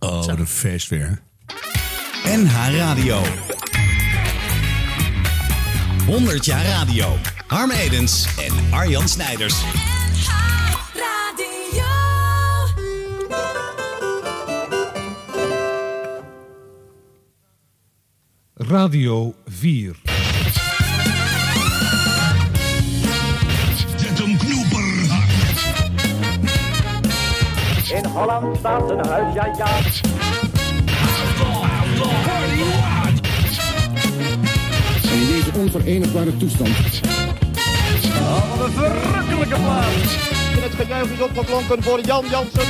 Oh, wat een feest weer. NH Radio. 100 jaar radio. Harm Edens en Arjan Snijders. Radio. Radio 4. In Holland staat een huis, ja ja. En in deze onverenigbare toestand Oh, wat een verrukkelijke plaats. En het gejuich is opgeklonken voor Jan Jansen.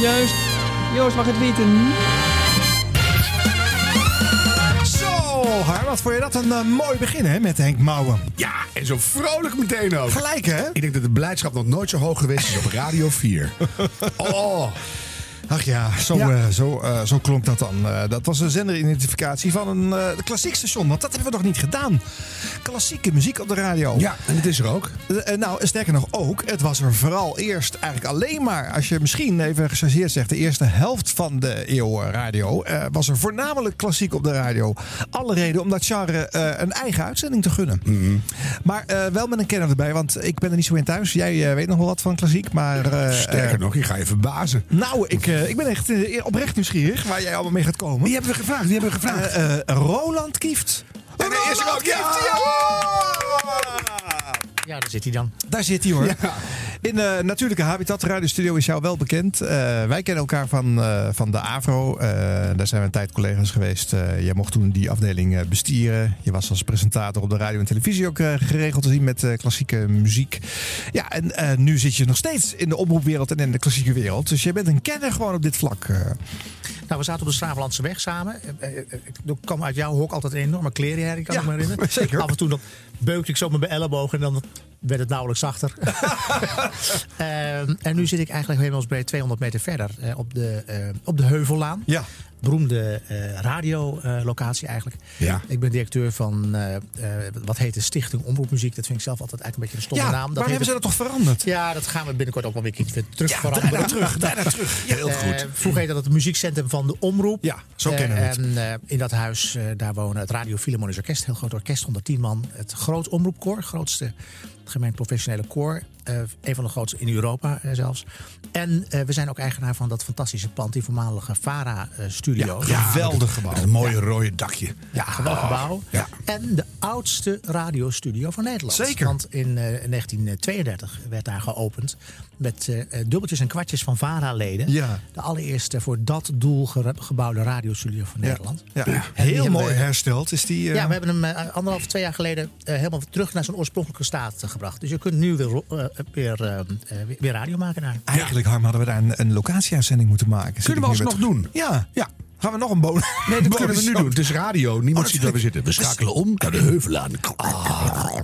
Juist. Joost mag het weten. Har, wat vond je dat een eh, mooi begin hè, met Henk Mouwen. Ja, en zo vrolijk meteen ook. Gelijk hè? Ik denk dat de blijdschap nog nooit zo hoog geweest is op Radio 4. Oh, Ach ja, zo, Ja. eh, zo, eh, zo klonk dat dan. Eh, dat was een zenderidentificatie van een klassiek station. Want dat hebben we nog niet gedaan. Klassieke muziek op de radio. ja, en het is er ook. Nou, sterker nog ook, het was er vooral eerst eigenlijk alleen maar, als je misschien even gechargeerd zegt, de eerste helft van de eeuw radio, was er voornamelijk klassiek op de radio. Alle reden om dat genre een eigen uitzending te gunnen. Mhm. Maar wel met een kenner erbij, want ik ben er niet zo in thuis. Jij weet nog wel wat van klassiek, maar... Sterker nog, ik ga je verbazen. nou, ik, eh, ik ben echt eh, oprecht nieuwsgierig waar jij allemaal mee gaat komen. Wie hebben we gevraagd? Wie hebben we gevraagd? Roland Kieft. Is er ook, ja! Ja, daar zit hij dan. Daar zit hij hoor. In de natuurlijke habitat radiostudio is jou wel bekend. Eh, wij kennen elkaar van, eh, van de AVRO. Eh, daar zijn we een tijd collega's geweest. Eh, jij mocht toen die afdeling eh, bestieren. Je was als presentator op de radio en televisie ook eh, geregeld te zien met eh, klassieke muziek. Ja, en eh, nu zit je nog steeds in de omroepwereld en in de klassieke wereld. Dus je bent een kenner gewoon op dit vlak. Nou, we zaten op de Stravenlandse weg samen. Eh, eh, eh, Er kwam uit jouw hok altijd een enorme klerenherrie, kan Ja, ik me herinneren. zeker. Af en toe dan beukte ik zo met mijn elleboog en dan werd het nauwelijks zachter. Ehm, en nu zit ik eigenlijk hemelsbreed 200 meter verder op, de, eh, op de Heuvellaan. Ja. Beroemde eh radiolocatie eigenlijk. Ja. Ik ben directeur van eh, eh, wat heet de Stichting Omroepmuziek. Dat vind ik zelf altijd eigenlijk een beetje een stomme Ja, naam. Dat waar heet hebben ze dat toch veranderd? Ja, dat gaan we binnenkort ook wel weer terug Ja, veranderen. daarna terug, daarna terug. Heel goed. vroeger heette dat het muziekcentrum van de Omroep. Ja, zo kennen we het. En in dat huis, daar wonen het Radio Philharmonisch Orkest. Heel groot orkest, 110 man. Het groot omroepkoor, grootste gemeen professionele koor. Eh, een van de grootste in Europa eh, zelfs. En eh, we zijn ook eigenaar van dat fantastische pand, die voormalige VARA-studio. Geweldig gebouw. Een mooie rode dakje. Ja, geweldig gebouw. Ja. En de oudste radiostudio van Nederland. Zeker. Want in eh, 1932 werd daar geopend. Met eh, eh, dubbeltjes en kwartjes van VARA-leden. Ja. De allereerste voor dat doel ge- gebouwde radiostudio van Nederland. Ja. Heel mooi we- hersteld is die. eh, Ja, we hebben hem eh, anderhalf, twee jaar geleden eh, helemaal terug naar zijn oorspronkelijke staat eh, gebracht. Dus je kunt nu weer, eh, weer, eh, eh, weer- weer radio maken daar. Eigenlijk, Harm, hadden we daar een, een locatieuitzending moeten maken. Kunnen we alsnog doen? Ja. Ja. Gaan we nog een bonus? Nee, dat kunnen we nu doen. Het is radio. Niemand dat ziet waar we zitten. We schakelen om naar de heuvel aan.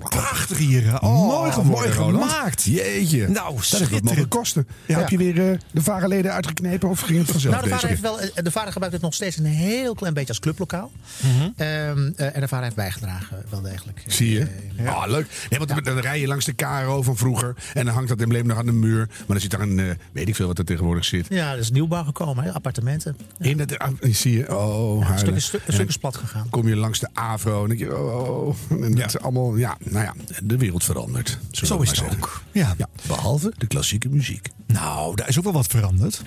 Prachtig hier. Oh, mooi geworden, Mooi gemaakt. Jeetje. Nou, dat schitterend. kosten. Ja. Heb je weer eh, de varenleden uitgeknepen of ging het vanzelf Nou, de vader, heeft wel, eh, de vader gebruikt het nog steeds een heel klein beetje als clublokaal. Mhm. Ehm, eh, en de vader heeft bijgedragen, wel degelijk. Zie je? Ah, leuk. Nee, want dan rij je langs de KRO van vroeger. En dan hangt dat embleem nog aan de muur. Maar dan zit daar een, weet ik veel wat er tegenwoordig zit. Ja, er is nieuwbouw gekomen, hè? appartementen. In het, ah, zie je, oh, huilen. stuk stuk is plat gegaan. kom je langs de AVRO en denk je, oh, oh. En dat is allemaal, ja, nou ja, de wereld verandert. Zo is het zeggen. ook. Ja. Ja, behalve de klassieke muziek. Nou, daar is ook wel wat veranderd.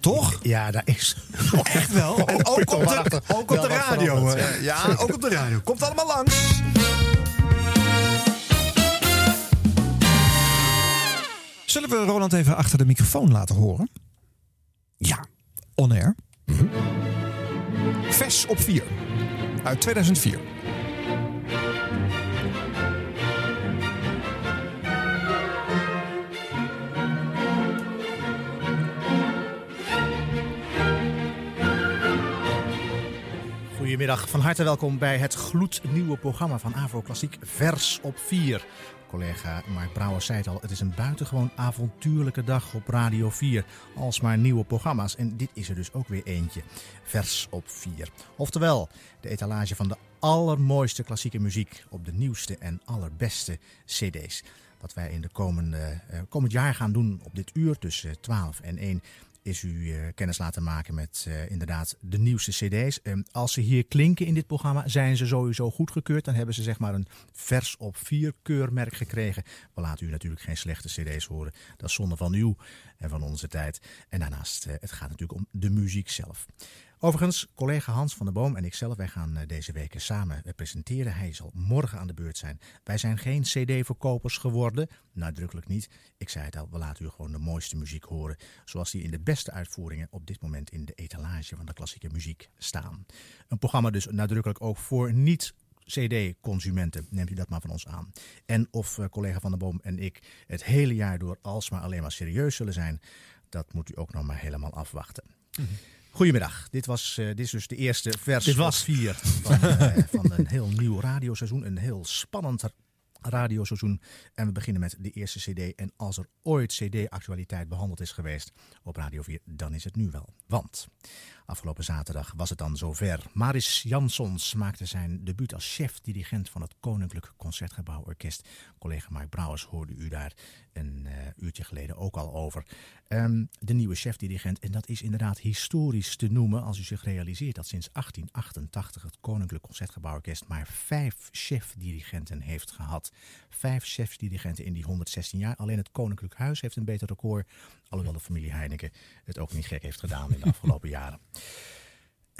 Toch? Ja, daar is. Echt wel. En ook toch op de, ook op de radio. Ja, ook op de radio. Komt allemaal langs. Zullen we Roland even achter de microfoon laten horen? Ja. On air. Vers op 4. Uit 2004. Goedemiddag, van harte welkom bij het gloednieuwe programma van Avro Klassiek Vers op 4. Collega Mark Brouwer zei het al, het is een buitengewoon avontuurlijke dag op Radio 4. Alsmaar nieuwe programma's en dit is er dus ook weer eentje. Vers op 4. Oftewel, de etalage van de allermooiste klassieke muziek op de nieuwste en allerbeste cd's. wat wij in de komende, eh, komend jaar gaan doen op dit uur tussen 12 en 1 is u eh, kennis laten maken met eh, inderdaad de nieuwste cd's. Ehm, als ze hier klinken in dit programma, zijn ze sowieso goedgekeurd. Dan hebben ze zeg maar een vers op vier keurmerk gekregen. We laten u natuurlijk geen slechte cd's horen. Dat is zonde van u en van onze tijd. En daarnaast, eh, het gaat natuurlijk om de muziek zelf. Overigens, collega Hans van der Boom en ikzelf, wij gaan eh, deze weken samen eh, presenteren. Hij zal morgen aan de beurt zijn. Wij zijn geen cd-verkopers geworden, nadrukkelijk niet. Ik zei het al, we laten u gewoon de mooiste muziek horen. Zoals die in de beste uitvoeringen op dit moment in de etalage van de klassieke muziek staan. Een programma dus nadrukkelijk ook voor niet CD-consumenten, neemt u dat maar van ons aan. En of eh, collega Van der Boom en ik het hele jaar door alsmaar alleen maar serieus zullen zijn, dat moet u ook nog maar helemaal afwachten. Goedemiddag, dit, was, eh, dit is dus de eerste vers Dit was. vier van, eh, van een heel nieuw radioseizoen. Een heel spannend radioseizoen. En we beginnen met de eerste cd. En als er ooit cd-actualiteit behandeld is geweest op Radio 4, dan is het nu wel. Want afgelopen zaterdag was het dan zover. Maris Jansons maakte zijn debuut als chef-dirigent van het Koninklijk Concertgebouw Orkest. Collega Mark Brouwers hoorde u daar een eh, uurtje geleden ook al over. Ehm, de nieuwe chef-dirigent. En dat is inderdaad historisch te noemen als u zich realiseert dat sinds 1888 het Koninklijk Concertgebouworkest maar vijf chef-dirigenten heeft gehad. Vijf chef-dirigenten in die 116 jaar. Alleen het Koninklijk Huis heeft een beter record. Alhoewel de familie Heineken het ook niet gek heeft gedaan in de afgelopen jaren.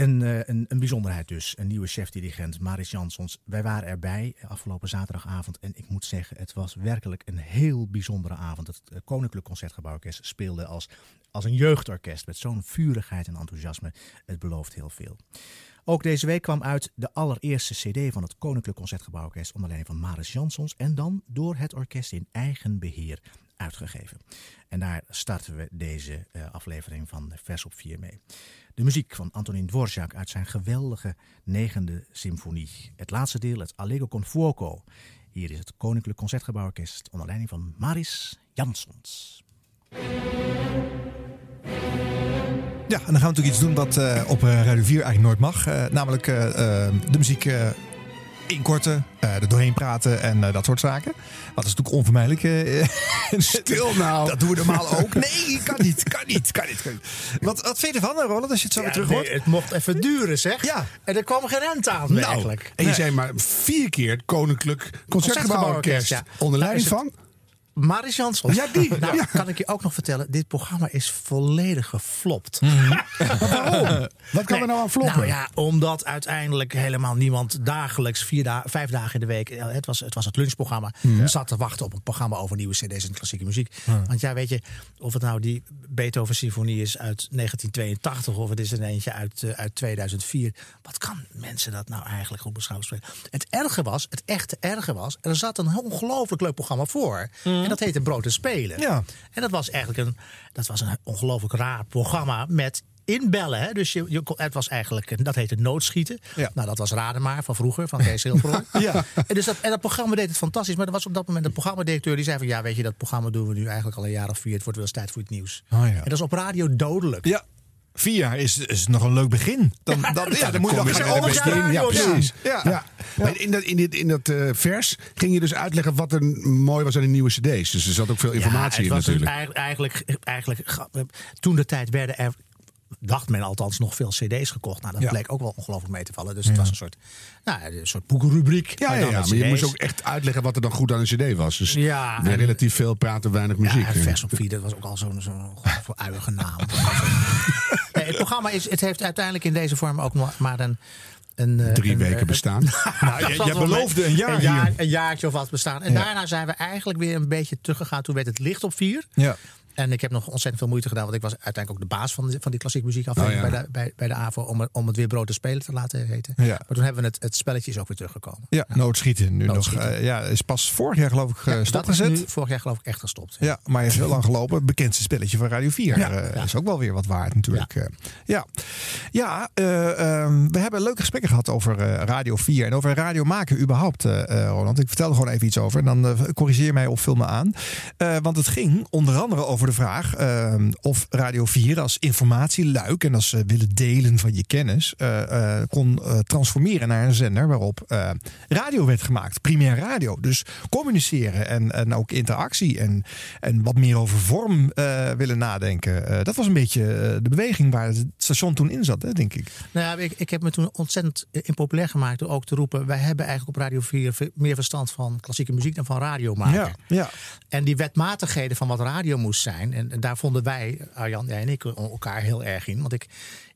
Een, eh, een, een bijzonderheid dus. Een nieuwe chef-dirigent, Maris Jansons. Wij waren erbij afgelopen zaterdagavond. En ik moet zeggen, het was werkelijk een heel bijzondere avond. Het eh, Koninklijk Concertgebouworkest speelde als, als een jeugdorkest. Met zo'n vurigheid en enthousiasme. Het belooft heel veel. Ook deze week kwam uit de allereerste cd van het Koninklijk Concertgebouworkest. Onder leiding van Maris Jansons. En dan door het orkest in eigen beheer uitgegeven. En daar starten we deze eh, aflevering van Vers op 4 mee. De muziek van Antonin Dvorak uit zijn geweldige negende symfonie. Het laatste deel, het Allegro con fuoco. Hier is het Koninklijk Concertgebouworkest onder leiding van Maris Jansons. Ja, en dan gaan we natuurlijk iets doen wat eh, op eh, Radio 4 eigenlijk nooit mag. Eh, namelijk de muziek inkorten, er doorheen praten en dat soort zaken. Wat is natuurlijk onvermijdelijk. Stil nou. Dat doen we normaal ook. Nee, kan niet, kan niet, kan niet. Kan niet. Wat, wat vind je ervan, Roland, als je het zo weer terug hoort? nee, het mocht even duren, zeg. Ja. En er kwam geen rente aan, Nou, eigenlijk. En je zei maar vier keer het Koninklijk Concertgebouworkest. Ja. Onder leiding Nou, van? Maris Jansons. Ja, die. Nou, Ja. kan ik je ook nog vertellen. Dit programma is volledig geflopt. Waarom? Wat kan er nou aan floppen? Nou ja, omdat uiteindelijk helemaal niemand dagelijks, vier da vijf dagen in de week, eh, het was het, was het lunchprogramma, Mhm. zat te wachten op een programma over nieuwe CD's en klassieke muziek. Want ja, weet je, of het nou die Beethoven Symfonie is uit 1982 of het is er eentje uit, eh, uit 2004. Wat kan mensen dat nou eigenlijk goed beschouwen? Het erge was, het echte erge was, er zat een ongelooflijk leuk programma voor. En dat heette Brood en Spelen. Ja. En dat was eigenlijk een, dat was een ongelooflijk raar programma met inbellen. Hè? Dus je, je, het was eigenlijk, dat heette noodschieten. Ja. Nou, dat was Rademaar van vroeger, van Kees Hilbroek. Ja. En, dus dat, en dat programma deed het fantastisch. Maar er was op dat moment een programmadirecteur die zei van... ja, weet je, dat programma doen we nu eigenlijk al een jaar of vier. Het wordt wel eens tijd voor het nieuws. Oh ja. En dat is op radio dodelijk. Ja. Vier jaar is, is nog een leuk begin. Dan, dan, ja, dan moet je nog gaan overstaan. Ja, precies. Ja. Ja. Maar in dat, in dit, in dat eh, vers ging je dus uitleggen wat er mooi was aan de nieuwe cd's. Dus er zat ook veel informatie ja, in natuurlijk. Eigenlijk, eigenlijk, eigenlijk, ga- toen de tijd werden er, dacht men althans, nog veel cd's gekocht. Nou, dat Ja. bleek ook wel ongelooflijk mee te vallen. Dus het was een soort, nou, een soort boekenrubriek. Ja, maar ja, je moest ook echt uitleggen wat er dan goed aan een cd was. Dus Ja, en- relatief veel praten, weinig muziek. Ja, vers op vier, dat was ook al zo'n zo'n voor uiige naam. het programma is, het heeft uiteindelijk in deze vorm ook maar- maar een... een Drie een, weken bestaan. Nou, jij jij beloofde een jaar een, jaar, een jaartje of wat bestaan. En daarna zijn we eigenlijk weer een beetje teruggegaan. Toen werd het licht op vier. Ja. En ik heb nog ontzettend veel moeite gedaan. Want ik was uiteindelijk ook de baas van, de, van die klassiek muziekafdeling Oh, ja. bij, de, bij, bij de AVO. Om, om het weer brood te spelen te laten heten. Ja. Maar toen hebben we het, het spelletje is ook weer teruggekomen. Ja, noodschieten nu Noodschieten. nog. eh, ja, is pas vorig jaar geloof ik eh, is stopgezet. nu vorig jaar geloof ik echt gestopt. Ja, maar heeft heel lang gelopen. Het bekendste spelletje van Radio 4. Ja. Eh. Is ook wel weer wat waard natuurlijk. Ja, ja. ja eh, ehm, we hebben leuke gesprekken gehad over eh, Radio 4 en over radio maken überhaupt, eh, eh, Roland. Ik vertel er gewoon even iets over en dan eh, corrigeer mij of vul me aan. Eh, want het ging onder andere over over de vraag eh, of Radio 4 als informatieluik en als eh, willen delen van je kennis eh, eh, kon transformeren naar een zender waarop radio werd gemaakt. Primair radio. Dus communiceren en, en ook interactie en, en wat meer over vorm willen nadenken. Dat was een beetje de beweging waar het station toen in zat, hè, denk ik. Nou ja, ik, ik heb me toen ontzettend impopulair gemaakt door ook te roepen... wij hebben eigenlijk op Radio 4 ve- meer verstand van klassieke muziek dan van radio maken. Ja, ja. En die wetmatigheden van wat radio moest zijn... en, daar vonden wij, Arjan en ik, elkaar heel erg in. Want ik,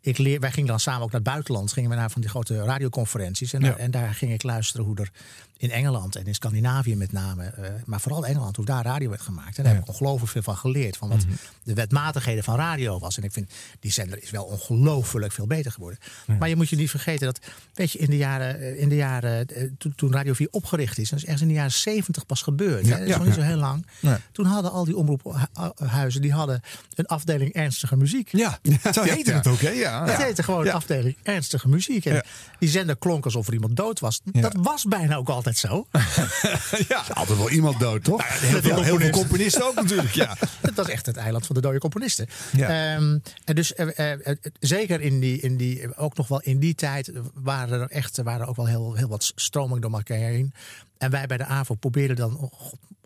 ik leer, wij gingen dan samen ook naar het buitenland. Gingen we naar van die grote radioconferenties. En, Ja. en daar ging ik luisteren hoe er in Engeland en in Scandinavië met name... eh, maar vooral Engeland, hoe daar radio werd gemaakt. En daar heb ik ongelooflijk veel van geleerd. Van wat de wetmatigheden van radio was. En ik vind, die zender is wel ongelooflijk veel beter geworden. Maar je moet je niet vergeten dat, weet je, in de jaren, eh, in de jaren eh, toen, Radio 4 opgericht is... dat is ergens in de jaren 70 pas gebeurd. hè? Dat is nog niet zo heel lang. Toen hadden al die omroephuizen die hadden een afdeling ernstige muziek. Ja, zo heette het ook, hè? Ja. Dat heette gewoon Ja. afdeling ernstige muziek. En Ja. die zender klonk alsof er iemand dood was. Ja. Dat was bijna ook altijd zo. ja. Altijd wel iemand dood, toch? Heel veel, heel veel componisten ook natuurlijk, ja. Het was echt het eiland van de dode componisten. Ja. Ehm, en dus eh, eh, eh, zeker in die, in die, ook nog wel in die tijd waren er echt waren er ook wel heel, heel wat stromingen door elkaar heen. En wij bij de AVO probeerden dan,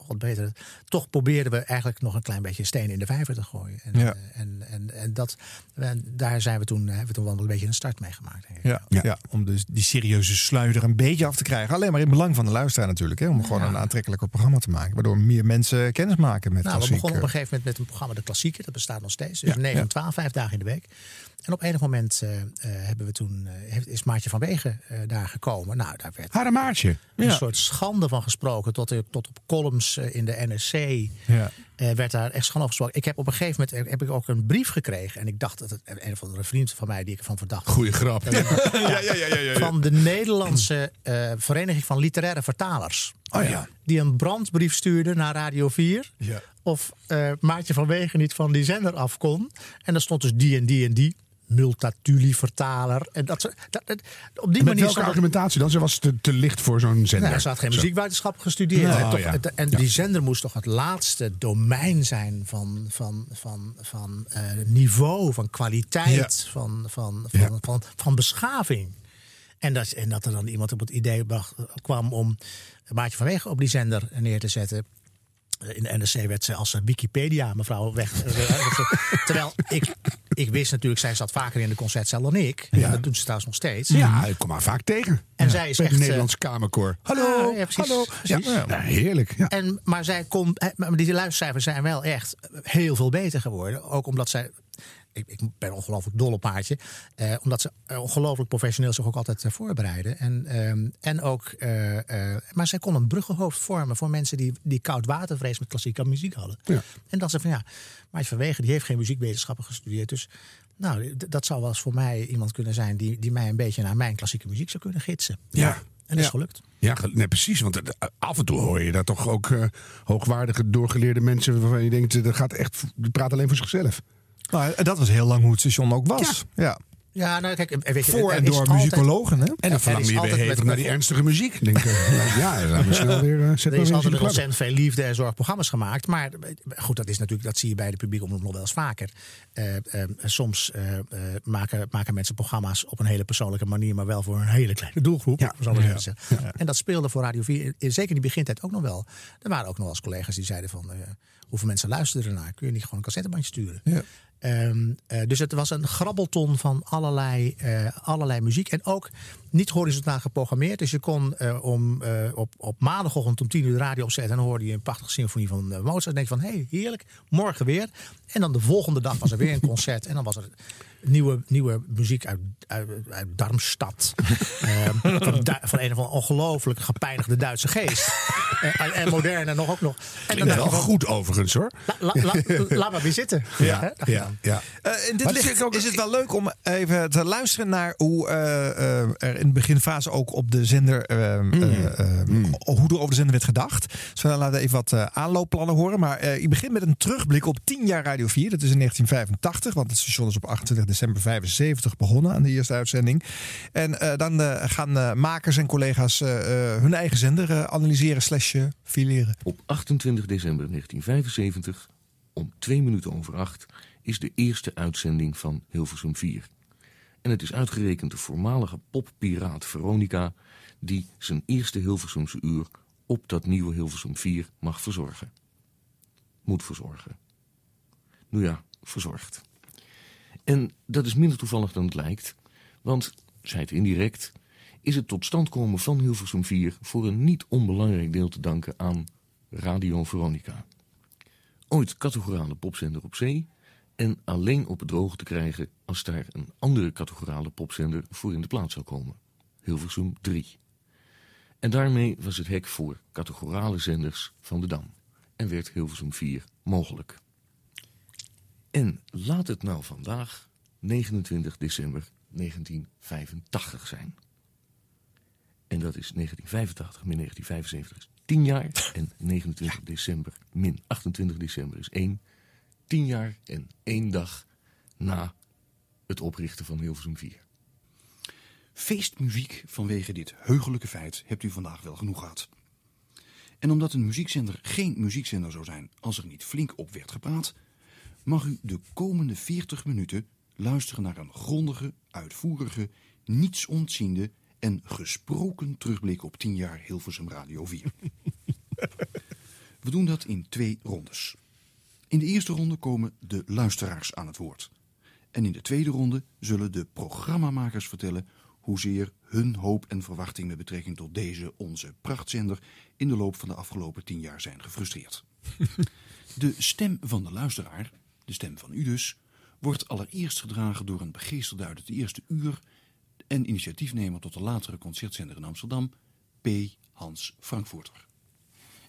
god beter, toch probeerden we eigenlijk nog een klein beetje steen in de vijver te gooien. En, Ja. eh, en, en, en dat, en daar zijn we toen, hebben we toen wel een beetje een start mee gemaakt. denk ik. Ja, ja. om dus die serieuze sluier een beetje af te krijgen. Alleen maar in belang van de luisteraar natuurlijk. Hè, om gewoon een aantrekkelijker programma te maken. Waardoor meer mensen kennis maken met Nou, we begonnen op een eh. gegeven moment met een programma De Klassieker. Dat bestaat nog steeds. Dus Ja, 9 en ja. 12, vijf dagen in de week. En op enig moment eh, eh, hebben we toen, eh, is Maartje van Wegen daar gekomen. Nou, daar werd Haar een maatje. een Ja. soort schande van gesproken. Tot, tot op columns in de NSC Ja. werd daar echt schande gesproken. Ik heb op een gegeven moment heb ik ook een brief gekregen. En ik dacht dat het een of andere vriend van mij die ik ervan verdacht. Goeie grap. Ja, ja, ja, ja, ja. Van de Nederlandse Vereniging van Literaire Vertalers. Oh ja. Die een brandbrief stuurde naar Radio 4. Ja. Of Maartje van Wegen niet van die zender af kon. En daar stond dus die en die en die. Multatuli vertaler. En dat, soort- dat, dat- op die manier welke argumentatie dan? Ze was te, te licht voor zo'n zender. nou, ze had geen muziekwetenschap gestudeerd. Nou, en toch- ja. het- en die zender moest toch het laatste domein zijn van, van, van, van eh, niveau, van kwaliteit, van, van, van, van, van, beschaving. En dat, en dat er dan iemand op het idee kwam om Maartje van Wegen op die zender neer te zetten. Eh, In de NRC werd ze als een Wikipedia mevrouw weg. Terwijl ik, ik wist natuurlijk, zij zat vaker in de concertzaal dan ik. En dat doet ze trouwens nog steeds. Ja, ik kom haar vaak tegen. En Ja. zij is echt, het eh, Nederlands Kamerkoor. Hallo, Ah, ja, precies, hallo. precies. Ja, ja, heerlijk. Ja. En, maar, zij kon, eh, maar die luistercijfers zijn wel echt heel veel beter geworden. Ook omdat zij. Ik, ik ben ongelooflijk dol op paardje. Eh, omdat ze eh, ongelooflijk professioneel zich ook altijd eh, voorbereiden. En, ehm, en ook, eh, eh, maar zij kon een bruggenhoofd vormen voor mensen die, die koud watervrees met klassieke muziek hadden. Ja. En dat ze van ja, Maartje van Wegen die heeft geen muziekwetenschappen gestudeerd. Dus nou, dat zou wel eens voor mij iemand kunnen zijn die, die mij een beetje naar mijn klassieke muziek zou kunnen gidsen. Ja. En dat is gelukt. Ja, nee, precies. Want af en toe hoor je daar toch ook hoogwaardige, doorgeleerde mensen waarvan je denkt, dat gaat echt, die praat alleen voor zichzelf. Nou, dat was heel lang hoe het station ook was. Ja. Ja, nou kijk, weet je, Voor er en door altijd- muzikologen. Hè? En dan er verlang is je weer altijd hevig met- naar die ernstige muziek. Denk, ik, ja, dan we snel weer. eh, zet Er is altijd ontzettend veel liefde en zorgprogramma's gemaakt. Maar eh, goed, dat, is natuurlijk, dat zie je bij de publiek omroep nog wel eens vaker. Eh, eh, soms eh, eh, maken, maken mensen programma's op een hele persoonlijke manier, maar wel voor een hele kleine doelgroep. Ja. Zo zeggen. En dat speelde voor Radio 4, in- zeker in die begintijd ook nog wel. Er waren ook nog wel eens collega's die zeiden van, eh, hoeveel mensen luisteren ernaar? Kun je niet gewoon een cassettebandje sturen? Ja. Ehm, eh, dus het was een grabbelton van allerlei, eh, allerlei muziek. En ook niet horizontaal geprogrammeerd. Dus je kon eh, om, op, op maandagochtend om tien uur de radio opzetten. En dan hoorde je een prachtige symfonie van Mozart. En denk je van, hé, hey, heerlijk, morgen weer. En dan de volgende dag was er weer een concert. En dan was er nieuwe, nieuwe muziek uit, uit, uit Darmstad. Ehm, van, Du- van een of andere ongelooflijk gepijnigde Duitse geest. Eh, en, en moderne nog ook nog. En dan wel goed overigens hoor. la- la- la- laat maar weer zitten. Ja, dan. ja. Eh, in dit het is ook- is het wel leuk om even te luisteren naar hoe eh, eh, er in de beginfase ook op de zender, Mm. eh, eh, hoe er over de zender werd gedacht. Dus we laten even wat eh, aanloopplannen horen. Maar eh je begint met een terugblik op 10 jaar Radio 4. Dat is in 1985, want het station is op 28 december 75 begonnen aan de eerste uitzending. En eh, dan eh, gaan eh, makers en collega's hun eigen zender analyseren slash fileren. Op 28 december 1975 om twee minuten over acht is de eerste uitzending van Hilversum 4. En het is uitgerekend de voormalige poppiraat Veronica die zijn eerste Hilversumse uur op dat nieuwe Hilversum 4 mag verzorgen. Moet verzorgen. Nou ja, verzorgd. En dat is minder toevallig dan het lijkt, want, zei het indirect, is het tot stand komen van Hilversum 4 voor een niet onbelangrijk deel te danken aan Radio Veronica. Ooit categorale popzender op zee en alleen op het droog te krijgen als daar een andere categorale popzender voor in de plaats zou komen. Hilversum 3. En daarmee was het hek voor categorale zenders van de Dam en werd Hilversum 4 mogelijk. En laat het nou vandaag 29 december 1985 zijn. En dat is 1985 min 1975 is 10 jaar. En 29 december min 28 december is 1. 10 jaar en 1 dag na het oprichten van Hilversum 4. Feestmuziek vanwege dit heugelijke feit hebt u vandaag wel genoeg gehad. En omdat een muziekzender geen muziekzender zou zijn als er niet flink op werd gepraat, mag u de komende 40 minuten luisteren naar een grondige, uitvoerige, niets ontziende en gesproken terugblik op 10 jaar Hilversum Radio 4. We doen dat in twee rondes. In de eerste ronde komen de luisteraars aan het woord. En in de tweede ronde zullen de programmamakers vertellen hoezeer hun hoop en verwachting met betrekking tot deze onze prachtzender in de loop van de afgelopen tien jaar zijn gefrustreerd. De stem van de luisteraar, de stem van u dus, wordt allereerst gedragen door een begeesterde uit het eerste uur en initiatiefnemer tot de latere concertzender in Amsterdam, P. Hans Frankfurter.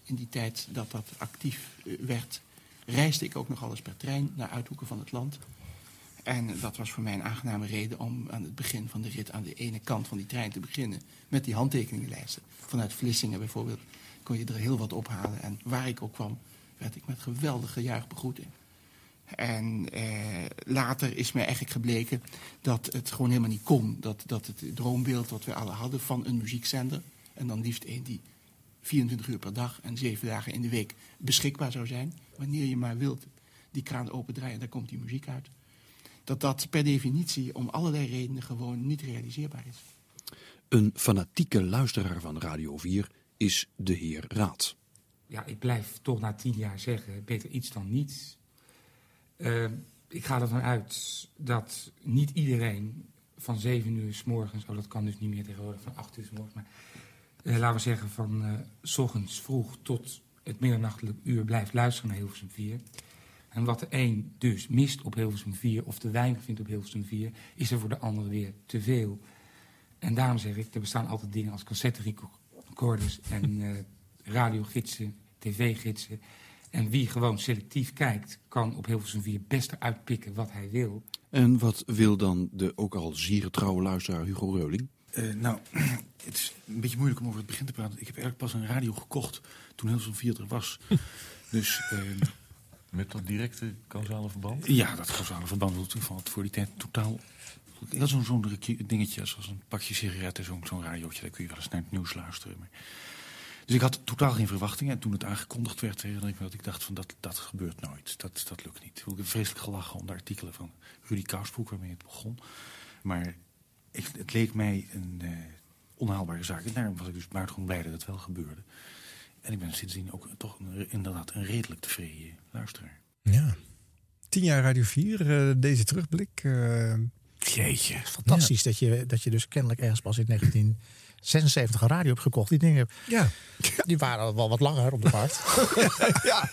In die tijd dat dat actief eh, werd, reisde ik ook nog eens per trein naar uithoeken van het land. En dat was voor mij een aangename reden om aan het begin van de rit aan de ene kant van die trein te beginnen met die handtekeningenlijsten. Vanuit Vlissingen bijvoorbeeld kon je er heel wat ophalen. En waar ik ook kwam, werd ik met geweldige juich begroet. En eh, later is mij eigenlijk gebleken dat het gewoon helemaal niet kon. Dat, dat het droombeeld wat we alle hadden van een muziekzender... en dan liefst één die 24 uur per dag en 7 dagen in de week beschikbaar zou zijn... wanneer je maar wilt die kraan opendraaien en daar komt die muziek uit... dat dat per definitie om allerlei redenen gewoon niet realiseerbaar is. Een fanatieke luisteraar van Radio 4 is de heer Raad. Ja, ik blijf toch na tien jaar zeggen, beter iets dan niets. Uh, ik ga ervan uit dat niet iedereen van 7 uur s morgens, oh dat kan dus niet meer tegenwoordig, van 8 uur s morgens, maar uh, laten we zeggen van uh, s ochtends vroeg tot het middernachtelijk uur blijft luisteren naar Hilversum 4. En wat de een dus mist op Hilversum 4 of te weinig vindt op Hilversum 4, is er voor de ander weer te veel. En daarom zeg ik, er bestaan altijd dingen als cassette recorders en uh, radiogidsen, tv-gidsen. En wie gewoon selectief kijkt, kan op Hilversum 4 best eruit pikken wat hij wil. En wat wil dan de ook al zeer trouwe luisteraar Hugo Reuling? Uh, nou, het is een beetje moeilijk om over het begin te praten. Ik heb eigenlijk pas een radio gekocht toen Hilversum 4 er was. dus... Uh, Met dat directe causale verband? Ja, dat causale verband van voor die tijd totaal... Ja, zo'n zo dingetje als een pakje sigaretten, zo'n zo radiootje, daar kun je wel eens naar het nieuws luisteren. Maar... Dus ik had totaal geen verwachtingen. En toen het aangekondigd werd, herinner ik me dat ik dacht van dat, dat gebeurt nooit. Dat, dat lukt niet. Ik heb vreselijk gelachen om de artikelen van Rudy Kousbroek waarmee het begon. Maar ik, het leek mij een uh, onhaalbare zaak. En daarom was ik dus buitengewoon blij dat het wel gebeurde. En ik ben sindsdien ook toch een, inderdaad een redelijk tevreden luisteraar. Ja. Tien jaar Radio 4, uh, deze terugblik. Uh, Jeetje. Fantastisch ja. dat, je, dat je dus kennelijk ergens pas in 1976 een radio hebt gekocht. Die dingen, ja. die waren wel wat langer op de markt. ja.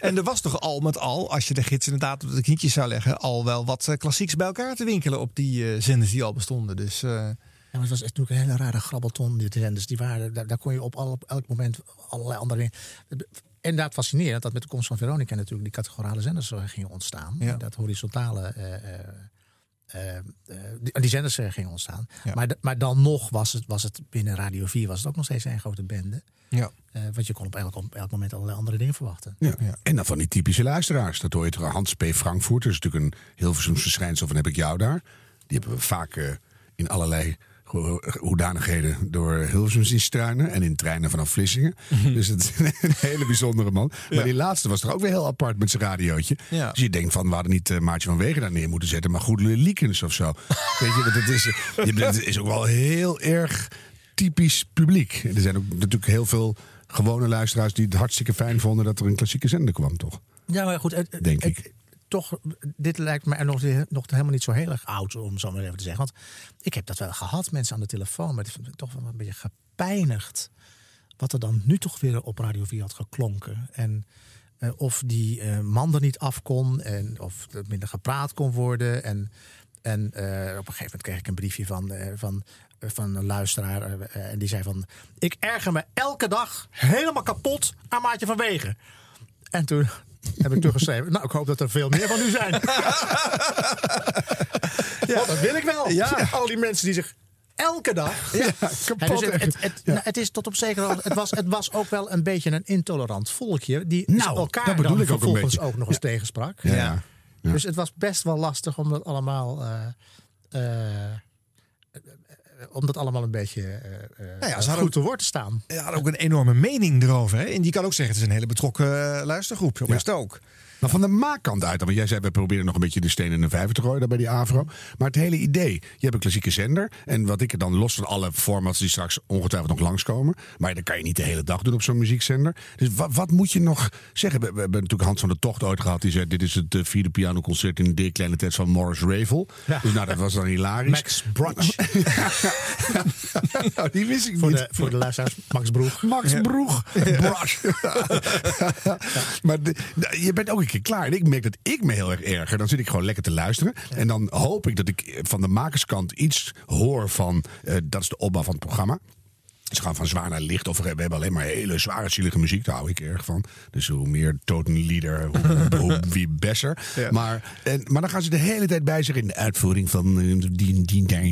En er was toch al met al, als je de gids inderdaad op de knietjes zou leggen, al wel wat klassieks bij elkaar te winkelen op die uh, zenders die al bestonden. Dus, uh... ja, maar het was natuurlijk een hele rare grabbelton, die zenders. Die waren, daar, daar kon je op, al, op elk moment allerlei andere dingen. Inderdaad fascinerend dat met de komst van Veronica natuurlijk die categorale zenders gingen ontstaan. Ja. Dat horizontale... Uh, uh, uh, die, die, zenders gingen ontstaan. Ja. Maar, maar dan nog was het, was het binnen Radio 4 was het ook nog steeds een grote bende. Ja. Uh, want je kon op elk, op elk moment allerlei andere dingen verwachten. Ja. ja. En dan van die typische luisteraars. Dat hoor je terug. Hans P. Frankfurt, dat is natuurlijk een Hilversums verschijnsel van heb ik jou daar. Die hebben we vaak in allerlei hoedanigheden door Hilversum zien struinen. En in treinen vanaf Vlissingen. Dus het is een hele bijzondere man. Maar die laatste was toch ook weer heel apart met zijn radiootje. Ja. Dus je denkt van, we hadden niet eh, Maartje van Wegen daar neer moeten zetten. Maar Goedele Liekens of zo. Weet je, want het is, je, is ook wel heel erg typisch publiek. Er zijn ook natuurlijk heel veel gewone luisteraars die het hartstikke fijn vonden dat er een klassieke zender kwam, toch? Ja, maar goed. Het, Denk het- ik. Toch, dit lijkt me nog, nog helemaal niet zo heel erg oud, om zo maar even te zeggen. Want ik heb dat wel gehad, mensen aan de telefoon, maar toch wel een beetje gepijnigd. Wat er dan nu toch weer op Radio 4 had geklonken. En eh, of die eh, man er niet af kon, en of er minder gepraat kon worden. En, en eh, op een gegeven moment kreeg ik een briefje van, van, van een luisteraar. en die zei van, ik erger me elke dag helemaal kapot aan Maatje van Wegen. En toen heb ik teruggeschreven. Nou, ik hoop dat er veel meer van u zijn. ja, dat wil ik wel. Ja. Al die mensen die zich elke dag. Ja, Ja, kapot dus het, het, het, Ja. nou, het is tot op zekere hoogte- het was, het was ook wel een beetje een intolerant volkje. Die Nou, elkaar dat bedoel dan ik ook vervolgens beetje. ook nog eens tegensprak. Ja. Ja. Ja. Dus het was best wel lastig om dat allemaal. eh, eh, om dat allemaal een beetje eh, eh, Nou ja, ze goed te woord te staan. Hij had ook een enorme mening erover. Hè? En die kan ook zeggen, het is een hele betrokken eh, luistergroep. Zo is het ook. Maar van de maakkant uit, want jij zei, we proberen nog een beetje de steen in de vijver te gooien daar bij die Avro. Maar het hele idee, je hebt een klassieke zender. En wat ik er dan los van alle formats die straks ongetwijfeld nog langskomen. Maar dat kan je niet de hele dag doen op zo'n muziekzender. Dus wat, wat moet je nog zeggen? We, we hebben natuurlijk Hans van de Tocht ooit gehad. Die zei, dit is het eh, vierde pianoconcert in de kleine tijd van Morris Ravel. Ja. Dus nou, dat was dan hilarisch. Max Brunch. nou, die wist ik voor, niet. de, voor de luisteraars, Max Broeg. Max Broeg. Brosch. maar de- de- je bent ook keer klaar. En ik merk dat ik me heel erg erger. Dan zit ik gewoon lekker te luisteren. En dan hoop ik dat ik van de makerskant iets hoor van... eh, dat is de opbouw van het programma. Ze gaan van zwaar naar licht. Of we hebben alleen maar hele zware, zielige muziek. Daar hou ik erg van. Dus hoe meer totenlieder, hoe, hoe wie besser. Ja. Maar, en, maar dan gaan ze de hele tijd bij zich in de uitvoering van eh, die en die, daar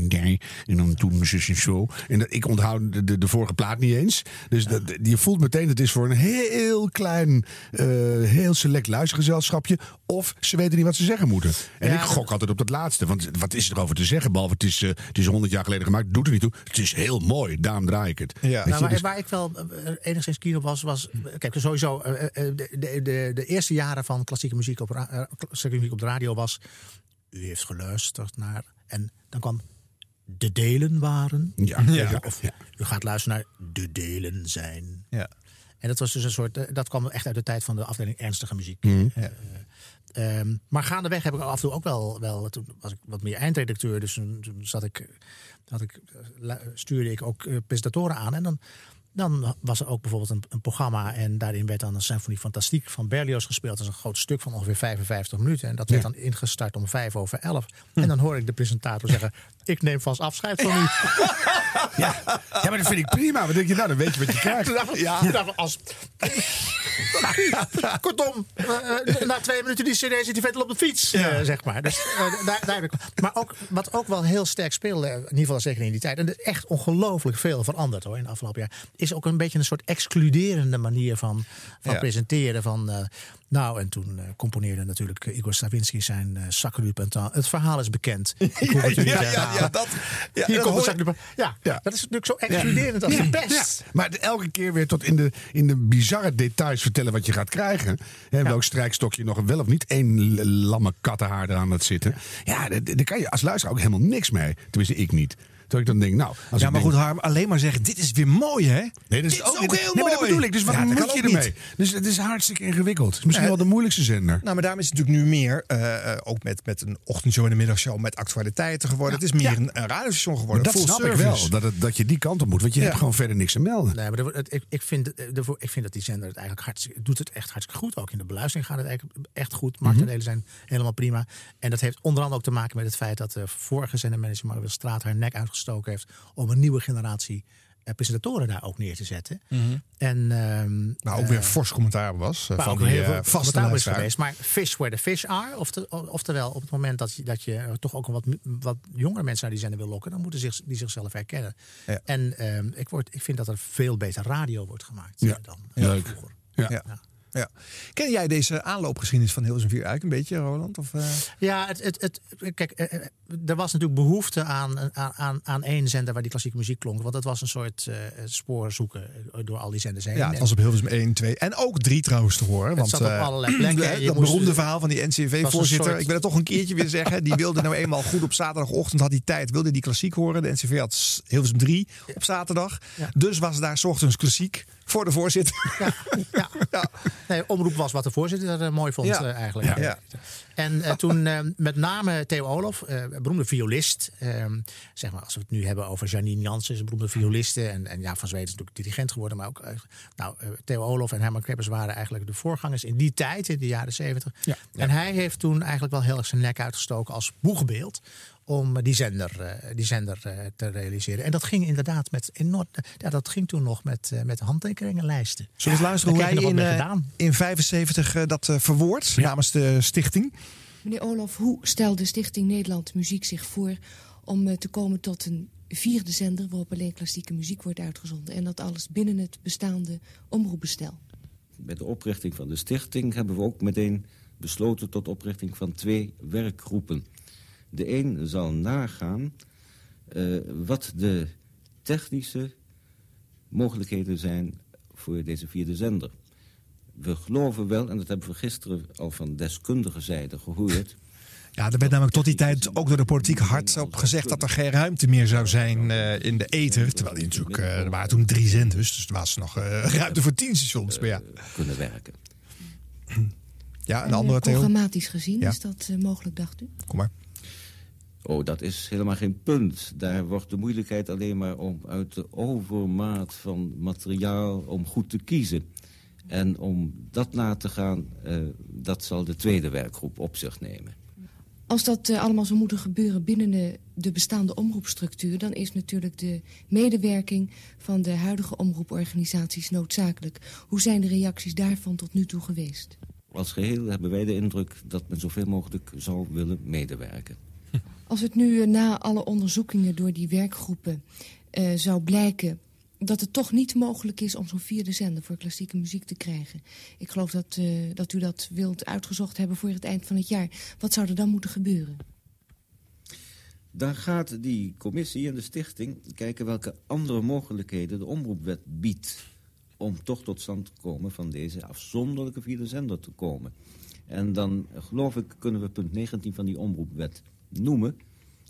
en dan toen zus en zo. En dat, ik onthoud de, de, de vorige plaat niet eens. Dus dat, je voelt meteen, het is voor een heel klein, eh, heel select luistergezelschapje. Of ze weten niet wat ze zeggen moeten. En Ja, ik gok altijd op dat laatste. Want wat is er over te zeggen? Behalve het is, het is 100 jaar geleden gemaakt. Doet er niet toe. Het is heel mooi. Daarom draai ik het. Ja. Nou, je, waar, dus- waar ik wel eh, enigszins keen op was, was kijk, sowieso eh, eh, de, de, de, de eerste jaren van klassieke muziek op, klassieke muziek op de radio was, u heeft geluisterd naar, en dan kwam de delen waren, ja, ja, of ja. u gaat luisteren naar de delen zijn. Ja. En dat was dus een soort, dat kwam echt uit de tijd van de afdeling ernstige muziek. Mhm. Eh, ehm, maar gaandeweg heb ik af en toe ook wel, wel toen was ik wat meer eindredacteur, dus toen, toen zat ik, had ik, eh, stuurde ik ook eh, presentatoren aan. En dan, dan was er ook bijvoorbeeld een, een programma en daarin werd dan een symfonie fantastiek van Berlioz gespeeld. Dat is een groot stuk van ongeveer 55 minuten. En dat werd Ja. dan ingestart om vijf over elf. En dan hoor ik de presentator zeggen, ik neem vast afscheid van u. Ja. ja, maar dat vind ik prima. Wat denk je nou? Dan weet je wat je krijgt. Ik, als... Kortom, eh, eh, na twee minuten die cd zit hij verder op de fiets, eh, zeg maar. Dus, daar, daar heb ik, maar ook, wat ook wel heel sterk speelde, in ieder geval zeker in die tijd... en er is echt ongelooflijk veel veranderd hoor, in de afgelopen jaar... is ook een beetje een soort excluderende manier van, van Ja. presenteren. Van, eh, nou, en toen eh, componeerde natuurlijk Igor Stravinsky zijn uh, Sacre du Printemps. Het verhaal is bekend. Ik het ja, ja, herhalen. ja, dat, ja, Hier dat komt hoor je-. Ja, Ja. dat is natuurlijk zo excluderend als de pest. Ja, maar elke keer weer tot in de, in de bizarre details vertellen wat je gaat krijgen. Hè, Welk strijkstokje nog wel of niet één lamme kattenhaar eraan laat zitten. Ja, daar daar kan je als luisteraar ook helemaal niks mee. Tenminste, ik niet. Terwijl ik dan denk, nou... Als Ja, maar denk, goed, Harm, alleen maar zeggen, dit is weer mooi, hè? Nee, dat Dit is, ook, heel nee, mooi. maar dat bedoel ik. Dus wat Ja, moet kan je ook ermee? niet. Dus het is hartstikke ingewikkeld. Het is misschien Nee. wel de moeilijkste zender. Nou, maar daarom is het natuurlijk nu meer, eh, eh, ook met, met een ochtendshow en een middagshow met actualiteiten geworden. het is meer Ja. een, een radiostation Maar geworden. dat snap ik wel. Dat, het, dat je die kant op moet. Want je Ja. hebt gewoon verder niks te melden. Nee, maar er het- ik, ik, vind, eh, ik vind dat die zender het eigenlijk hartstikke, doet het echt hartstikke goed. Ook in de beluistering gaat het eigenlijk echt goed. Marktendelen zijn helemaal prima. En dat heeft onder andere ook te maken met het feit dat de vorige zendermanager Mario Straat haar nek uitgestoken heeft om een nieuwe generatie eh, presentatoren daar ook neer te zetten. En, ehm, Nou, ook eh, weer fors commentaar was. eh, van ook die heel eh, veel vaste commentaar is geweest. Maar fish where the fish are. Ofte- Oftewel, op het moment dat je, dat je eh, toch ook een wat, wat jongere mensen naar die zender wil lokken, dan moeten zich, die zichzelf herkennen. Ja. En ehm, ik, word, ik vind dat er veel beter radio wordt gemaakt Ja. eh, dan Leuk. vroeger. Ja. Ja. Ja. Ja. Ken jij deze aanloopgeschiedenis van Hilversum 4 eigenlijk een beetje, Roland? Of, eh? Ja, het, het, het, kijk, eh, eh, er was natuurlijk behoefte aan, aan, aan, aan één zender waar die klassieke muziek klonk. Want het was een soort eh, spoor zoeken door al die zenders heen. Ja, het was op Hilversum 1, 2 en ook 3 trouwens te horen. Want zat op eh, allerlei plekken. Dat moest- beroemde verhaal van die NCV-voorzitter. soort- Ik wil het toch een keertje weer zeggen. Die wilde nou eenmaal goed op zaterdagochtend, had hij tijd, wilde die klassiek horen. De NCV had Hilversum 3 op zaterdag. Dus was daar 's ochtends klassiek voor de voorzitter. Nee, omroep was wat de voorzitter eh, mooi vond Ja. eigenlijk. Ja. Ja. En eh, toen eh, met name Theo Olof, eh, beroemde violist. eh, zeg maar, als we het nu hebben over Janine Jansen, een beroemde violiste. En, en ja, van Zweden is natuurlijk dirigent geworden. Maar ook, nou, Theo Olof en Herman Kreppers waren eigenlijk de voorgangers in die tijd, in de jaren zeventig. En hij heeft toen eigenlijk wel heel erg zijn nek uitgestoken als boegbeeld om die zender, eh, die zender eh, te realiseren. En dat ging inderdaad met enorm. Ja, dat ging toen nog met, eh, met handtekeningenlijsten. Zullen we eens luisteren hoe je in, gedaan. in 75 eh, dat verwoordt namens de stichting? Meneer Olof, hoe stelde Stichting Nederland Muziek zich voor om te komen tot een vierde zender waarop alleen klassieke muziek wordt uitgezonden en dat alles binnen het bestaande omroepbestel? Bij de oprichting van de stichting hebben we ook meteen besloten tot oprichting van twee werkgroepen. De een zal nagaan eh, wat de technische mogelijkheden zijn voor deze vierde zender. We geloven wel, en dat hebben we gisteren al van deskundige zijde gehoord... Ja, er werd namelijk tot die tijd ook door de politiek hard op gezegd dat er geen ruimte meer zou zijn eh, in de ether. Terwijl die natuurlijk, eh, er waren toen drie zenders, dus er was nog eh, ruimte voor tien stations. Maar ja. kunnen werken. Ja, een En, andere Theo? Programmatisch gezien, Ja. is dat mogelijk, dacht u? Kom maar. Oh, dat is helemaal geen punt. Daar wordt de moeilijkheid alleen maar om uit de overmaat van materiaal om goed te kiezen. En om dat na te gaan, eh, dat zal de tweede werkgroep op zich nemen. Als dat eh, allemaal zou moeten gebeuren binnen de, de bestaande omroepstructuur... dan is natuurlijk de medewerking van de huidige omroeporganisaties noodzakelijk. Hoe zijn de reacties daarvan tot nu toe geweest? Als geheel hebben wij de indruk dat men zoveel mogelijk zou willen medewerken. Als het nu eh, na alle onderzoekingen door die werkgroepen eh, zou blijken dat het toch niet mogelijk is om zo'n vierde zender voor klassieke muziek te krijgen. Ik geloof dat, eh, dat u dat wilt uitgezocht hebben voor het eind van het jaar. Wat zou er dan moeten gebeuren? Dan gaat die commissie en de stichting kijken welke andere mogelijkheden de omroepwet biedt. Om toch tot stand te komen van deze afzonderlijke vierde zender te komen. En dan geloof ik kunnen we punt 19 van die omroepwet noemen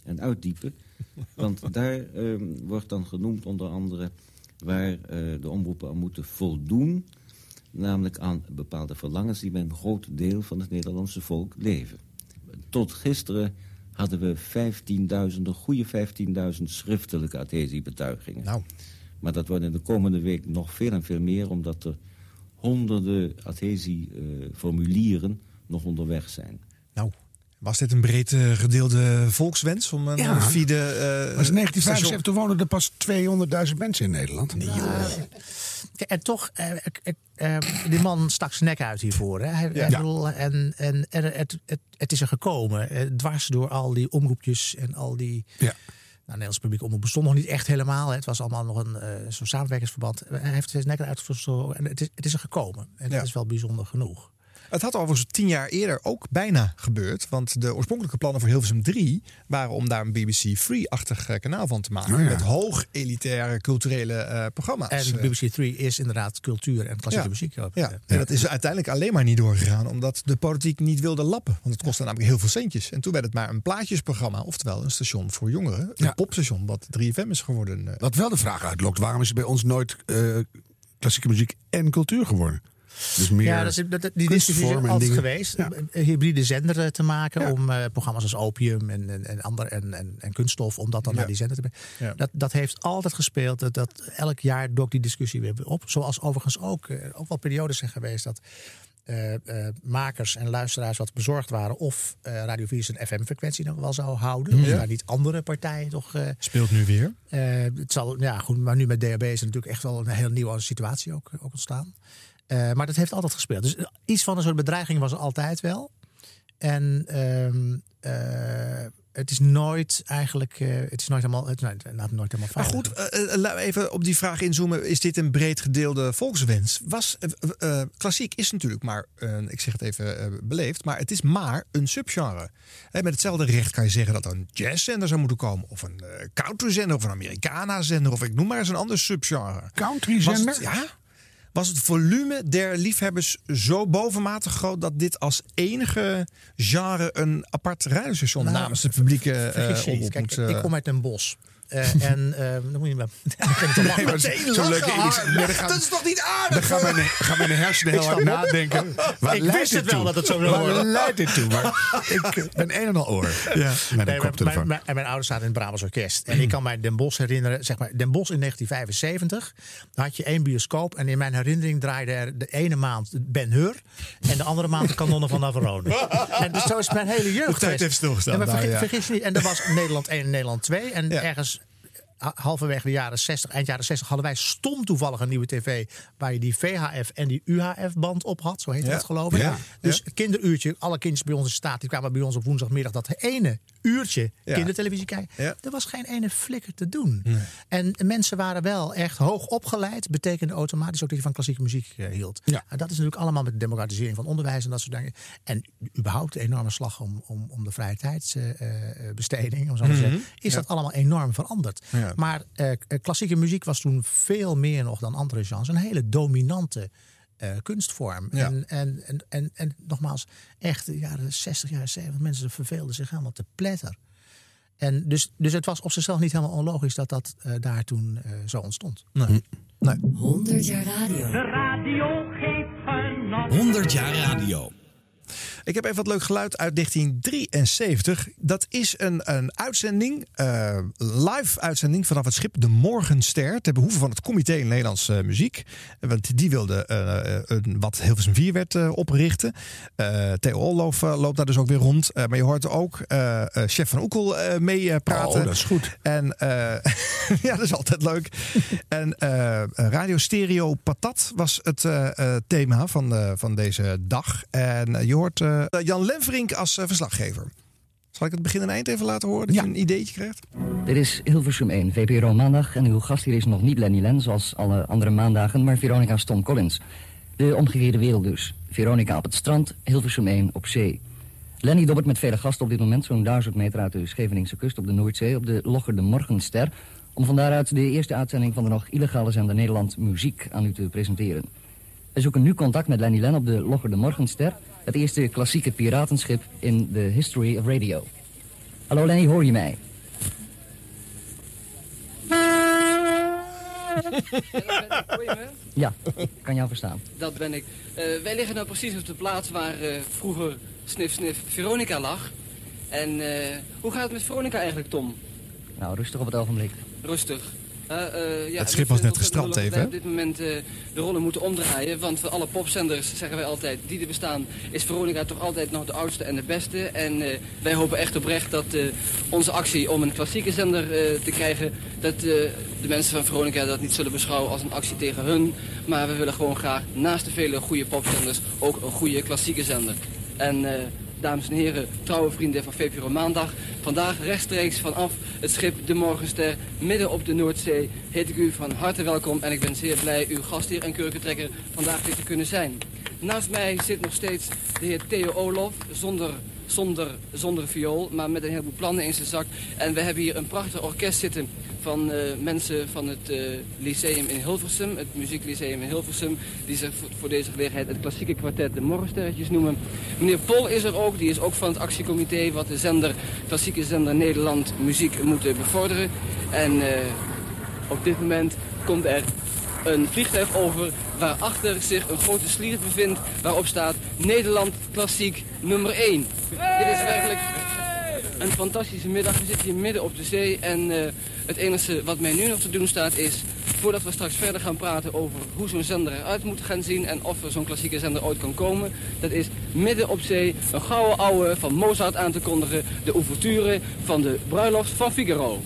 en uitdiepen. Want daar eh, wordt dan genoemd onder andere waar eh, de omroepen aan moeten voldoen. Namelijk aan bepaalde verlangens die bij een groot deel van het Nederlandse volk leven. Tot gisteren hadden we 15.000, een goede 15.000 schriftelijke adhesiebetuigingen. Nou. Maar dat wordt in de komende week nog veel en veel meer... omdat er honderden adhesieformulieren nog onderweg zijn. Nou, was dit een breed eh, gedeelde volkswens om een Ja. vierde... eh, was in station- 1975 toen woonden er pas 200.000 mensen in Nederland. Nee, En toch, eh, ik- ik, eh, die man stak zijn nek uit hiervoor. Hè. Hij, Ja. hij bedoel, en en, en het, het, het is er gekomen, dwars door al die omroepjes en al die... Ja. Nou, Nederlands publiek omroep bestond nog niet echt helemaal. hè. Het was allemaal nog een eh, zo'n samenwerkingsverband. Hij heeft zijn nek eruit gestoken en het is, het is er gekomen. En dat is wel bijzonder genoeg. Het had overigens tien jaar eerder ook bijna gebeurd. Want de oorspronkelijke plannen voor Hilversum 3 waren om daar een BBC Free-achtig eh, kanaal van te maken. Oh ja. Met hoog elitaire culturele eh, programma's. En BBC 3 is inderdaad cultuur en klassieke Ja. muziek. Ook. Ja, en dat is uiteindelijk alleen maar niet doorgegaan omdat de politiek niet wilde lappen. Want het kostte namelijk heel veel centjes. En toen werd het maar een plaatjesprogramma, oftewel een station voor jongeren. Een popstation, wat 3FM is geworden. eh. Wat wel de vraag uitlokt, waarom is het bij ons nooit klassieke muziek en cultuur geworden? Dus meer ja, dat is, dat, die discussie is altijd dingen. geweest. Hybride zender eh, te maken om eh, programma's als Opium en, en, en, ander, en, en, en kunststof, om dat dan Ja. naar die zender te brengen. Dat, dat heeft altijd gespeeld. Dat, dat elk jaar dook die discussie weer op. Zoals overigens ook, eh, ook wel periodes zijn geweest dat makers en luisteraars wat bezorgd waren of eh, Radio 4 zijn FM-frequentie nog wel zou houden. Of Ja. daar niet andere partijen toch. Speelt nu weer. het zal, ja, goed, maar nu met DHB is er natuurlijk echt wel een heel nieuwe situatie ook, ook ontstaan. Eh, maar dat heeft altijd gespeeld. Dus iets van een soort bedreiging was er altijd wel. En ehm, eh, het is nooit eigenlijk, eh, het is nooit helemaal, het is nooit, nou, nooit helemaal Maar goed, eh, eh, laten we even op die vraag inzoomen. Is dit een breed gedeelde volkswens? Was, eh, eh, eh, klassiek is natuurlijk maar, eh, ik zeg het even eh, beleefd, maar het is maar een subgenre. Hè, met hetzelfde recht kan je zeggen dat er een jazzzender zou moeten komen. Of een eh, countryzender of een Americana-zender. Of ik noem maar eens een ander subgenre. Countryzender? Ja. Was het volume der liefhebbers zo bovenmatig groot dat dit als enige genre een apart radiostation Nou, namens de publieke eh, Kijk, moet... eh, ik kom uit Den Bosch. Eh, en eh, dan moet je. Nee, maar zo leuk nee, gaan- dat is toch niet aardig? Dan gaan mijn, gaan mijn hersenen heel hard nadenken. Waar Ik wist het wel dat het zo zou Waar worden. leidt dit toe? Maar ik ben een en al oor. Ja, met Nee, mijn, ouders zaten in het Brabants Orkest. En ik kan mij Den Bosch herinneren, zeg maar, Den Bosch in 1975. Dan had je één bioscoop. En in mijn herinnering draaide er de ene maand Ben Hur. En de andere maand de kanonnen van Navarone. En dus zo is mijn hele jeugd. De tijd heeft stilgestaan, maar nou, vergis, ja. vergis je niet. En er was Nederland 1 en Nederland 2. En ergens halverwege de jaren 60, eind jaren 60, hadden wij stom toevallig een nieuwe tv. Waar je die VHF en die UHF-band op had. Zo heet Ja. dat geloof ik. Ja. Dus kinderuurtje, alle kindjes bij ons in staat, die kwamen bij ons op woensdagmiddag dat ene uurtje Ja. kindertelevisie kijken. Ja. Er was geen ene flikker te doen. En mensen waren wel echt hoog opgeleid. Betekende automatisch ook dat je van klassieke muziek eh, hield. Ja. En dat is natuurlijk allemaal met de democratisering van onderwijs en dat soort dingen. En überhaupt een enorme slag om, om, om de vrije tijdsbesteding, om zo te Mhm. zeggen, is Ja. dat allemaal enorm veranderd. Ja. Maar eh, k- klassieke muziek was toen veel meer nog dan andere genres. Een hele dominante eh, kunstvorm. Ja. En, en, en, en, en nogmaals, echt de jaren 60, jaren 70, mensen verveelden zich helemaal te pletter. En dus, dus het was op zichzelf niet helemaal onlogisch dat dat eh, daar toen eh, zo ontstond. Nee. Nee. 100 jaar radio. De radio geeft genot. 100 jaar radio. Ik heb even wat leuk geluid uit 1973. Dat is een, een uitzending, eh, live uitzending vanaf het schip De Morgenster. Ter behoeve van het Comité Nederlandse Muziek. Want die wilde eh, een, wat Hilversum 4 werd eh, oprichten. Theo Olloof eh, loopt daar dus ook weer rond. Maar je hoort ook chef van Oekel mee praten. Oh, dat is goed. En ja, dat is altijd leuk. En Radio Stereo Patat was het thema van, van deze dag. En je hoort eh, Jan Lenverink als eh, verslaggever. Zal ik het begin en eind even laten horen, dat je een ideetje krijgt? Dit is Hilversum 1, VPRO Maandag. En uw gast hier is nog niet Lenny Len, zoals alle andere maandagen, maar Veronica Tom Collins. De omgekeerde wereld dus. Veronica op het strand, Hilversum 1 op zee. Lenny dobbert met vele gasten op dit moment zo'n duizend meter uit de Scheveningse kust op de Noordzee op de Logger de Morgenster. Om van daaruit de eerste uitzending van de nog illegale zender Nederland Muziek aan u te presenteren. We zoeken nu contact met Lenny Len op de Logger de Morgenster. Het eerste klassieke piratenschip in de history of radio. Hallo Lenny, hoor je mij? Ja, ik kan jou verstaan. Dat ben ik. Eh, wij liggen nou precies op de plaats waar eh, vroeger Snif Snif Veronica lag. En eh, hoe gaat het met Veronica eigenlijk, Tom? Nou, rustig op het ogenblik. Rustig. Eh, eh, ja, Het schip we was net gestrand ontzettend even, wij op dit moment eh, de rollen moeten omdraaien. Want van alle popzenders, zeggen wij altijd, die er bestaan, is Veronica toch altijd nog de oudste en de beste. En wij hopen echt oprecht dat onze actie om een klassieke zender te krijgen, dat de mensen van Veronica dat niet zullen beschouwen als een actie tegen hun. Maar we willen gewoon graag naast de vele goede popzenders ook een goede klassieke zender. En dames en heren, trouwe vrienden van VPRO Maandag. Vandaag rechtstreeks vanaf het schip De Morgenster, midden op de Noordzee, heet ik u van harte welkom. En ik ben zeer blij uw gastheer en kurkentrekker vandaag weer te kunnen zijn. Naast mij zit nog steeds de heer Theo Olof, zonder, zonder, zonder viool, maar met een heleboel plannen in zijn zak. En we hebben hier een prachtig orkest zitten van eh, mensen van het eh, Lyceum in Hilversum, het Muzieklyceum in Hilversum, die zich voor, deze gelegenheid het klassieke kwartet de Morgensterretjes noemen. Meneer Pol is er ook, die is ook van het actiecomité wat de zender, klassieke zender Nederland muziek moet bevorderen. En eh, op dit moment komt er een vliegtuig over waarachter zich een grote slier bevindt waarop staat Nederland klassiek nummer 1. Dit is werkelijk een fantastische middag. We zitten hier midden op de zee en eh, het enige wat mij nu nog te doen staat is... voordat we straks verder gaan praten over hoe zo'n zender eruit moet gaan zien... en of er zo'n klassieke zender ooit kan komen... dat is midden op zee een gouden ouwe van Mozart aan te kondigen... de ouverture van de bruiloft van Figaro.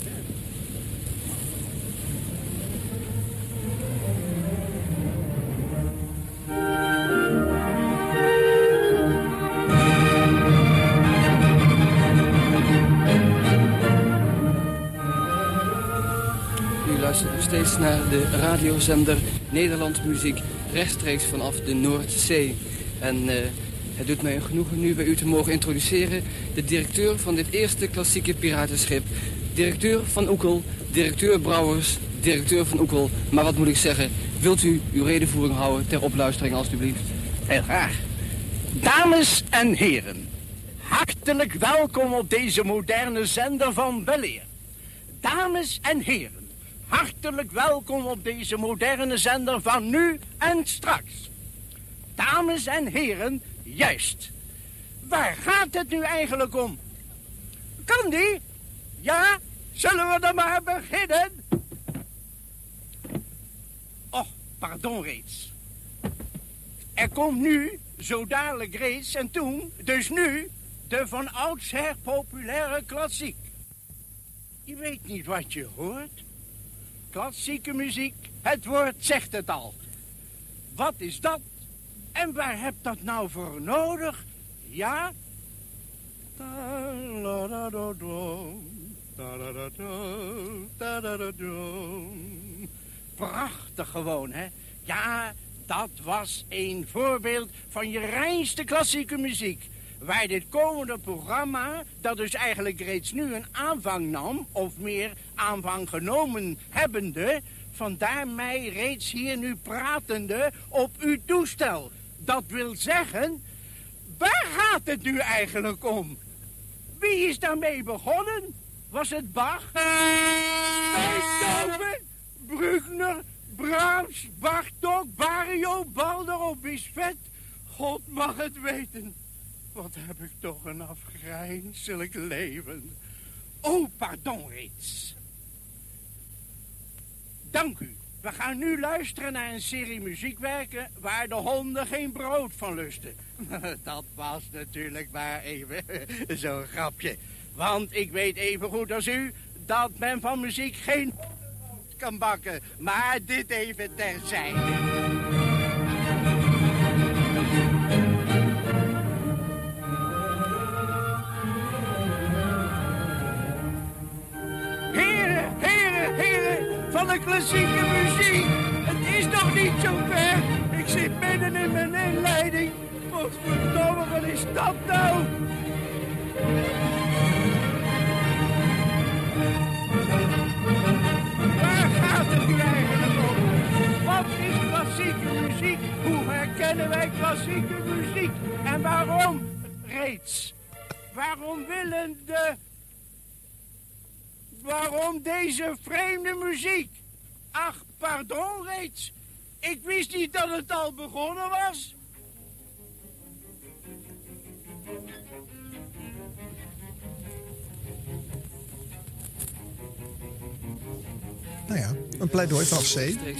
Steeds naar de radiozender Nederland Muziek, rechtstreeks vanaf de Noordzee. En eh, het doet mij een genoegen nu bij u te mogen introduceren de directeur van dit eerste klassieke piratenschip. Directeur van Oekel, directeur Brouwers, directeur van Oekel. Maar wat moet ik zeggen, wilt u uw redenvoering houden ter opluistering alstublieft? Heel graag. Dames en heren, hartelijk welkom op deze moderne zender van Weleer. Dames en heren, hartelijk welkom op deze moderne zender van nu en straks. Dames en heren, juist. Waar gaat het nu eigenlijk om? Kan die? Ja? Zullen we dan maar beginnen? Oh, pardon reeds. Er komt nu, zo dadelijk reeds en toen, dus nu, de van oudsher populaire klassiek. Je weet niet wat je hoort. Klassieke muziek, het woord zegt het al. Wat is dat? En waar heb dat nou voor nodig? Ja? Prachtig gewoon, hè? Ja, dat was een voorbeeld van je reinste klassieke muziek. Waar dit komende programma, dat dus eigenlijk reeds nu een aanvang nam... of meer aanvang genomen hebbende... vandaar mij reeds hier nu pratende op uw toestel. Dat wil zeggen, waar gaat het nu eigenlijk om? Wie is daarmee begonnen? Was het Bach? Beethoven? Bruckner? Brahms? Bartok? Barrio? Balder of Bisvet? God mag het weten. Wat heb ik toch een afgrijnselijk leven. Oh, pardon reeds. Dank u. We gaan nu luisteren naar een serie muziekwerken waar de honden geen brood van lusten. Dat was natuurlijk maar even zo'n grapje. Want ik weet even goed als u dat men van muziek geen kan bakken. Maar dit even terzijde. Van de klassieke muziek. Het is nog niet zo ver. Ik zit midden in mijn inleiding. Wat verdomme, wat is dat nou? Waar gaat het nu eigenlijk om? Wat is klassieke muziek? Hoe herkennen wij klassieke muziek? En waarom reeds? Waarom willen de... Waarom deze vreemde muziek? Ach, pardon reeds. Ik wist niet dat het al begonnen was. Nou ja, een pleidooi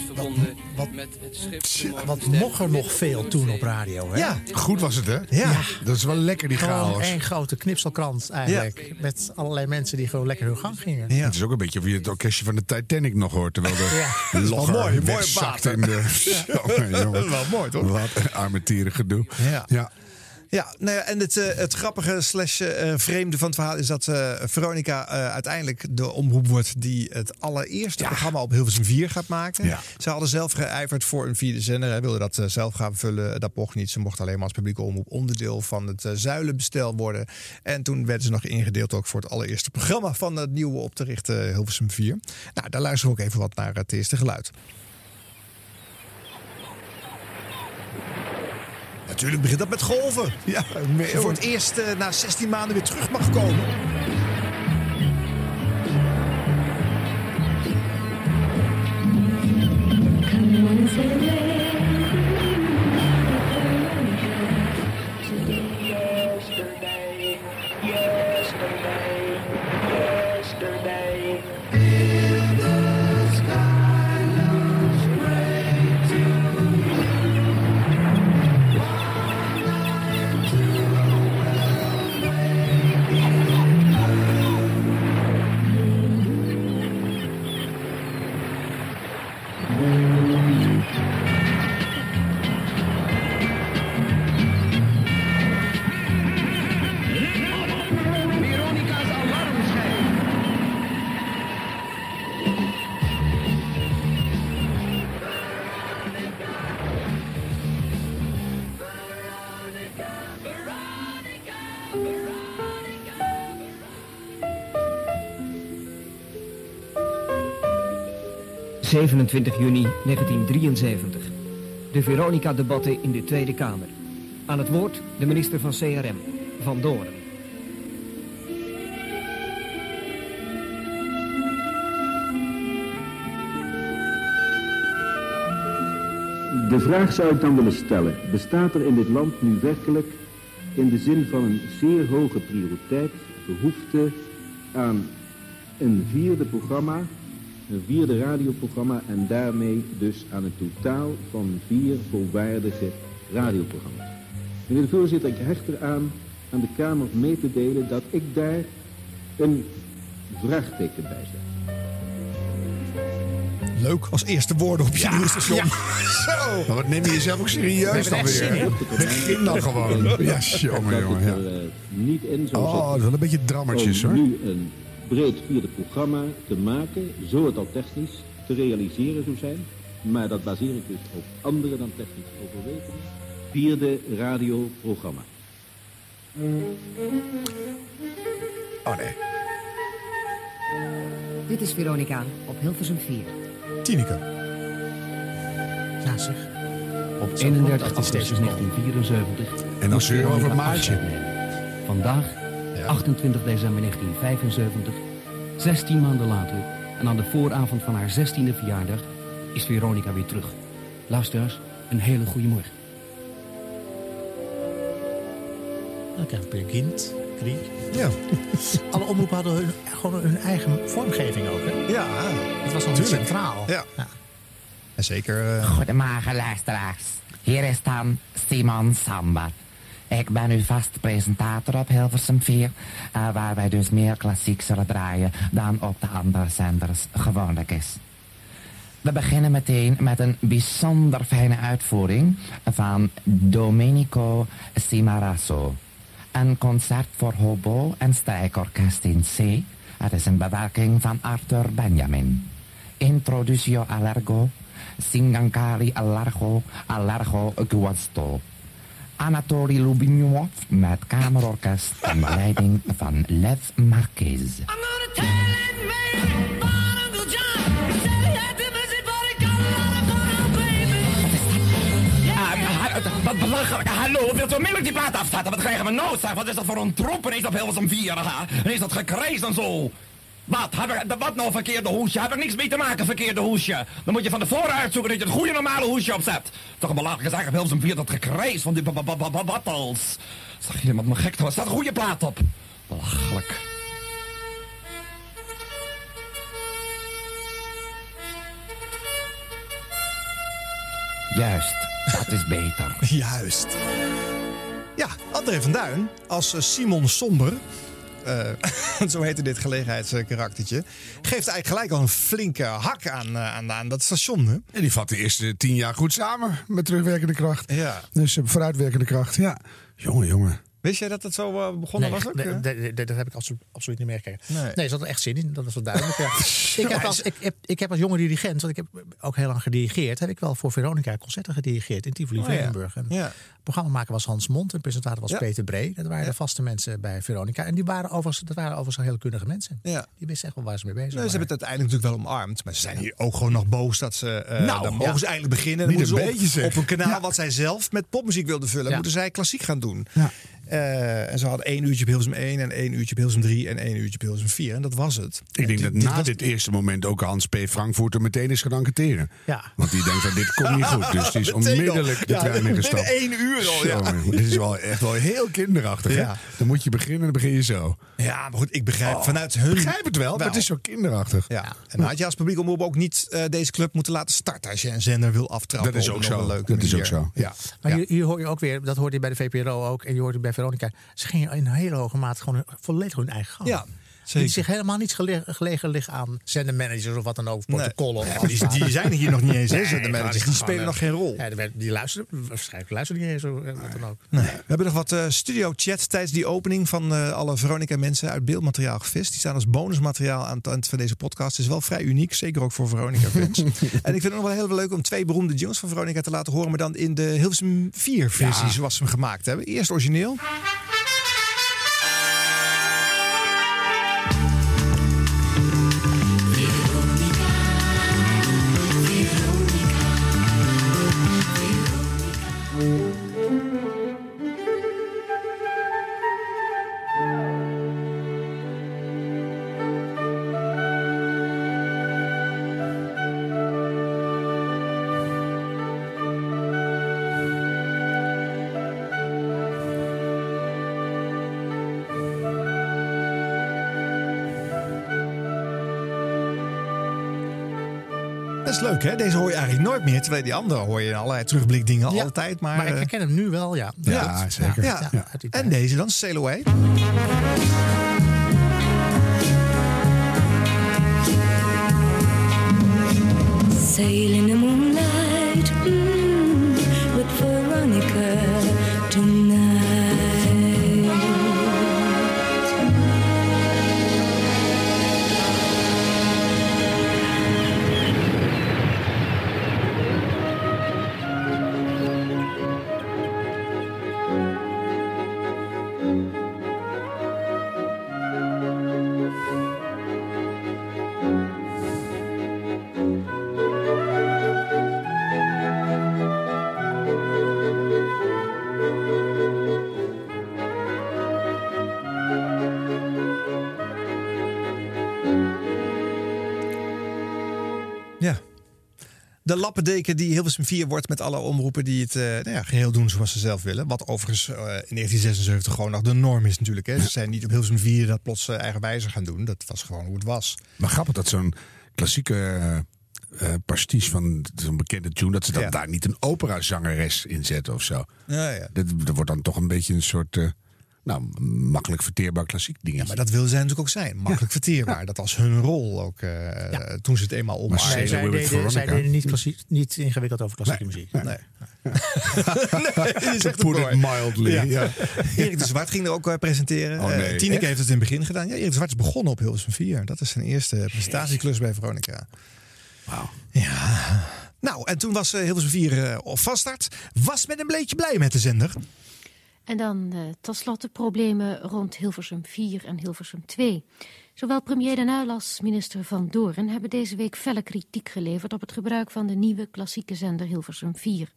verbonden met het schip. Wat mocht er nog veel toen op radio, hè? Ja. Goed was het, hè? Ja. Dat is wel lekker, die Gewoon chaos. één grote knipselkrant eigenlijk. Met allerlei mensen die gewoon lekker hun gang gingen. Het is ook een beetje of je het orkestje van de Titanic nog hoort. Terwijl de Ja. logger mooi, mooi in de... Jongen, jongen. Dat is wel mooi, toch? Wat een armetieren gedoe. Ja. Ja. Nou ja, en het, eh, het grappige slash eh, vreemde van het verhaal is dat eh, Veronica uiteindelijk de omroep wordt die het allereerste programma op Hilversum 4 gaat maken. Ja. Ze hadden zelf geijverd voor een vierde zender. Hè, wilden dat zelf gaan vullen. Dat mocht niet. Ze mochten alleen maar als publieke omroep onderdeel van het zuilenbestel worden. En toen werden ze nog ingedeeld ook voor het allereerste programma van het nieuwe op te richten Hilversum 4. Nou, daar luisteren we ook even wat naar het eerste geluid. Natuurlijk begint dat met golven. Ja, voor het eerst eh, na 16 maanden weer terug mag komen. 27 juni 1973. De Veronica-debatten in de Tweede Kamer. Aan het woord de minister van CRM, Van Doren. De vraag zou ik dan willen stellen. Bestaat er in dit land nu werkelijk in de zin van een zeer hoge prioriteit behoefte aan een vierde programma, een vierde radioprogramma en daarmee dus aan een totaal van vier volwaardige radioprogramma's. Meneer de voorzitter, ik hecht eraan aan de Kamer mee te delen dat ik daar een vraagteken bij zet. Leuk als eerste woorden op je station. Zo. Maar wat neem je jezelf ook serieus dan weer? in. Begin dan gewoon. Ja, jongen, jongen. Ja. eh, niet in zou Oh, dat is wel een beetje drammetjes om hoor. nu een breed vierde programma te maken, zo het al technisch te realiseren zou zijn. Maar dat baseer ik dus op andere dan technisch overwegingen. Vierde radioprogramma. Oh nee. Dit is Veronica op Hilversum 4. Tineke. Ja, zeg. Op Zo, 31 dat is augustus deze 1974. En dan zeuren we over nemen. Vandaag, 28 december 1975, 16 maanden later... en aan de vooravond van haar 16e verjaardag... is Veronica weer terug. Luisteraars, een hele goede morgen. Dan krijg je Begint, Krieg. Ja. Alle omroepen hadden hun, gewoon hun eigen vormgeving ook. Hè? Ja. Het was dan Tuurlijk. centraal. Ja. En zeker... eh, Goedemorgen luisteraars. Hier is dan Simon Sambar. Ik ben uw vast presentator op Hilversum 4, eh, waar wij dus meer klassiek zullen draaien dan op de andere zenders gewoonlijk is. We beginnen meteen met een bijzonder fijne uitvoering van Domenico Cimarasso. Een concert voor hobo en strijkorkest in C. Het is een bewerking van Arthur Benjamin. Introducio allargo, Singankari allargo, allargo guasto. Anatoly Lubimov met kamerorkest onder leiding van Lev Marquez. Wat belachelijk. Hallo, wilt u onmiddellijk die plaat afzetten? Wat krijgen we nou, zeg? Wat is dat voor een troep? Ineens op Hilversum 4, ha? En is dat gekreisd en zo? Wat? Heb ik, wat nou verkeerde hoesje? Heb ik niks mee te maken, verkeerde hoesje? Dan moet je van tevoren uitzoeken dat je het goede normale hoesje opzet. Toch een belachelijke zaak op Hilversum 4, dat gekreis van die ba- ba- ba- ba- battles. Zeg je, wat me gek, er staat een goede plaat op. Belachelijk. Juist, dat is beter. Juist. Ja, André van Duin als eh, Simon Somber. Eh, zo heette dit gelegenheidskaraktertje. Geeft eigenlijk gelijk al een flinke hak aan, eh, aan, aan dat station. Hè? En die vat de eerste tien jaar goed samen met terugwerkende kracht. Ja. Dus eh, vooruitwerkende kracht, ja. Jongen, jongen. Wist jij dat het zo eh, begonnen nee, was ook? nee, eh? dat heb ik absoluut, absoluut niet meegekregen. Nee. Nee. zat er echt zin in, dat is wel duidelijk. Ja. ik, heb als, ik, heb, ik heb als jonge dirigent, want ik heb ook heel lang gedirigeerd, heb ik wel voor Veronica concerten gedirigeerd in Tivoli, Oh. Vredenburg. En Ja. Programmamaker was Hans Mond en presentator was. Peter Bree. Dat waren de vaste mensen bij Veronica. En die waren overigens, dat waren overigens heel kundige mensen. Die wisten echt wel waar ze mee bezig Nee, ze waren. hebben het uiteindelijk natuurlijk wel omarmd. Maar ze zijn hier ook gewoon nog boos dat ze. eh Nou, dan mogen ze eigenlijk beginnen. Dan Niet een ze beetje, op, op een kanaal wat zij zelf met popmuziek wilden vullen, moeten zij klassiek gaan doen. Ja. Eh, en ze hadden één uurtje op Hilversum 1 en één uurtje op Hilversum 3 en één uurtje op Hilversum 4. En dat was het. Ik denk dat na dit eerste moment ook Hans P. Frankfurter meteen is gaan enquêteren. Ja. Want die denkt van dit komt niet goed. Dus die is onmiddellijk de Ja, trein binnen ingestapt. één uur al, ja. Dit is wel echt wel heel kinderachtig. Hè? Ja. Dan moet je beginnen en dan begin je zo. Ja, maar goed, ik begrijp Oh, vanuit hun. begrijp het wel, maar het is zo kinderachtig. Ja. En had je als publiek omroep ook niet eh, deze club moeten laten starten als je een zender wil aftrappen. Dat is ook zo. leuke Dat is ook zo. Ja. Maar Ja. Hier, hier hoor je ook weer, dat hoorde je bij de VPRO ook en je hoort het bij Veronica. Ze gingen in hele hoge mate gewoon volledig hun eigen gang. Ja, Die zich helemaal niet gelegen, gelegen liggen aan zendermanagers of wat dan ook, protocollen. Nee. die- die zijn hier nog niet eens, hè, zendermanagers. Die gaan spelen nog geen rol. Ja, die die luisteren, waarschijnlijk luisteren die niet eens, of eh, wat dan ook. Nee. We hebben nog wat eh, studio-chats tijdens die opening van eh, alle Veronica-mensen uit beeldmateriaal gevist. Die staan als bonusmateriaal aan het eind van deze podcast. Het is wel vrij uniek, zeker ook voor Veronica-fans. en ik vind het nog wel heel leuk om twee beroemde jingles van Veronica te laten horen, maar dan in de Hilversum 4-versie Ja. zoals ze hem gemaakt hebben. Eerst origineel. Leuk, hè? Deze hoor je eigenlijk nooit meer. Terwijl die andere hoor je in allerlei terugblikdingen Ja, altijd. Maar, Maar ik eh, herken hem nu wel, ja. ja, zeker. Ja, En deze dan, Sail Away. Sail De lappendeken die Hilversum 4 wordt met alle omroepen die het eh, nou ja, geheel doen zoals ze zelf willen. Wat overigens eh, in 1976 gewoon nog de norm is natuurlijk. Hè. Ze zijn niet op Hilversum 4 dat plots uh, eigenwijze gaan doen. Dat was gewoon hoe het was. Maar grappig dat zo'n klassieke uh, pastiche van zo'n bekende tune... dat ze dan Ja. daar niet een operazangeres in zetten of zo. Ja, ja. Dat, dat wordt dan toch een beetje een soort... eh, nou, makkelijk verteerbaar klassiek dingetje. Maar dat willen zij natuurlijk ook zijn. Makkelijk verteerbaar. Dat was hun rol ook eh, toen ze het eenmaal Maar Nee, zij deden, zij Veronica. deden niet, klassiek, niet ingewikkeld over klassieke Nee. muziek. Nee. Nee. Put it mildly. Ja. Ja. Erik de Zwart ging er ook eh, presenteren. Oh, Eh, Tineke echt? heeft het in het begin gedaan. Ja, Erik de Zwart is begonnen op Hilversum 4. Dat is zijn eerste presentatieklus bij Veronica. Wauw. Ja. Nou, en toen was Hilversum 4 eh, op vaststart. Was met een bleetje blij met de zender. En dan eh tot slot de problemen rond Hilversum 4 en Hilversum 2. Zowel premier Den Uyl als minister Van Doorn hebben deze week felle kritiek geleverd op het gebruik van de nieuwe klassieke zender Hilversum 4.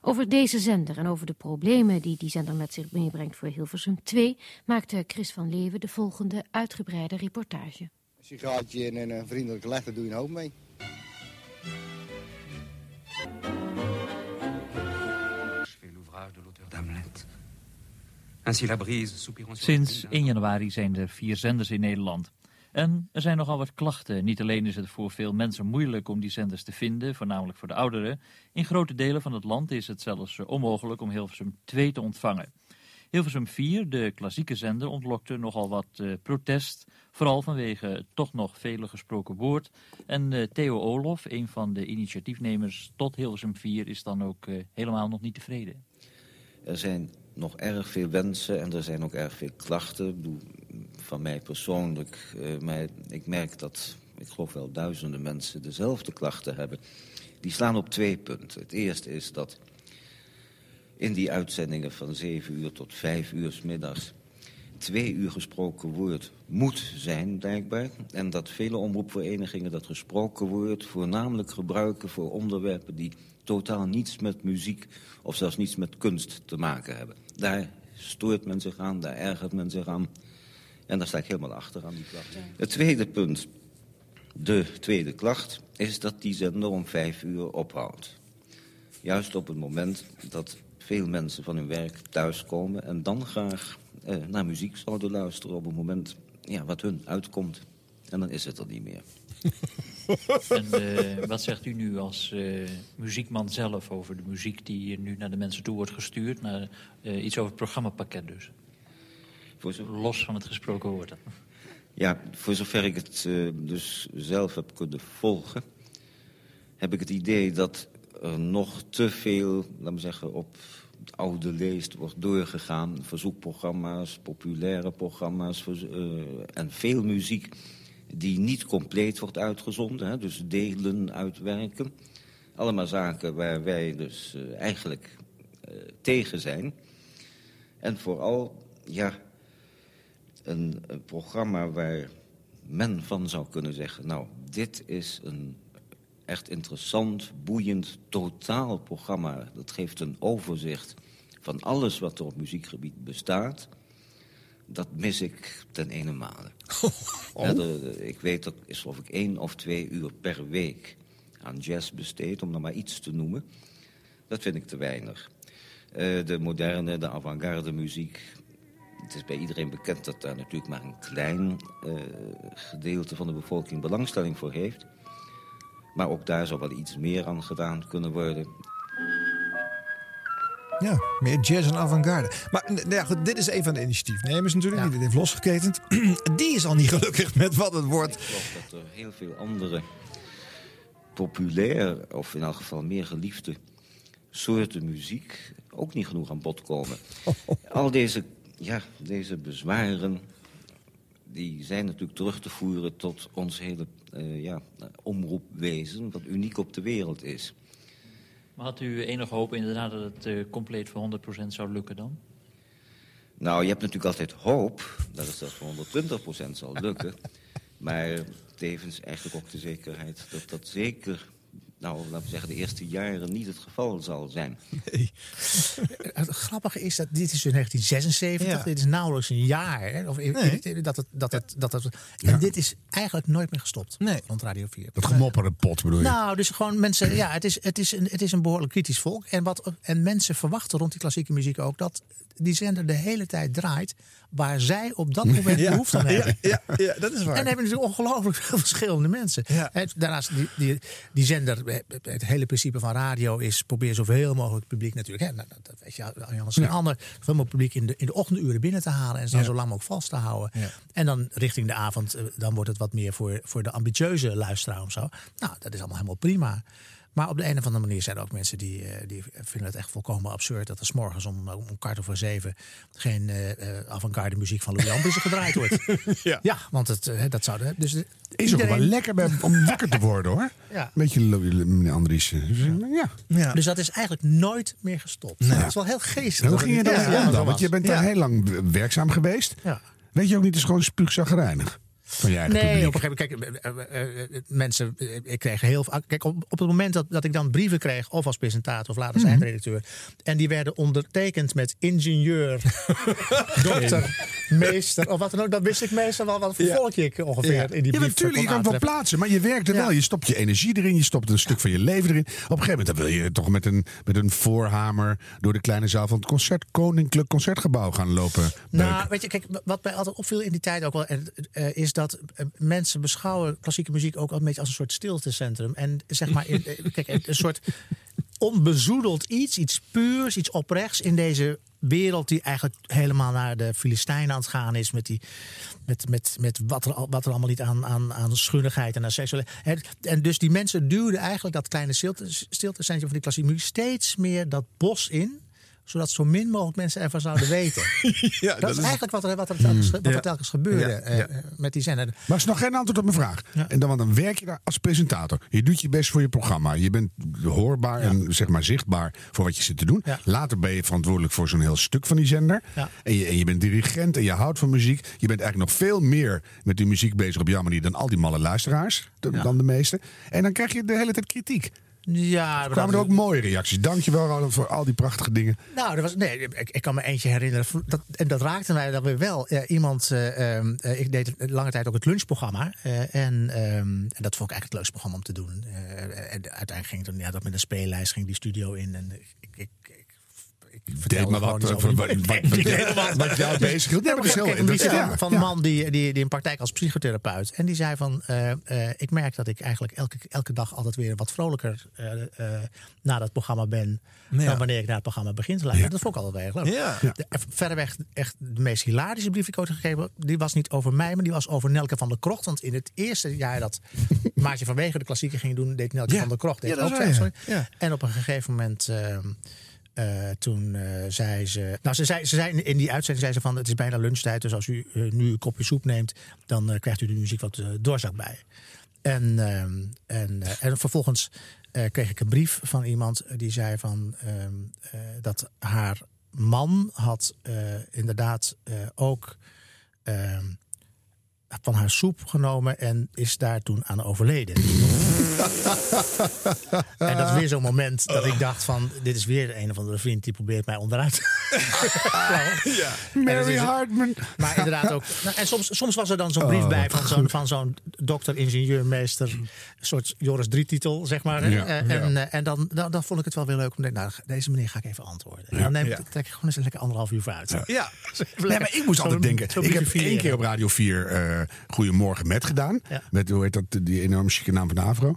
Over deze zender en over de problemen die die zender met zich meebrengt voor Hilversum 2 maakte Chris van Leeuwen de volgende uitgebreide reportage. Een sigaartje en een vriendelijke lach, daar doe je een hoop mee. Sinds 1 januari zijn er vier zenders in Nederland. En er zijn nogal wat klachten. Niet alleen is het voor veel mensen moeilijk om die zenders te vinden, voornamelijk voor de ouderen. In grote delen van het land is het zelfs eh, onmogelijk om Hilversum 2 te ontvangen. Hilversum 4, de klassieke zender, ontlokte nogal wat eh, protest. Vooral vanwege het toch nog vele gesproken woord. En eh, Theo Olof, een van de initiatiefnemers tot Hilversum 4, is dan ook helemaal nog niet tevreden. Er zijn nog erg veel wensen en er zijn ook erg veel klachten. Van mij persoonlijk, eh, maar ik merk dat, ik geloof wel duizenden mensen dezelfde klachten hebben. Die slaan op twee punten. Het eerste is dat in die uitzendingen van 7 uur tot 5 uur 's middags twee uur gesproken woord moet zijn, blijkbaar. En dat vele omroepverenigingen dat gesproken woord voornamelijk gebruiken voor onderwerpen die totaal niets met muziek of zelfs niets met kunst te maken hebben. Daar stoort men zich aan, daar ergert men zich aan. En daar sta ik helemaal achter aan die klacht. Het tweede punt, de tweede klacht, is dat die zender om vijf uur ophoudt. Juist op het moment dat veel mensen van hun werk thuiskomen... en dan graag eh, naar muziek zouden luisteren op het moment ja, wat hun uitkomt. En dan is het er niet meer. En eh, wat zegt u nu als eh, muziekman zelf over de muziek die nu naar de mensen toe wordt gestuurd? Naar, eh, iets over het programmapakket dus. Voor zo- Los van het gesproken woord. Ja, voor zover ik het dus zelf heb kunnen volgen... heb ik het idee dat er nog te veel, laten we zeggen, op het oude leest wordt doorgegaan. Verzoekprogramma's, populaire programma's en veel muziek die niet compleet wordt uitgezonden. Hè, dus delen uitwerken. Allemaal zaken waar wij dus eh, eigenlijk eh, tegen zijn. En vooral, ja, een, een programma waar men van zou kunnen zeggen... nou, dit is een echt interessant, boeiend, totaal programma. Dat geeft een overzicht van alles wat er op muziekgebied bestaat. Dat mis ik ten ene male. Ja, de- ik weet dat is geloof ik één of twee uur per week aan jazz besteed... om er maar iets te noemen. Dat vind ik te weinig. Eh, de moderne, de avant-garde muziek... Het is bij iedereen bekend dat daar natuurlijk maar een klein eh, gedeelte van de bevolking belangstelling voor heeft. Maar ook daar zou wel iets meer aan gedaan kunnen worden. Ja, meer jazz en avant-garde. Maar nou ja, goed, dit is een van de initiatiefnemers natuurlijk, die dit heeft losgeketend. Die is al niet gelukkig met wat het wordt. Ik geloof dat er heel veel andere populair, of in elk geval meer geliefde soorten muziek ook niet genoeg aan bod komen. Al deze, ja, deze bezwaren die zijn natuurlijk terug te voeren tot ons hele eh, ja, omroepwezen, wat uniek op de wereld is. Maar had u enige hoop inderdaad dat het eh, compleet voor 100% zou lukken dan? Nou, je hebt natuurlijk altijd hoop dat het zelfs voor 120% zal lukken. maar tevens eigenlijk ook de zekerheid dat dat zeker, nou, laten we zeggen, de eerste jaren niet het geval zal zijn. Het grappige is dat dit is in 1976, Ja. dit is nauwelijks een jaar. Hè, of, Nee. dat het, dat het, dat het, En dit is eigenlijk nooit meer gestopt rond Radio 4. Dat gemopperde pot bedoel je? Nou, dus gewoon mensen, ja, het is, het is, een, het is een behoorlijk kritisch volk. En, wat, en mensen verwachten rond die klassieke muziek ook dat die zender de hele tijd draait waar zij op dat moment Ja. behoefte aan hebben. Ja, ja, ja, dat is waar. En dan hebben natuurlijk ongelooflijk veel verschillende mensen. Daarnaast, die, die, die zender, eh, het hele principe van radio is... probeer zoveel mogelijk publiek natuurlijk... Hè, nou, dat- dat weet je, als een ander... zoveel mogelijk publiek in de, in de ochtenduren binnen te halen... en ze dan zo lang mogelijk vast te houden. En dan richting de avond, eh, dan wordt het wat meer voor, voor de ambitieuze luisteraar of zo. Nou, dat is allemaal helemaal prima. Maar op de een of andere manier zijn er ook mensen die, eh, die vinden het echt volkomen absurd dat er 's morgens om, eh, om kwart over zeven geen eh eh, avant-garde muziek van Louis Ambris gedraaid wordt. ja. want het, dat zou. Dus Is ook wel lekker bij, om wakker te worden hoor. Ja. Beetje meneer Andriessen. Dus, eh, ja. Dus dat is eigenlijk nooit meer gestopt. Dat is wel heel geestig. Hoe ging je dat daar Ja, dan? Want je bent daar Ja. heel lang werkzaam geweest. Ja. Weet je ook niet, het is gewoon spuugzaggerijnig van je eigen Nee, publiek. op een gegeven moment, kijk, eh, eh, eh, mensen, ik kreeg heel veel. Kijk, op, op het moment dat, dat ik dan brieven kreeg, of als presentator of later als Mhm. eindredacteur, en die werden ondertekend met ingenieur, dokter, meester, of wat dan ook, dan wist ik meestal wel wat voor ik ongeveer Ja. in die ja, brief natuurlijk, je kan wel plaatsen, maar je werkt er Ja. wel. Je stopt je energie erin, je stopt een stuk van je leven erin. Op een gegeven moment dan wil je toch met een, met een voorhamer door de kleine zaal van het concert, Koninklijk Concertgebouw gaan lopen. Nou, weet je, kijk, wat mij altijd opviel in die tijd ook wel, is dat eh, mensen beschouwen klassieke muziek ook al een beetje als een soort stiltecentrum. En zeg maar, eh, kijk, een soort onbezoedeld iets, iets puurs, iets oprechts in deze wereld die eigenlijk helemaal naar de Filistijnen aan het gaan is met, die, met, met, met wat, er, wat er allemaal niet aan, aan, aan schunnigheid en aan seksuele... En dus die mensen duwden eigenlijk dat kleine stilte, stiltecentrum van die klassieke muziek steeds meer dat bos in zodat zo min mogelijk mensen ervan zouden weten. dat, dat is eigenlijk wat er, wat er, telkens, wat er Ja. telkens gebeurde Ja, eh, ja. eh, met die zender. Maar het is nog geen antwoord op mijn vraag. En dan, want dan werk je daar als presentator. Je doet je best voor je programma. Je bent hoorbaar en zeg maar zichtbaar voor wat je zit te doen. Later ben je verantwoordelijk voor zo'n heel stuk van die zender. Ja. En, je, en je bent dirigent en je houdt van muziek. Je bent eigenlijk nog veel meer met die muziek bezig op jouw manier dan al die malle luisteraars. de- Dan de meeste. En dan krijg je de hele tijd kritiek. Ja, Er kwamen er ook mooie reacties. Dankjewel Roland, voor al die prachtige dingen. Nou, er was, nee, ik, ik kan me eentje herinneren. Dat, en dat raakte mij dan weer wel. Iemand, eh, ehm, eh, ik deed lange tijd ook het lunchprogramma. eh, en, ehm, en dat vond ik eigenlijk het leukste programma om te doen. En uiteindelijk ging het dan, ja, dat met een speellijst ging die studio in. En ik, ik, ik, vertelde maar wat, eh, over- wat- wat- wat- wat jou bezig hield. Ja, Ja, maar dat is heel- van, ja, van ja. een man die, die, die in praktijk als psychotherapeut. En die zei van, eh, eh, ik merk dat ik eigenlijk elke, elke dag altijd weer wat vrolijker eh na dat programma ben. Ja. Dan wanneer ik naar het programma begin te luisteren. Dat vond ik altijd wel leuk. Ja. De, verreweg echt de meest hilarische brief die ik ooit gegeven die was niet over mij, maar die was over Nelke van der Krocht. Want in het eerste jaar dat Maartje vanwege de klassieker ging doen, deed Nelke Ja. van der Krocht. Deed Ja, dat ook. En op een gegeven moment. Eh, toen eh, zei ze. Nou, ze zei, ze zei in- die uitzending zei ze van: Het is bijna lunchtijd. Dus als u eh, nu een kopje soep neemt, dan krijgt u de muziek wat doorzak bij. En, ehm, en, en vervolgens kreeg ik een brief van iemand die zei van ehm, eh, dat haar man had inderdaad ook ehm, van haar soep genomen en is daar toen aan overleden. en dat is weer zo'n moment dat ik dacht van... dit is weer een of andere vriend die probeert mij onderuit Ja. Mary Hartman. Maar inderdaad ook. Nou, en soms, soms was er dan zo'n brief Oh, bij van zo'n, van zo'n dokter, ingenieur, meester. Een soort Joris Drie-titel, zeg maar. Ja, Eh, ja. En, eh, en dan, dan, dan vond ik het wel weer leuk om te denken, nou, deze meneer ga ik even antwoorden. En dan neem ik, Ja. trek ik gewoon eens een lekker anderhalf uur vooruit. Ja. Nee, maar ik moest altijd denken. Ik heb één keer op Radio 4 eh Goedemorgen met gedaan. Ja. Met hoe heet dat, die enorme chique naam van de Avro.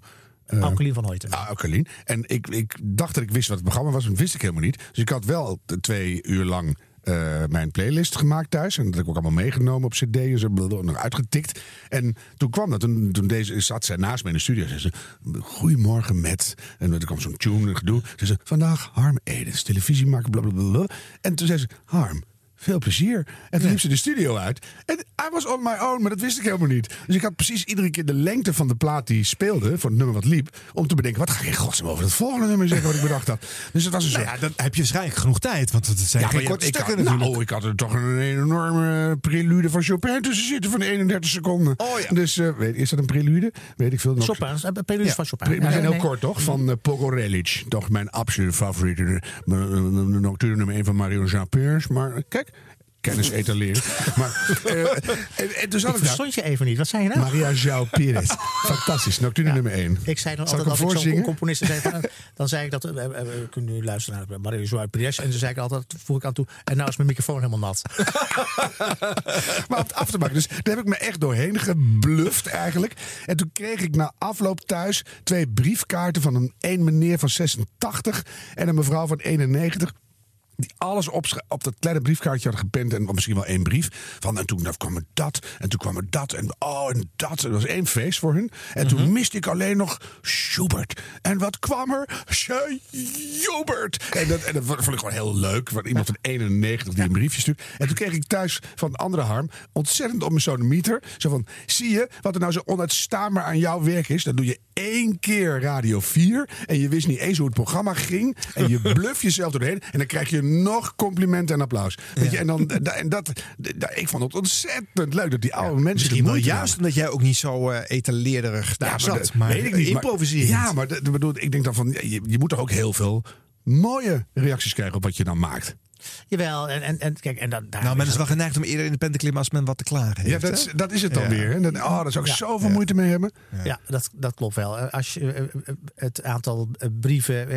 Alkelien van Hoyten. Ah, Alkelien. En ik, ik dacht dat ik wist wat het programma was, maar dat wist ik helemaal niet. Dus ik had wel twee uur lang eh, mijn playlist gemaakt thuis. En dat heb ik ook allemaal meegenomen op cd en zo, nog uitgetikt. En toen kwam dat, toen, toen deze, zat zij naast mij in de studio. Zei ze, goedemorgen met... En er kwam zo'n tune en gedoe. Ze zei, vandaag Harm Edens, televisie maken, blablabla. En toen zei ze, Harm... Veel plezier. En toen liep ze de studio uit. En I was on my own, maar dat wist ik helemaal niet. Dus ik had precies iedere keer de lengte van de plaat die speelde, voor het nummer wat liep, om te bedenken, wat ga ik in godsnaam over het volgende nummer zeggen wat ik bedacht had. Dus het was een Nou soort... ja, dan heb je waarschijnlijk genoeg tijd, want het zijn Ja, geen korte ik, had, natuurlijk. nou, ik had er toch een enorme prelude van Chopin tussen zitten van 31 seconden. Oh ja. Dus eh, weet, is dat een prelude? Weet ik veel. nog. Chopin, eh, preludes Ja, van Chopin. pre- Maar Ja, zijn heel nee. kort, toch? Van uh, Pogorelic. Toch mijn absolute favoriete. De nocturne nummer 1 van Mario Jean Pers. Maar kijk, kennis etaleren. maar, eh, en, en toen zat Ik verstond je even niet. Wat zei je nou? Maria João Pires. Fantastisch. Nocturne nummer 1. Ik zei dan Zal altijd als ik zo'n componist zei, van, dan zei ik dat, eh, eh, we kunnen nu luisteren naar Mario Joao Pires. En dan zei ik altijd, voeg ik aan toe, en nou is mijn microfoon helemaal nat. maar om het af te maken. Dus daar heb ik me echt doorheen gebluft eigenlijk. En toen kreeg ik na afloop thuis twee briefkaarten van een, een meneer van 86 en een mevrouw van 91. Die alles op, op dat kleine briefkaartje hadden gepend. En misschien wel één brief. Van, en toen kwam er dat. En toen kwam er dat. En oh, en dat. Het was één feest voor hun. En toen miste ik alleen nog Schubert. En wat kwam er? Schubert. En dat, en dat vond ik gewoon heel leuk. Van iemand van 91 die een briefje stuurt. En toen kreeg ik thuis van andere harm. Ontzettend op mijn sodomieter. Zo van, zie je wat er nou zo onuitstaanbaar aan jouw werk is? Dan doe je één keer Radio 4. En je wist niet eens hoe het programma ging. En je bluff jezelf doorheen. En dan krijg je nog complimenten en applaus. Weet je, en dan, da- en dat, da- ik vond het ontzettend leuk dat die oude mensen. Misschien wel juist omdat jij ook niet zo eh etaleerderig daar maar zat. Maar weet ik niet. improviserend. Ja, maar bedoel, ik denk dan van, je, je moet toch ook heel veel mooie reacties krijgen op wat je dan maakt. Jawel, en, en, en kijk, en dan, daar Nou, men is wel geneigd om eerder in de pen te klimmen als men wat te klagen heeft. Ja, dat is, dat is het dan Ja. weer. Hè? Dat, oh, daar zou ik Ja. zoveel moeite mee hebben. Ja, dat, dat klopt wel. Eh, Als je, eh, eh, het aantal brieven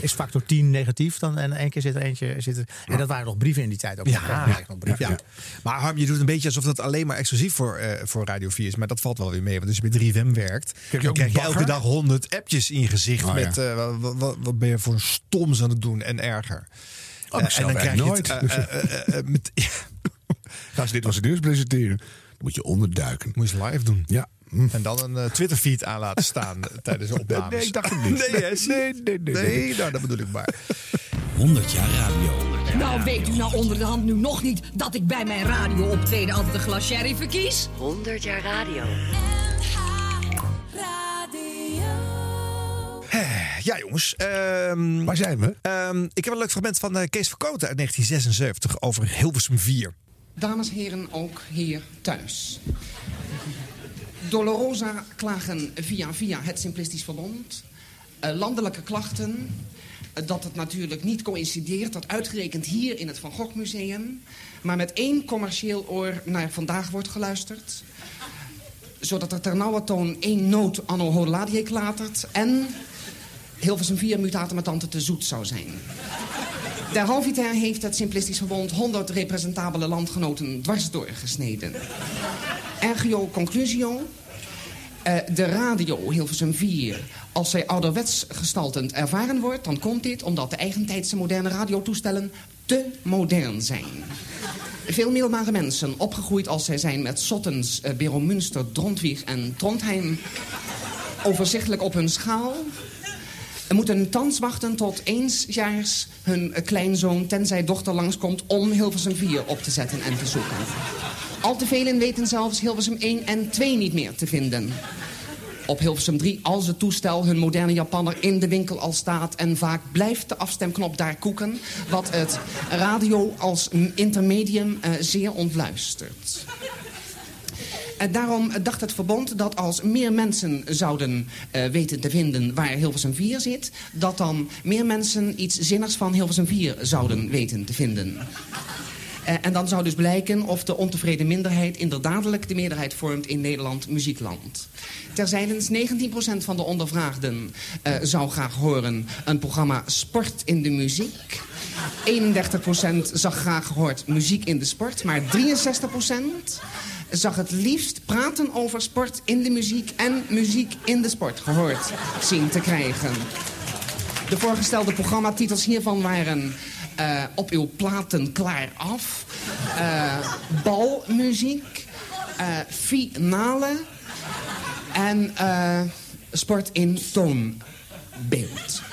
is factor 10 negatief. Dan, en één keer zit er eentje. Zit er, en dat waren nog brieven in die tijd ook. Ja, nog, brieven. ja. Maar Harm, je doet een beetje alsof dat alleen maar exclusief voor, eh, voor Radio 4 is. Maar dat valt wel weer mee. Want als je bij 3FM werkt, je dan ook krijg je elke dag 100 appjes in je gezicht. Oh, ja. met wat, wat, wat ben je voor een stoms aan het doen en erger. Oh, Eh, ik zelf krijg je het, nooit. eh, eh, met, ja, Ga ze dit was het nieuws presenteren. Dan moet je onderduiken. moet je eens live doen. Ja. Hm. En dan een eh, Twitter-feed aan laten staan tijdens de opnames. Nee, ik dacht het niet. Nee? Nee, nee, nee, Nee, nee. nou, dat bedoel ik maar. 100 jaar radio. Nou, weet u nou onder de hand nu nog niet dat ik bij mijn radio-optreden altijd een glas sherry verkies? 100 jaar radio. Ja, jongens. ehm, Waar zijn we? ehm, ik heb een leuk fragment van eh, Kees Verkoten uit 1976 over Hilversum 4. Dames en heren, ook hier thuis. Dolorosa klagen via via het Simplistisch Verbond. Eh, landelijke klachten. eh, dat het natuurlijk niet coïncideert dat uitgerekend hier in het Van Gogh Museum... maar met één commercieel oor naar vandaag wordt geluisterd. Zodat er ternauwertoon één noot anno hodladie klatert... en Hilversum 4 mutaten met tante te zoet zou zijn. Derhalviter heeft het Simplistisch Verbond 100 representabele landgenoten dwars doorgesneden. Ergio conclusio. Eh, de radio Hilversum 4, als zij ouderwets gestaltend ervaren wordt... dan komt dit omdat de eigentijdse moderne radiotoestellen te modern zijn. Veel middelbare mensen, opgegroeid als zij zijn met Sottens, uh, Bero Münster, Drontwig en Trondheim... overzichtelijk op hun schaal... moeten thans wachten tot eensjaars hun eh, kleinzoon, tenzij dochter langskomt... om Hilversum 4 op te zetten en te zoeken. Al te velen weten zelfs Hilversum 1 en 2 niet meer te vinden. Op Hilversum 3, als het toestel hun moderne Japanner in de winkel al staat... en vaak blijft de afstemknop daar koeken... wat het radio als intermedium uh, zeer ontluistert. En daarom dacht het verbond dat als meer mensen zouden uh, weten te vinden waar Hilversum 4 zit... dat dan meer mensen iets zinnigs van Hilversum 4 zouden weten te vinden. Uh, en dan zou dus blijken of de ontevreden minderheid inderdaadelijk de meerderheid vormt in Nederland muziekland. Terzijdens 19% van de ondervraagden zou graag horen een programma Sport in de muziek. 31% zag graag gehoord muziek in de sport, maar 63% zag het liefst praten over sport in de muziek en muziek in de sport gehoord zien te krijgen. De voorgestelde programmatitels hiervan waren eh, Op uw platen klaar af, eh, Balmuziek, eh, Finale en Sport in toonbeeld.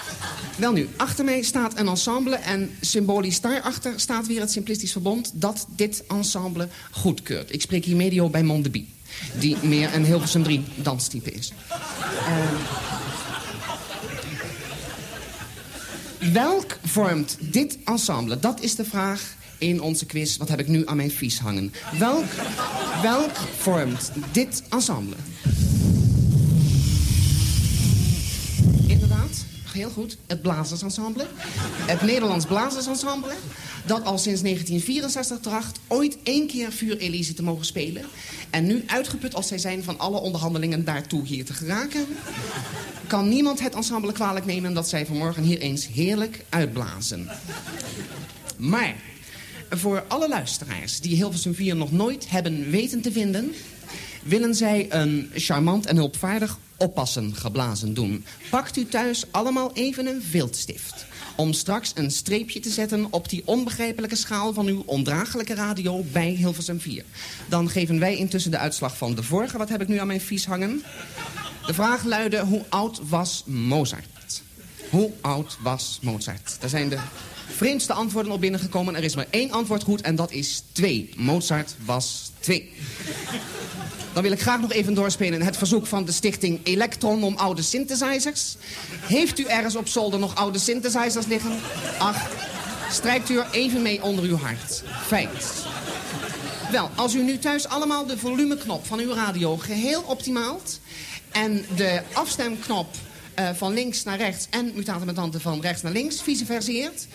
Wel nu, achter mij staat een ensemble en symbolisch daarachter staat weer het Simplistisch Verbond dat dit ensemble goedkeurt. Ik spreek hier medio bij Mondeby, die meer een Hilversum 3 danstype is. Eh, welk vormt dit ensemble? Dat is de vraag in onze quiz. Wat heb ik nu aan mijn vies hangen? Welk, welk vormt dit ensemble? Heel goed. Het Blazersensemble. Het Nederlands Blazersensemble. Dat al sinds 1964 tracht ooit één keer Vuur Elise te mogen spelen. En nu uitgeput als zij zijn van alle onderhandelingen daartoe hier te geraken... kan niemand het ensemble kwalijk nemen dat zij vanmorgen hier eens heerlijk uitblazen. Maar voor alle luisteraars die Hilversum 4 nog nooit hebben weten te vinden... willen zij een charmant en hulpvaardig oppassen geblazen doen. Pakt u thuis allemaal even een viltstift om straks een streepje te zetten op die onbegrijpelijke schaal van uw ondraaglijke radio bij Hilversum 4. Dan geven wij intussen de uitslag van de vorige. Wat heb ik nu aan mijn vies hangen? De vraag luidde, hoe oud was Mozart? Hoe oud was Mozart? Daar zijn de vreemdste antwoorden op binnengekomen. Er is maar één antwoord goed en dat is twee. Mozart was twee. Dan wil ik graag nog even doorspelen het verzoek van de stichting Electron om oude synthesizers. Heeft u ergens op zolder nog oude synthesizers liggen? Ach, strijkt u er even mee onder uw hart. Fijn. Wel, als u nu thuis allemaal de volumeknop van uw radio geheel optimaalt... en de afstemknop eh, van links naar rechts en mutatenmetante van rechts naar links vice verseert.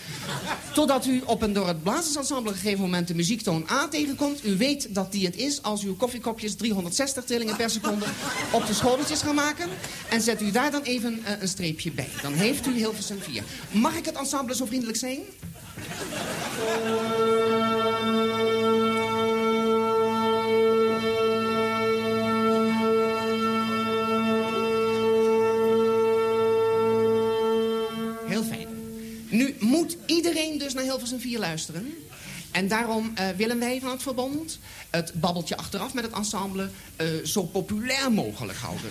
Totdat u op een door het blazersensemble gegeven moment de muziektoon A tegenkomt. U weet dat die het is als uw koffiekopjes 360 trillingen per seconde op de schoteltjes gaan maken. En zet u daar dan even eh, een streepje bij. Dan heeft u Hilversum 4. Mag ik het ensemble zo vriendelijk zijn? Nu moet iedereen dus naar Hilversum 4 luisteren. En daarom eh, willen wij van het verbond het babbeltje achteraf met het ensemble eh, zo populair mogelijk houden.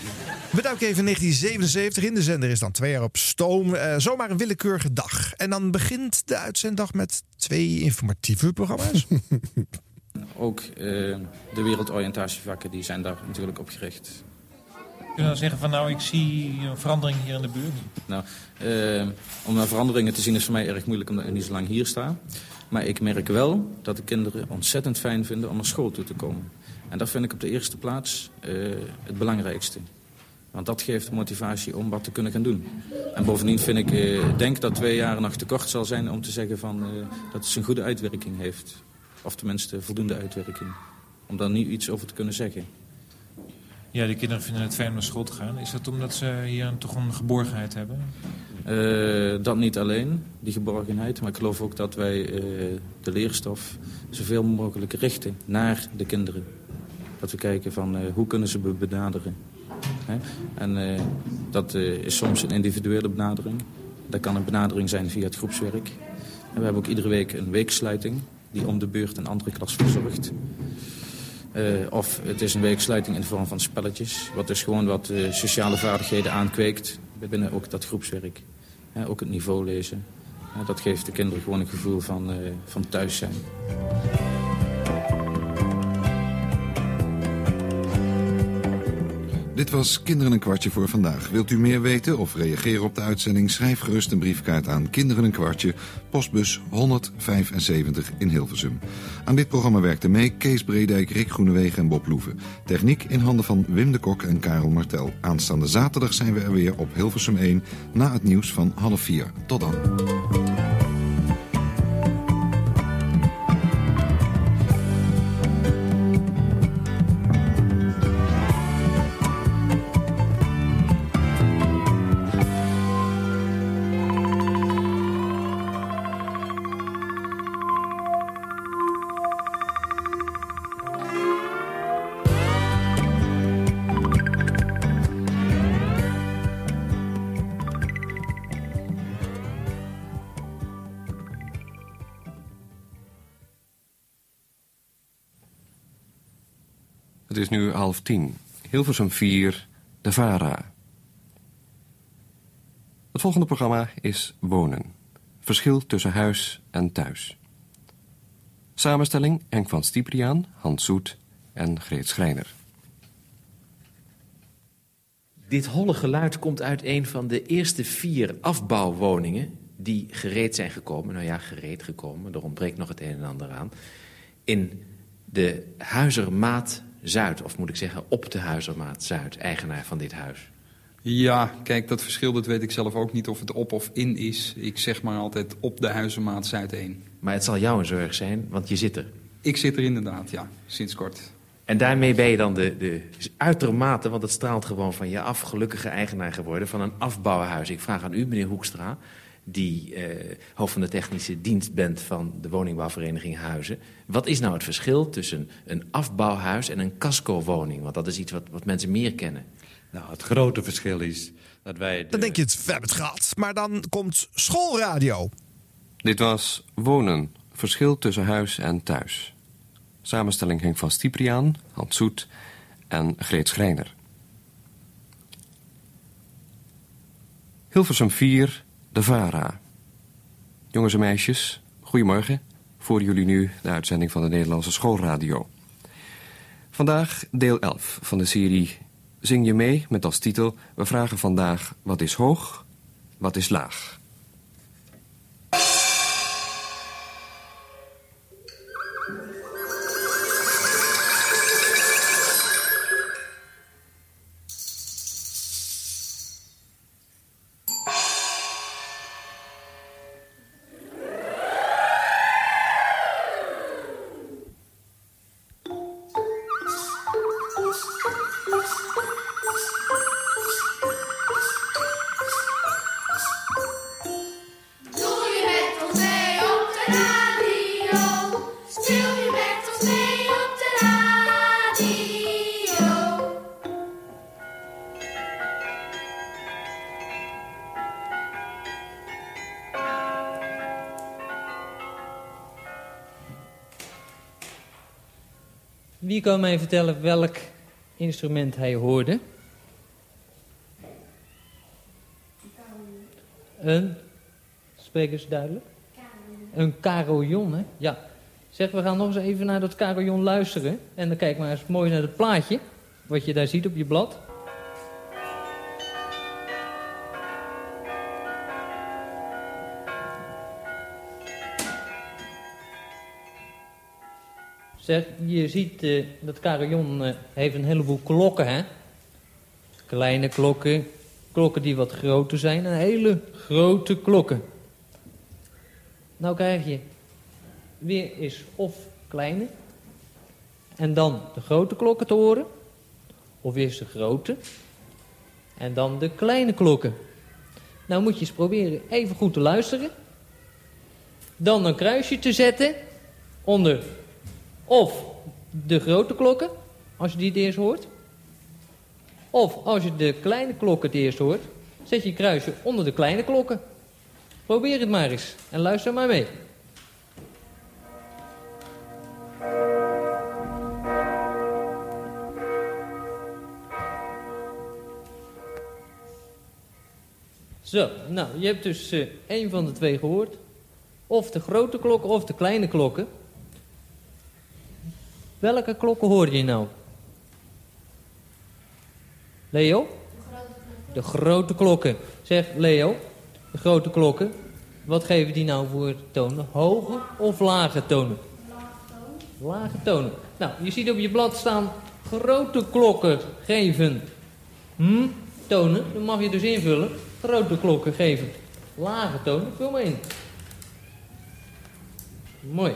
We duiken even 1977 in. De zender is dan twee jaar op stoom. Eh, zomaar een willekeurige dag. En dan begint de uitzenddag met twee informatieve programma's. Ook eh, de wereldoriëntatievakken die zijn daar natuurlijk op gericht. Kun je dan zeggen van nou, ik zie een verandering hier in de buurt? Nou, eh, om naar veranderingen te zien is voor mij erg moeilijk omdat ik niet zo lang hier sta. Maar ik merk wel dat de kinderen ontzettend fijn vinden om naar school toe te komen. En dat vind ik op de eerste plaats eh, het belangrijkste. Want dat geeft motivatie om wat te kunnen gaan doen. En bovendien vind ik, eh, denk dat twee jaar nog te kort zal zijn om te zeggen van, eh, dat het een goede uitwerking heeft. Of tenminste voldoende uitwerking. Om daar nu iets over te kunnen zeggen. Ja, die kinderen vinden het fijn om naar school te gaan. Is dat omdat ze hier een, toch een geborgenheid hebben? Eh, dat niet alleen, die geborgenheid. Maar ik geloof ook dat wij eh, de leerstof zoveel mogelijk richten naar de kinderen. Dat we kijken van eh, hoe kunnen ze be- benaderen. Hè? En dat is soms een individuele benadering. Dat kan een benadering zijn via het groepswerk. En we hebben ook iedere week een weeksluiting die om de beurt een andere klas verzorgt. Eh, of het is een weeksluiting in de vorm van spelletjes. Wat dus gewoon wat eh, sociale vaardigheden aankweekt binnen ook dat groepswerk. Ook het niveau lezen. Dat geeft de kinderen gewoon een gevoel van, eh, van thuis zijn. Dit was Kinderen een kwartje voor vandaag. Wilt u meer weten of reageren op de uitzending? Schrijf gerust een briefkaart aan Kinderen een kwartje, postbus 175 in Hilversum. Aan dit programma werkten mee Kees Bredijk, Rick Groenewegen en Bob Loeven. Techniek in handen van Wim de Kok en Karel Martel. Aanstaande zaterdag zijn we er weer op Hilversum 1 na het nieuws van half 4. Tot dan. 10. Hilversum 4, de VARA. Het volgende programma is Wonen. Verschil tussen huis en thuis. Samenstelling Enk van Stipriaan, Hans Soet en Greet Schreiner. Dit holle geluid komt uit een van de eerste vier afbouwwoningen... die gereed zijn gekomen, nou ja, gereed gekomen, er ontbreekt nog het een en ander aan... in de Huizermaat Zuid, of moet ik zeggen op de Huizermaat Zuid, eigenaar van dit huis. Ja, kijk, dat verschil dat weet ik zelf ook niet of het op of in is. Ik zeg maar altijd op de Huizenmaat Zuid 1. Maar het zal jou een zorg zijn, want je zit er. Ik zit er inderdaad, ja, sinds kort. En daarmee ben je dan de, de uitermate, want het straalt gewoon van je af, gelukkige eigenaar geworden van een afbouwhuis. Ik vraag aan u, meneer Hoekstra, die eh, hoofd van de technische dienst bent van de woningbouwvereniging Huizen. Wat is nou het verschil tussen een afbouwhuis en een casco-woning? Want dat is iets wat, wat mensen meer kennen. Nou, het grote verschil is dat wij... Dan denk je het, we hebben het gehad. Maar dan komt schoolradio. Dit was Wonen. Verschil tussen huis en thuis. Samenstelling Henk van Stipriaan, Hans Zoet en Greet Schreiner. Hilversum 4, de VARA. Jongens en meisjes, goedemorgen. Voor jullie nu de uitzending van de Nederlandse Schoolradio. Vandaag deel 11 van de serie Zing je mee met als titel... We vragen vandaag wat is hoog, wat is laag. Kan mij vertellen welk instrument hij hoorde? Een, spreek eens duidelijk. Een carillon, hè? Ja. Zeg, we gaan nog eens even naar dat carillon luisteren. En dan kijk maar eens mooi naar het plaatje. Wat je daar ziet op je blad. Zeg, je ziet eh, dat carillon eh, heeft een heleboel klokken, hè? Kleine klokken, klokken die wat groter zijn en hele grote klokken. Nou krijg je weer eens of kleine en dan de grote klokken te horen. Of eerst de grote en dan de kleine klokken. Nou moet je eens proberen even goed te luisteren. Dan een kruisje te zetten onder of de grote klokken, als je die het eerst hoort. Of als je de kleine klokken het eerst hoort, zet je een kruisje onder de kleine klokken. Probeer het maar eens en luister maar mee. Zo, nou, je hebt dus eh één van de twee gehoord. Of de grote klokken of de kleine klokken. Welke klokken hoorde je nou? Leo? De grote klokken. Zeg, Leo, de grote klokken. Wat geven die nou voor tonen? Hoge of lage tonen? Lage tonen. Nou, je ziet op je blad staan grote klokken geven hm, tonen. Dan mag je dus invullen. Grote klokken geven lage tonen. Vul maar in. Mooi,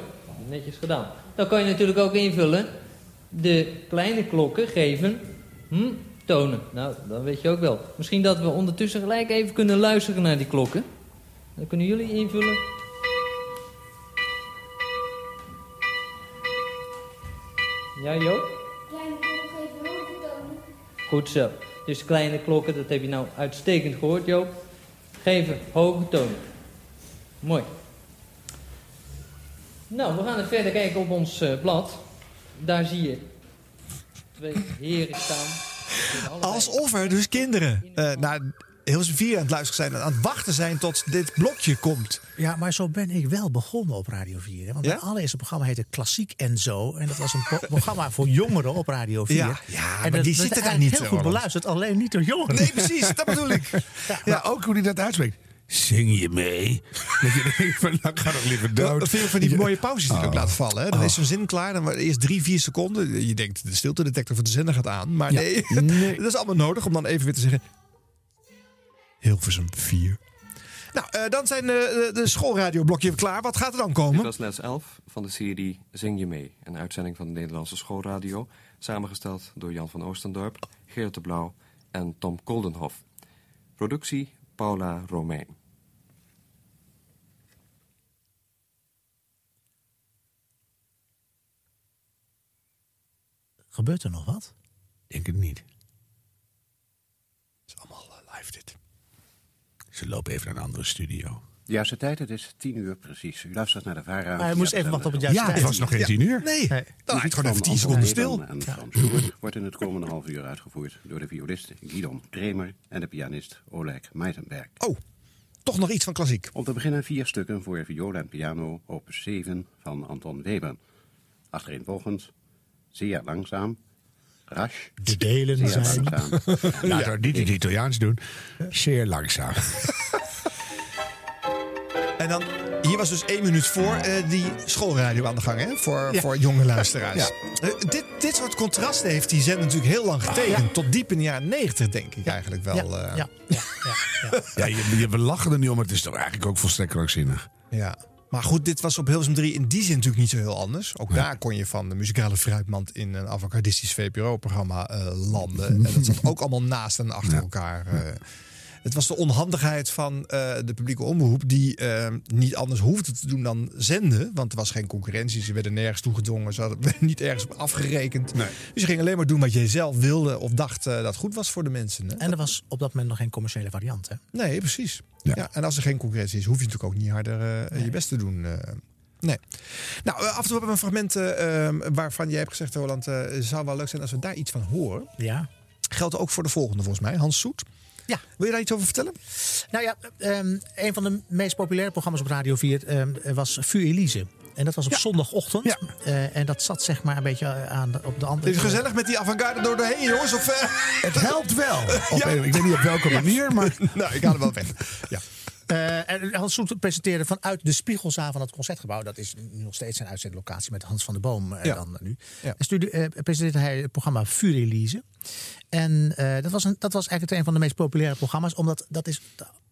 netjes gedaan. Dan kan je natuurlijk ook invullen. De kleine klokken geven hm, tonen. Nou, dan weet je ook wel. Misschien dat we ondertussen gelijk even kunnen luisteren naar die klokken. Dan kunnen jullie invullen. Ja, Joop? Kleine klokken geven hoge tonen. Goed zo. Dus kleine klokken, dat heb je nou uitstekend gehoord, Joop. Geven hoge tonen. Mooi. Nou, we gaan even verder kijken op ons eh, blad. Daar zie je twee heren staan. Die Alsof er dus kinderen eh naar Hilversum 4 aan het luisteren zijn... en aan het wachten zijn tot dit blokje komt. Ja, maar zo ben ik wel begonnen op Radio 4. Hè? Want Ja? mijn allereerste programma heette Klassiek en Zo. En dat was een pro- programma voor jongeren op Radio 4. Ja, ja, en maar die zitten daar niet, heel goed Roland. beluisterd, alleen niet door jongeren. Nee, precies, dat bedoel ik. Ja, ook hoe hij dat uitspreekt. Zing je mee? Dat je denkt van, nou ga toch liever dood. Wat vind je van die mooie pauzes die hij ook Oh. laat vallen? Hè? Dan Oh. is zo'n zin klaar, dan eerst drie, vier seconden. Je denkt, de stiltedetector van de zender gaat aan. Maar Ja. nee, Nee. dat is allemaal nodig om dan even weer te zeggen... Hilversum 4. Nou, eh, dan zijn de, de, de schoolradioblokje klaar. Wat gaat er dan Dit komen? was les 11 van de serie Zing je mee. Een uitzending van de Nederlandse schoolradio. Samengesteld door Jan van Oostendorp, Geert de Blauw en Tom Koldenhof. Productie Paula Romein. Gebeurt er nog wat? Denk het niet. Het is allemaal eh, live dit. Ze lopen even naar een andere studio. De juiste tijd, het is tien uur precies. U luistert naar de VARA. Maar hij moest even wachten op het juiste Ja, tijd. het was nog geen tien uur. Nee, dan had je gewoon even tien seconden stil. En Frans wordt in het komende half uur uitgevoerd door de violist Guidon Kremer en de pianist Oleg Meitenberg. Oh, toch nog iets van klassiek. Om te beginnen vier stukken voor viool en piano, opus 7 van Anton Weber. Achtereenvolgens, zeer langzaam, rasch, De delen zeer zijn... langzaam. Laten we niet in het Italiaans doen. Zeer langzaam. En dan, hier was dus één minuut voor eh, die schoolradio aan de gang, hè? Voor, Ja. voor jonge luisteraars. Ja. Eh, dit, dit soort contrasten heeft die zender natuurlijk heel lang getekend. Tot diep in de jaren negentig, denk ik eigenlijk wel. Ja, eh. ja, ja, ja, ja. Ja, je, je, we lachen er nu om, maar het is toch eigenlijk ook volstrekt krankzinnig. Ja. Maar goed, dit was op Hilversum 3 in die zin natuurlijk niet zo heel anders. Ook daar kon je van de muzikale fruitmand in een avantgardistisch VPRO-programma eh, landen. En dat zat ook allemaal naast en achter elkaar. eh. Het was de onhandigheid van eh, de publieke omroep... die eh, niet anders hoefde te doen dan zenden. Want er was geen concurrentie, ze werden nergens toegedwongen. Ze hadden werden niet ergens op afgerekend. Dus je ging alleen maar doen wat je zelf wilde... of dacht eh, dat goed was voor de mensen. Hè? En er was op dat moment nog geen commerciële variant, hè? Nee, precies. Ja. en als er geen concurrentie is, hoef je natuurlijk ook niet harder je best te doen. eh. nee. Nou, af en toe hebben we een fragment eh, eh, waarvan jij hebt gezegd, Roland, het zou wel leuk zijn als we daar iets van horen. Ja. Geldt ook voor de volgende volgens mij, Hans Soet. Ja. Wil je daar iets over vertellen? Nou ja, ehm, een van de meest populaire programma's op Radio 4 ehm, was Vuur Elise. En dat was op zondagochtend. Eh, en dat zat zeg maar een beetje aan de, op de andere... Is het gezellig met die avant-garde door de heen, jongens? Of, eh? Het helpt wel. Op Ja. een- ik weet niet op welke manier, maar... nou, ik haal er wel weg. Ja. Eh, en Hans Soet presenteerde vanuit de spiegelzaal van het concertgebouw. Dat is nu nog steeds zijn uitzendlocatie met Hans van der Boom eh, Ja. dan nu. Ja. En stuurde, eh, presenteerde hij het programma Vuur Elise. En eh, dat, was een, dat was eigenlijk een van de meest populaire programma's. Omdat dat is...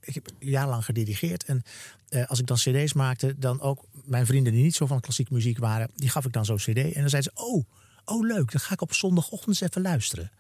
Ik heb jarenlang gedirigeerd. En eh, als ik dan cd's maakte, dan ook mijn vrienden die niet zo van klassieke muziek waren... die gaf ik dan zo'n cd. En dan zeiden ze, oh, oh leuk, dan ga ik op zondagochtend eens even luisteren.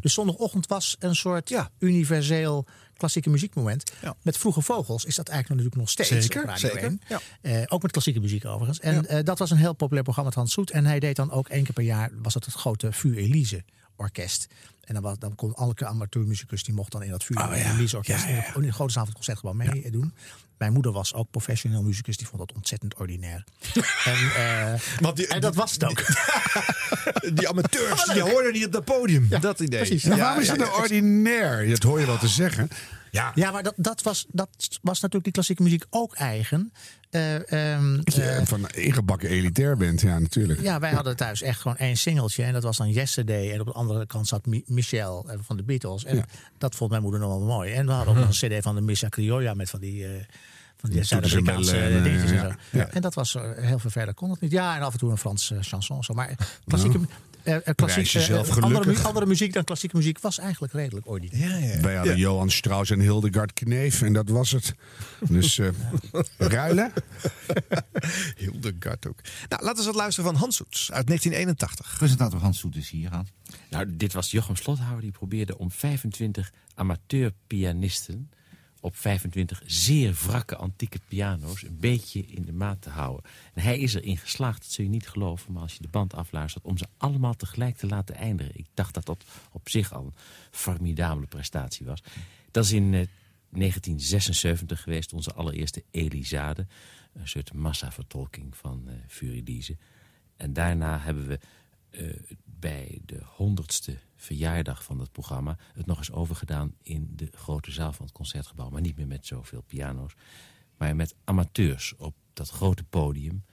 Dus zondagochtend was een soort universeel klassieke muziekmoment. Met Vroege Vogels is dat eigenlijk natuurlijk nog steeds Zeker, zeker. 1. Ja. Eh, ook met klassieke muziek overigens. En dat was een heel populair programma met Hans Soet. En hij deed dan ook één keer per jaar, was het het grote Vuur Elise orkest. En dan, was, dan kon elke amateurmuzikus, die mocht dan in dat Vuur Oh, ja. Orkest Ja, ja, ja. in de grote het concertgebouw meedoen. Mijn moeder was ook professioneel muzikus, die vond dat ontzettend ordinair. en, eh, en dat was het ook. Die amateurs, die hoorden niet op dat podium. dat idee. precies. Ja, waarom is dat nou ordinair? Dat hoor je wel te zeggen. Ja, Ja, maar dat, dat, was, dat was natuurlijk die klassieke muziek ook eigen. Je eh, van ingebakken elitair bent, ja, natuurlijk. Ja, wij hadden thuis echt gewoon één singeltje. En dat was dan Yesterday. En op de andere kant zat Mi- Michel eh, van de Beatles. En Ja. dat vond mijn moeder nog wel mooi. En we hadden ook nog een cd van de Missa Criolla met van die... van die Zuid-Amerikaanse dingetjes en zo. ja. En dat was heel veel verder kon het niet. Ja, en af en toe een Frans chanson. Zo. Maar klassieke, Nou, eh, klassiek, prijs jezelf eh, andere, mu- gelukkig. andere muziek dan klassieke muziek was eigenlijk redelijk ordinair. Ja, ja. Wij hadden Johan Strauss en Hildegard Kneef en dat was het. Dus eh, ruilen. Hildegard ook. Nou, laten we eens wat luisteren van Hans Soets uit 1981. Presentator Hans Soet is hier aan. Nou, dit was Jochem Slothouwer. Die probeerde om 25 amateurpianisten op 25 zeer wrakke antieke piano's een beetje in de maat te houden. En hij is erin geslaagd, dat zul je niet geloven, maar als je de band afluistert, om ze allemaal tegelijk te laten eindigen. Ik dacht dat dat op zich al een formidabele prestatie was. Dat is in eh, 1976 geweest, onze allereerste Elisade. Een soort massavertolking van eh Furidize. En daarna hebben we eh, bij de honderdste verjaardag van het programma... het nog eens overgedaan in de grote zaal van het Concertgebouw. Maar niet meer met zoveel piano's. Maar met amateurs op dat grote podium.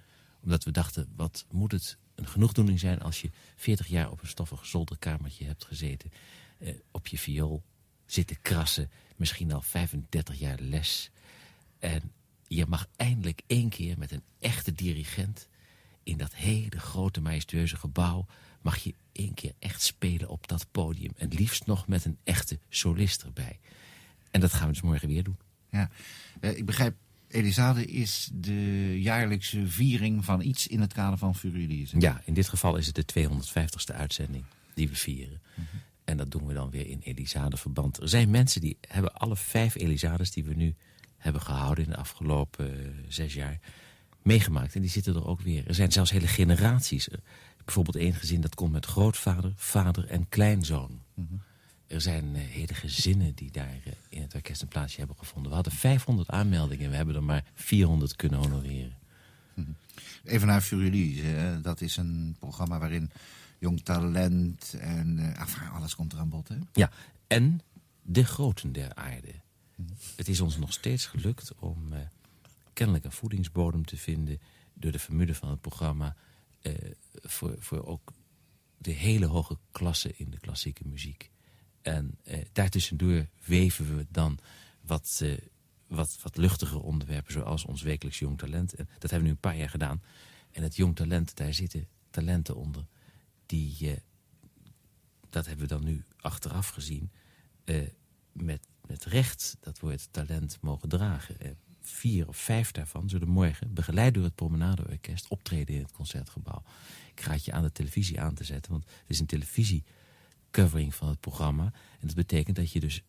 Omdat we dachten, wat moet het een genoegdoening zijn... als je 40 jaar op een stoffig zolderkamertje hebt gezeten... eh, op je viool zitten krassen, misschien al 35 jaar les... En je mag eindelijk één keer met een echte dirigent... in dat hele grote majestueuze gebouw... mag je één keer echt spelen op dat podium. En liefst nog met een echte solist erbij. En dat gaan we dus morgen weer doen. Ja, Eh, ik begrijp, Elisade is de jaarlijkse viering van iets in het kader van Furulise. Ja, in dit geval is het de 250ste uitzending die we vieren. En dat doen we dan weer in Elisade-verband. Er zijn mensen die hebben alle vijf Elisades die we nu hebben gehouden... in de afgelopen eh, zes jaar meegemaakt. En die zitten er ook weer. Er zijn zelfs hele generaties. Er- bijvoorbeeld één gezin dat komt met grootvader, vader en kleinzoon. Er zijn eh, hele gezinnen die daar eh, in het orkest een plaatsje hebben gevonden. We hadden 500 aanmeldingen. We hebben er maar 400 kunnen honoreren. Even naar Furulise. hè. Dat is een programma waarin jong talent en eh, enfin, alles komt er aan bod. Hè? Ja, en de groten der aarde. Het is ons nog steeds gelukt om eh, kennelijk een voedingsbodem te vinden... door de formule van het programma... eh, voor, voor ook de hele hoge klasse in de klassieke muziek. En eh, daartussendoor weven we dan wat, eh, wat, wat luchtige onderwerpen... zoals ons wekelijks jong talent. En dat hebben we nu een paar jaar gedaan. En het jong talent, daar zitten talenten onder... die, eh, dat hebben we dan nu achteraf gezien... eh, met, met recht dat woord talent mogen dragen. Vier of vijf daarvan zullen morgen, begeleid door het Promenadeorkest... optreden in het Concertgebouw. Ik raad je aan de televisie aan te zetten, want het is een televisiecovering van het programma. En dat betekent dat je dus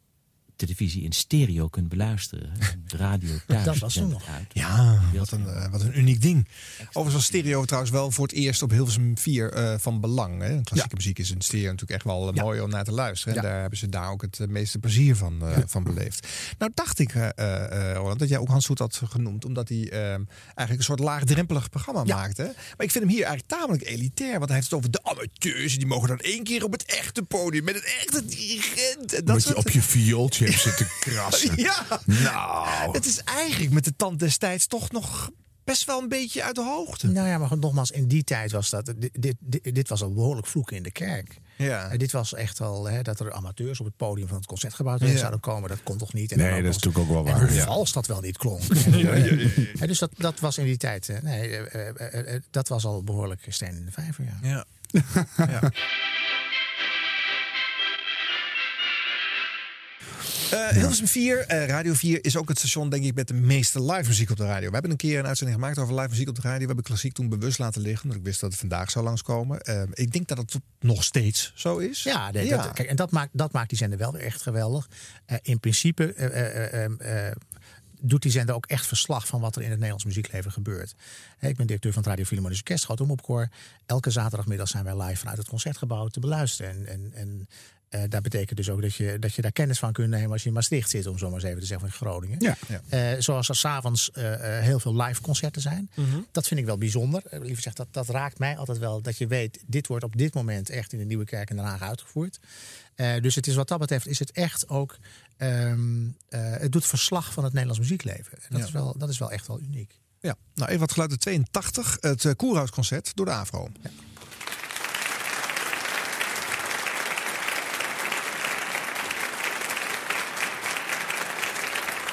televisie in stereo kunt beluisteren. Radio thuis. Dat was toen nog. het uit. Ja, wat een, eh, wat een uniek ding. Overigens was stereo trouwens wel voor het eerst op Hilversum 4 eh, van belang. Hè? Klassieke muziek is in stereo natuurlijk echt wel eh, mooi om naar te luisteren. En daar hebben ze daar ook het meeste plezier van, eh, van beleefd. Nou dacht ik, eh, eh, Roland, dat jij ook Hans Hoet had genoemd. Omdat hij eigenlijk een soort laagdrempelig programma maakte. Maar ik vind hem hier eigenlijk tamelijk elitair. Want hij heeft het over de amateurs. Die mogen dan één keer op het echte podium met een echte dirigent. En dat Dat je soort- op je viooltje zitten krassen. Ja. Nou. Het is eigenlijk met de tand destijds toch nog best wel een beetje uit de hoogte. Nou ja, maar nogmaals, in die tijd was dat. Dit, dit, dit, dit was al behoorlijk vloeken in de kerk. Ja. En dit was echt al hè, dat er amateurs op het podium van het concertgebouw Ja. zouden komen. Dat kon toch niet? En Nee, dat is natuurlijk ook wel waar, hoe ja. vals dat wel niet klonk. Ja, ja, ja, ja. Hè, dus dat, dat was in die tijd. Nee, eh, eh, eh, dat was al behoorlijk steen in de vijver. Ja. Ja. Eh Hilversum 4, eh, Radio 4 is ook het station denk ik met de meeste live muziek op de radio. We hebben een keer een uitzending gemaakt over live muziek op de radio. We hebben klassiek toen bewust laten liggen. Omdat ik wist dat het vandaag zou langskomen. Eh, ik denk dat het nog steeds zo is. Ja, nee, Ja. Dat, kijk, en dat maakt, dat maakt die zender wel weer echt geweldig. In principe doet die zender ook echt verslag van wat er in het Nederlands muziekleven gebeurt. Ik ben directeur van het Radio Philharmonisch Orkest, omopkoor. Elke zaterdagmiddag zijn wij live vanuit het Concertgebouw te beluisteren. En, en, en eh, dat betekent dus ook dat je, dat je daar kennis van kunt nemen als je in Maastricht zit, om zo maar eens even te zeggen, van Groningen. Ja. Eh, zoals er s'avonds eh, heel veel live concerten zijn. Dat vind ik wel bijzonder. Liever gezegd, dat, dat raakt mij altijd wel. Dat je weet, dit wordt op dit moment echt in de Nieuwe Kerk in Den Haag uitgevoerd. Dus het is wat dat betreft, is het echt ook. ehm, eh, het doet verslag van het Nederlands muziekleven. En dat, Ja. is wel, dat is wel echt wel uniek. Ja, nou even wat geluid uit 82. Het uh, Koerhuisconcert door de AVRO.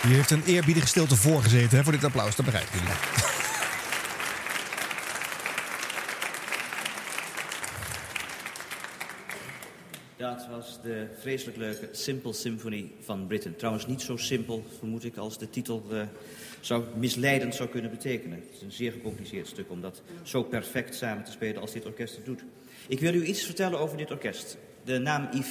Hier heeft een eerbiedige stilte voorgezeten hè, voor dit applaus, dat begrijpen jullie. Dat was de vreselijk leuke Simple Symphony van Britten. Trouwens niet zo simpel, vermoed ik, als de titel eh, zou misleidend zou kunnen betekenen. Het is een zeer gecompliceerd stuk om dat zo perfect samen te spelen als dit orkest het doet. Ik wil u iets vertellen over dit orkest. De naam I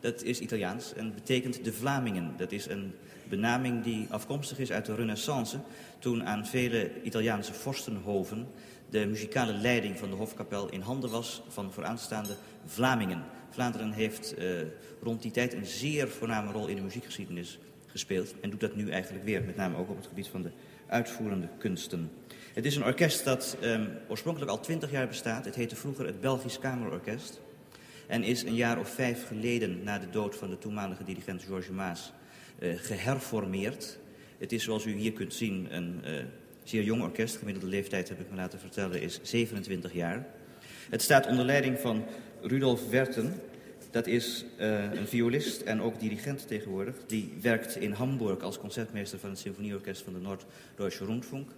dat is Italiaans en betekent de Vlamingen. Dat is een benaming die afkomstig is uit de Renaissance, toen aan vele Italiaanse vorstenhoven de muzikale leiding van de hofkapel in handen was van vooraanstaande Vlamingen. Vlaanderen heeft uh, rond die tijd een zeer voorname rol in de muziekgeschiedenis gespeeld en doet dat nu eigenlijk weer, met name ook op het gebied van de uitvoerende kunsten. Het is een orkest dat ehm, oorspronkelijk al twintig jaar bestaat. Het heette vroeger het Belgisch Kamerorkest. En is een jaar of vijf geleden, na de dood van de toenmalige dirigent Georges Maas, eh, geherformeerd. Het is zoals u hier kunt zien een eh, zeer jong orkest. Gemiddelde leeftijd, heb ik me laten vertellen, is 27 jaar. Het staat onder leiding van Rudolf Werten. Dat is eh, een violist en ook dirigent tegenwoordig. Die werkt in Hamburg als concertmeester van het Symfonieorkest van de Noord-Deutsche Rundfunk.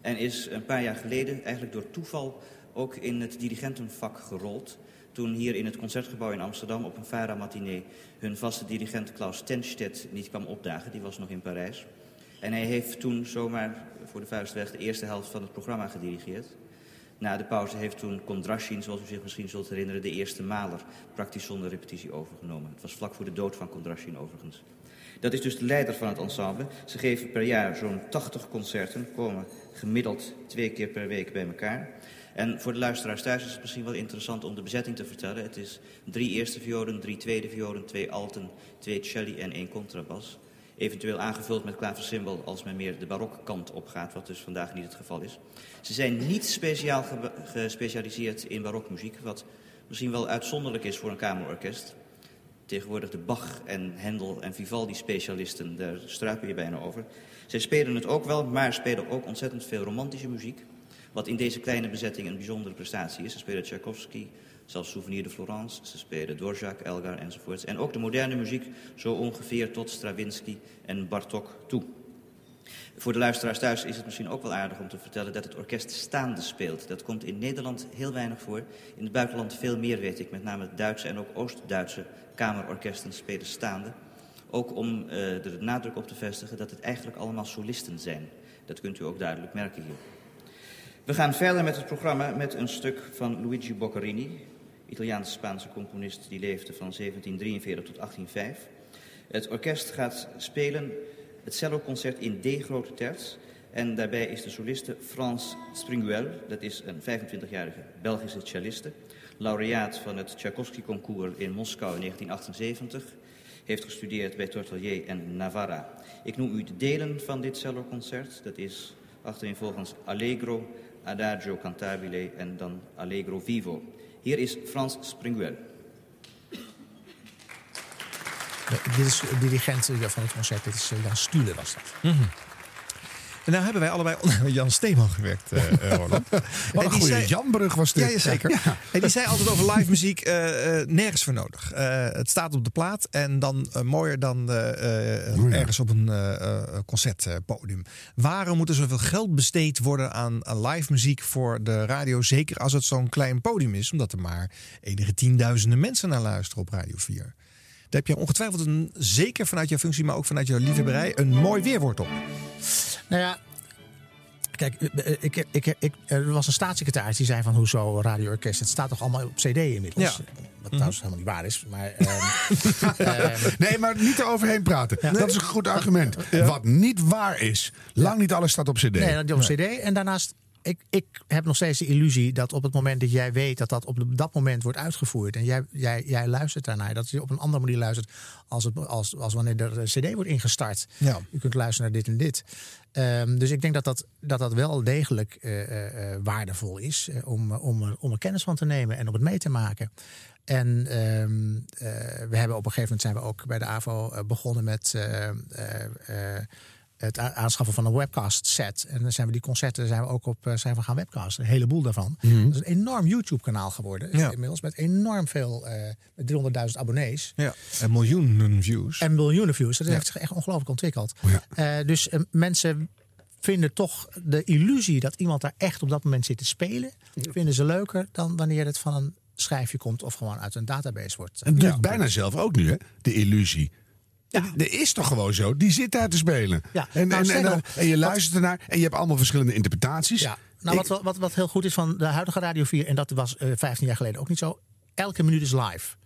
En is een paar jaar geleden eigenlijk door toeval ook in het dirigentenvak gerold. Toen hier in het Concertgebouw in Amsterdam op een Vara-matinee hun vaste dirigent Klaus Tenstedt niet kwam opdagen. Die was nog in Parijs. En hij heeft toen zomaar voor de vuist weg de eerste helft van het programma gedirigeerd. Na de pauze heeft toen Kondrashin, zoals u zich misschien zult herinneren, de eerste maler praktisch zonder repetitie overgenomen. Het was vlak voor de dood van Kondrashin overigens. Dat is dus de leider van het ensemble. Ze geven per jaar zo'n 80 concerten, komen gemiddeld twee keer per week bij elkaar. En voor de luisteraars thuis is het misschien wel interessant om de bezetting te vertellen. Het is drie eerste violen, drie tweede violen, twee alten, twee celli en één contrabas. Eventueel aangevuld met klaversymbol als men meer de barokkant opgaat, wat dus vandaag niet het geval is. Ze zijn niet speciaal ge gespecialiseerd in barokmuziek, wat misschien wel uitzonderlijk is voor een kamerorkest. Tegenwoordig de Bach en Hendel en Vivaldi specialisten, daar struiken je bijna over. Zij spelen het ook wel, maar spelen ook ontzettend veel romantische muziek. Wat in deze kleine bezetting een bijzondere prestatie is. Ze spelen Tchaikovsky, zelfs Souvenir de Florence. Ze spelen Dvorak, Elgar enzovoorts. En ook de moderne muziek zo ongeveer tot Stravinsky en Bartok toe. Voor de luisteraars thuis is het misschien ook wel aardig om te vertellen dat het orkest staande speelt. Dat komt in Nederland heel weinig voor. In het buitenland veel meer, weet ik. Met name Duitse en ook Oost-Duitse kamerorkesten spelen staande. Ook om uh, er de nadruk op te vestigen dat het eigenlijk allemaal solisten zijn. Dat kunt u ook duidelijk merken hier. We gaan verder met het programma met een stuk van Luigi Boccherini, Italiaans-Spaanse componist die leefde van 1743 tot 1805. Het orkest gaat spelen het celloconcert in D grote terts. En daarbij is de soliste Frans Springuel, dat is een 25-jarige Belgische celliste, laureaat van het Tchaikovsky-concours in Moskou in 1978, heeft gestudeerd bij Tortelier en Navarra. Ik noem u de delen van dit celloconcert, dat is achterin volgens Allegro, Adagio Cantabile en dan Allegro Vivo. Hier is Frans Springuel. Dit is de dirigent eh, van het concert, dit is eh, Jan Stule was dat. Mm -hmm. En nou hebben wij allebei onder Jan Steeman gewerkt, uh, Roland. Wat een goede zei... Janbrug was dit. Ja, zeker. Ja. En die zei altijd over live muziek, uh, uh, nergens voor nodig. het staat op de plaat en dan mooier dan oh, ja. ergens op een concertpodium. Waarom moet er zoveel geld besteed worden aan, aan live muziek voor de radio? Zeker als het zo'n klein podium is, omdat er maar enige tienduizenden mensen naar luisteren op Radio 4. Heb je ongetwijfeld een, zeker vanuit jouw functie, maar ook vanuit jouw liefhebberij, een mooi weerwoord op. Nou ja, Kijk, ik, ik, ik, er was een staatssecretaris die zei van hoezo radioorkest. Het staat toch allemaal op cd inmiddels. Ja. Wat trouwens helemaal niet waar is. Maar, um, nee, maar niet eroverheen praten. Ja. Dat is een goed argument. Ja. Wat niet waar is. Lang niet alles staat op cd. Nee, dat op cd. En daarnaast ik, ik heb nog steeds de illusie dat op het moment dat jij weet dat dat op dat moment wordt uitgevoerd en jij, jij, jij luistert daarnaar, dat je op een andere manier luistert als, het, als, als wanneer de CD wordt ingestart. Ja. Je kunt luisteren naar dit en dit. Um, dus ik denk dat dat, dat, dat wel degelijk uh, uh, waardevol is om, om, om er kennis van te nemen en om het mee te maken. En um, we hebben op een gegeven moment zijn we ook bij de AVO begonnen met het aanschaffen van een webcast set. En dan zijn we die concerten zijn we ook op uh, zijn we gaan webcasten. Een heleboel daarvan. Mm -hmm. Dat is een enorm YouTube kanaal geworden. Ja. Inmiddels met enorm veel, uh, 300.000 abonnees. Ja. En miljoenen views. En miljoenen views. Dat ja. heeft zich echt ongelooflijk ontwikkeld. Oh ja. uh, dus mensen vinden toch de illusie dat iemand daar echt op dat moment zit te spelen. Vinden ze leuker dan wanneer het van een schijfje komt of gewoon uit een database wordt. En doet bijna zelf ook nu, hè? De illusie. Ja. Er is toch gewoon zo. Die zit daar te spelen. Ja. En, nou, en, en, en, en, je luistert ernaar en je hebt allemaal verschillende interpretaties. Ja. Nou, wat, wat, wat heel goed is van de huidige Radio 4, en dat was eh 15 jaar geleden ook niet zo. Elke minuut is live.